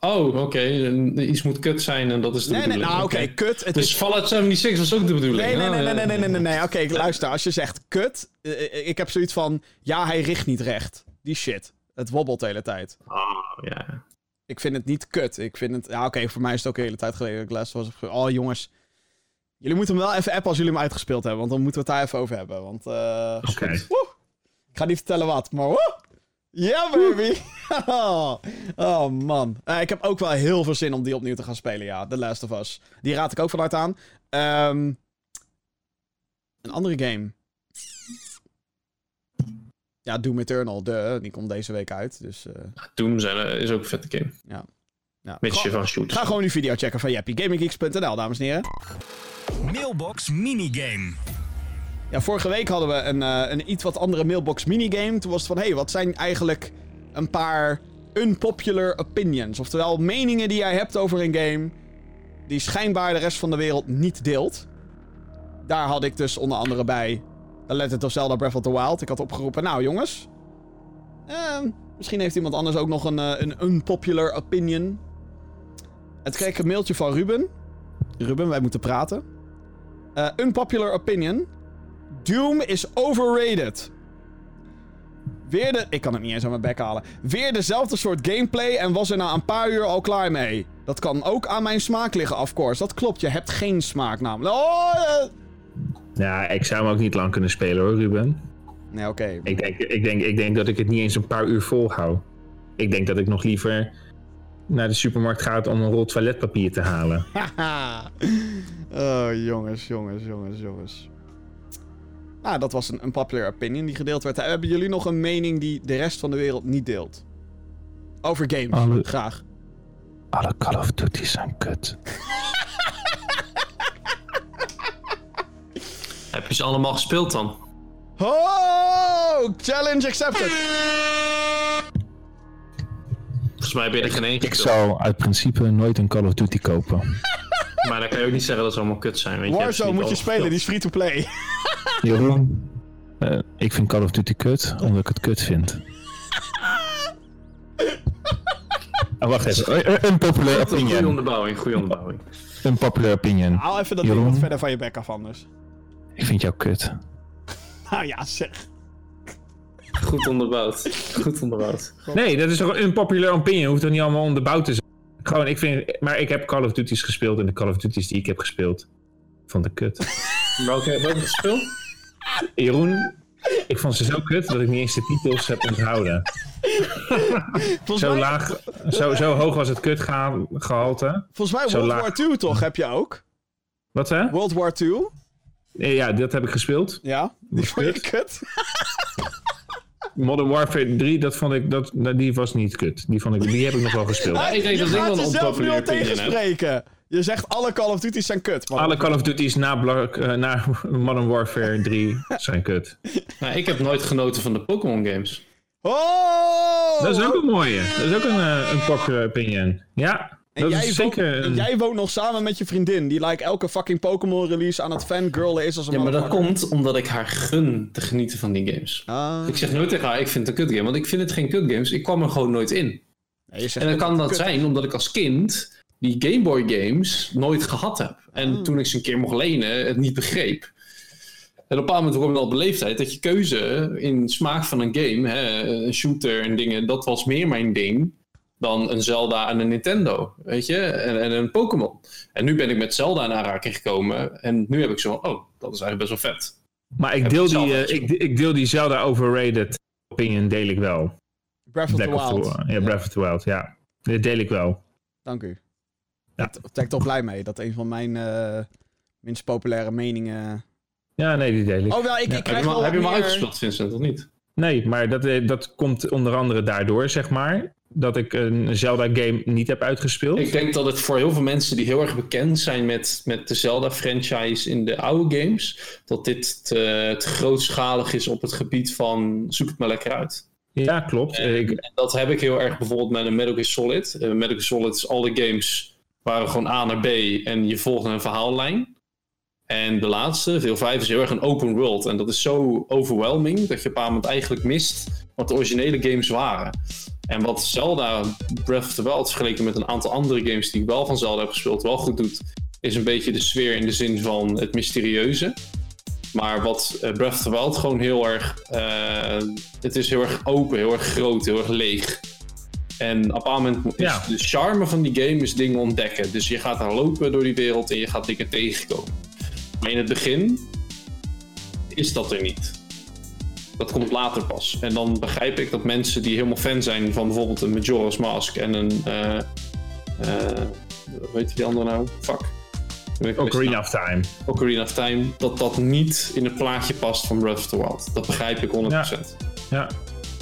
Oh, oké. en Iets moet kut zijn en dat is de Nee, nee, bedoeling. nou, oké, kut. Het Dus is... Fallout 76 was ook de bedoeling. Nee, nee, nee, nee, nee, nee, nee, nee. [LAUGHS] Oké, luister. Als je zegt kut, eh, ik heb zoiets van... Ja, hij richt niet recht. Die shit. Het wobbelt de hele tijd. Oh, ja. Ik vind het niet kut. Ik vind het... Ja, oké, voor mij is het ook de hele tijd geleden dat ik les was. Oh, jongens. Jullie moeten hem wel even appen als jullie hem uitgespeeld hebben. Want dan moeten we het daar even over hebben. Want, eh... Oké. Ik ga niet vertellen wat, maar woe. Ja, baby! [LAUGHS] oh, man. Eh, ik heb ook wel heel veel zin om die opnieuw te gaan spelen, ja. The Last of Us. Die raad ik ook vanuit aan. Ehm, een andere game. Ja, Doom Eternal, de, die komt deze week uit. Dus eh, Doom zijn, eh, is ook een vette game. ja. ja. Van shoots. Ga gewoon die video checken van Jeppie. GamingGeeks.nl, dames en heren. Mailbox minigame. Ja, vorige week hadden we een, eh, een iets wat andere mailbox minigame. Toen was het van, hé, hey, wat zijn eigenlijk een paar unpopular opinions? Oftewel, meningen die jij hebt over een game... die schijnbaar de rest van de wereld niet deelt. Daar had ik dus onder andere bij... The Legend of Zelda Breath of the Wild. Ik had opgeroepen, nou jongens... eh, misschien heeft iemand anders ook nog een, eh, een unpopular opinion. Het kreeg een mailtje van Ruben. Ruben, wij moeten praten. Eh, unpopular opinion... Doom is overrated. Weer de... Ik kan het niet eens aan mijn bek halen. Weer dezelfde soort gameplay en was er na een paar uur al klaar mee. Dat kan ook aan mijn smaak liggen, of course. Dat klopt, je hebt geen smaak namelijk. Oh, eh. Ja, ik zou hem ook niet lang kunnen spelen hoor, Ruben. Nee, oké. Ik denk, ik, denk, ik denk dat ik het niet eens een paar uur volhoud. Ik denk dat ik nog liever naar de supermarkt ga om een rol toiletpapier te halen. [LAUGHS] Haha. oh, jongens, jongens, jongens, jongens. Nou, dat was een, een popular opinion die gedeeld werd. Hebben jullie nog een mening die de rest van de wereld niet deelt? Over games, Alle- graag. Alle Call of Duty's zijn kut. [LAUGHS] Heb je ze allemaal gespeeld dan? Oh, challenge accepted. Volgens mij ben je er geen één Ik zou uit principe nooit een Call of Duty kopen. Maar dan kan je ook niet zeggen dat ze allemaal kut zijn. Weet je, Warzone niet moet je spelen, die is free-to-play. Jeroen, eh, ik vind Call of Duty kut, omdat ik het kut vind. Ah, [LAUGHS] wacht even. Eh, eh, Een populair gespeeld. Goede opinion. onderbouwing, goede onderbouwing. Een populair opinion. Haal even dat ding Jeroen? wat verder van je bek af anders. Ik vind jou kut. Nou ja, zeg. Goed onderbouwd. Goed onderbouwd. Nee, dat is toch een unpopular opinion. Hoeft toch niet allemaal onderbouwd te zijn. Gewoon, ik vind... Maar ik heb Call of Duty's gespeeld en de Call of Duty's die ik heb gespeeld... vond ik kut. [LAUGHS] Welke, welke gespeeld? Jeroen, ik vond ze zo kut dat ik niet eens de titels heb onthouden. Zo mij, laag, zo, zo hoog was het kutgehalte. volgens mij World. War 2 toch, heb je ook? Wat hè? World War 2? Eh, Ja, dat heb ik gespeeld. Ja, die [LAUGHS] vond je kut. [LAUGHS] Modern Warfare 3, dat vond ik, dat, nou, die was niet kut. Die, vond ik, die heb ik nog wel gespeeld. Ja, ik denk je dat gaat jezelf nu al tegenspreken. Je zegt alle Call of Duty's zijn kut. man. Alle Call of Duty's na, Black, eh, na [LAUGHS] Modern Warfare 3 zijn kut. Nou, ik heb nooit genoten van de Pokémon games. Oh! Dat is ook een mooie. Dat is ook een, eh, een opinion. Ja, En dat jij, is woont, zeker jij woont nog samen met je vriendin, die like elke fucking Pokémon release aan het fangirlen is als een Ja, maar dat komt omdat ik haar gun te genieten van die games. Ah. Ik zeg nooit tegen haar, ik vind het een kut game, want ik vind het geen kut games. Ik kwam er gewoon nooit in. Nee, je zegt En dan kan dat kut. zijn omdat ik als kind die Game Boy games nooit gehad heb. En Hmm. toen ik ze een keer mocht lenen, het niet begreep. En op een bepaald moment je al leeftijd dat je keuze in smaak van een game, hè, een shooter en dingen, dat was meer mijn ding dan een Zelda en een Nintendo, weet je, en, en een Pokémon. En nu ben ik met Zelda in aanraking gekomen en nu heb ik zo van, oh, dat is eigenlijk best wel vet. Maar ik Heb deel, ik die, eh, ik, ik deel die Zelda overrated opinion, deel ik wel. Breath of the of Wild. the, ja, Breath of the Wild, ja. Dat deel ik wel. Dank u. Ja. Ik ben ik toch blij mee dat een van mijn eh, minst populaire meningen... Ja, nee, die deel ik. Oh wel, ik, ik Heb krijg je, hem- wel heb je hem meer- uitgespeeld, Vincent, of niet? Nee, maar dat, eh, dat komt onder andere daardoor, zeg maar. Dat ik een Zelda-game niet heb uitgespeeld. Ik denk dat het voor heel veel mensen die heel erg bekend zijn met, met de Zelda-franchise in de oude games, dat dit te, te grootschalig is op het gebied van zoek het maar lekker uit. Ja, klopt. En, Ik, en dat heb ik heel erg bijvoorbeeld met een Metal Gear Solid. Uh, Metal Gear Solid, alle games waren gewoon A naar B en je volgde een verhaallijn. En de laatste, deel 5, is heel erg een open world. En dat is zo overwhelming dat je op een moment eigenlijk mist wat de originele games waren. En wat Zelda Breath of the Wild vergeleken met een aantal andere games die ik wel van Zelda heb gespeeld wel goed doet, is een beetje de sfeer in de zin van het mysterieuze. Maar wat eh, Breath of the Wild gewoon heel erg. eh, het is heel erg open, heel erg groot, heel erg leeg. En op een moment is Ja. de charme van die game is dingen ontdekken. Dus je gaat daar lopen door die wereld en je gaat dingen tegenkomen. Maar in het begin is dat er niet. Dat komt later pas. En dan begrijp ik dat mensen die helemaal fan zijn van bijvoorbeeld een Majora's Mask en een. eh eh weet je die andere nou? Fuck. Ocarina of Time. Ocarina of Time, dat dat niet in het plaatje past van Breath of the Wild. Dat begrijp ik 100%. Ja.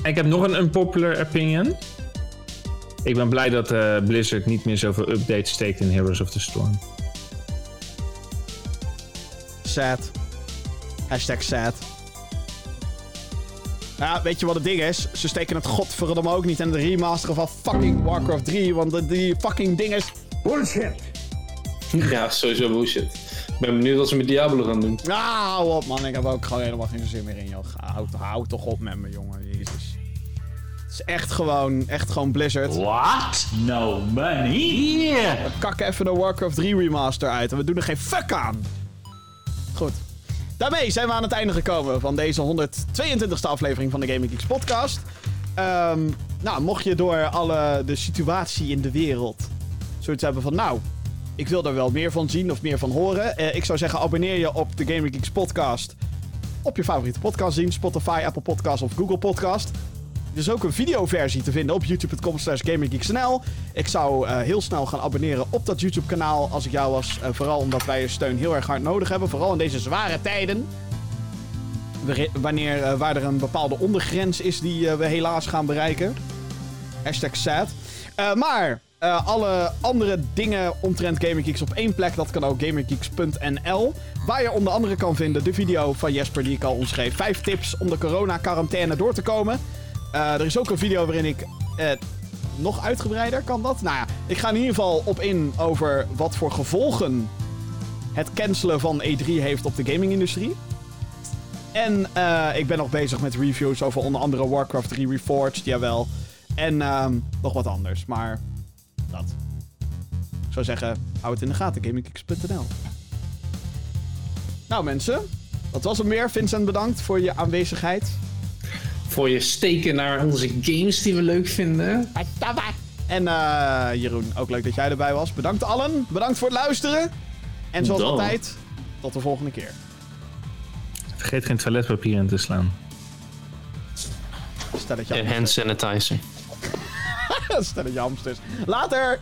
Ik heb nog een unpopular opinion. Ik ben blij dat eh, Blizzard niet meer zoveel updates steekt in Heroes of the Storm. Sad. Hashtag sad. Ja, weet je wat het ding is? Ze steken het godverdomme ook niet in de remaster van fucking Warcraft 3. Want de- die fucking ding is... Ja, sowieso bullshit. Ik ben benieuwd wat ze met Diablo gaan doen. Ah, hou op man. Ik heb ook gewoon helemaal geen zin meer in, joh. Houd, houd toch op met me, jongen. Jezus. Het is echt gewoon, echt gewoon Blizzard. What? No money? Yeah. We kakken even de Warcraft 3 remaster uit en we doen er geen fuck aan. Goed. Daarmee zijn we aan het einde gekomen van deze 122e aflevering van de Gaming Geeks podcast. Ehm, nou, mocht je door alle de situatie in de wereld zoiets hebben van, nou, ik wil er wel meer van zien of meer van horen. Eh, ik zou zeggen, abonneer je op de Gaming Geeks podcast op je favoriete podcastdienst, Spotify, Apple Podcast of Google Podcast. Is ook een videoversie te vinden op youtube.com slash gaminggeeksnl. Ik zou eh, heel snel gaan abonneren op dat YouTube kanaal als ik jou was. Eh, vooral omdat wij je steun heel erg hard nodig hebben. Vooral in deze zware tijden. Wanneer- eh, waar er een bepaalde ondergrens is die we helaas gaan bereiken. Hashtag sad. Maar alle andere dingen omtrent Gaming Geeks op één plek. Dat kan ook gaminggeeks.nl. Waar je onder andere kan vinden de video van Jesper die ik al omschreef. Vijf tips om de corona-quarantaine door te komen. Eh, er is ook een video waarin ik eh, nog uitgebreider kan dat. Nou ja, ik ga in ieder geval op in over wat voor gevolgen het cancelen van E3 heeft op de gamingindustrie. En eh, ik ben nog bezig met reviews over onder andere Warcraft 3 Reforged, jawel. En ehm, nog wat anders, maar dat. Ik zou zeggen, hou het in de gaten, gamingkicks.nl. Nou mensen, dat was hem weer. Vincent, bedankt voor je aanwezigheid. Voor je steken naar onze games die we leuk vinden. En eh, Jeroen, ook leuk dat jij erbij was. Bedankt allen. Bedankt voor het luisteren. En zoals Dan. altijd, tot de volgende keer. Vergeet geen toiletpapier in te slaan. Stelletje En hamsters. hand sanitizer. [LAUGHS] Stelletje hamsters. Later!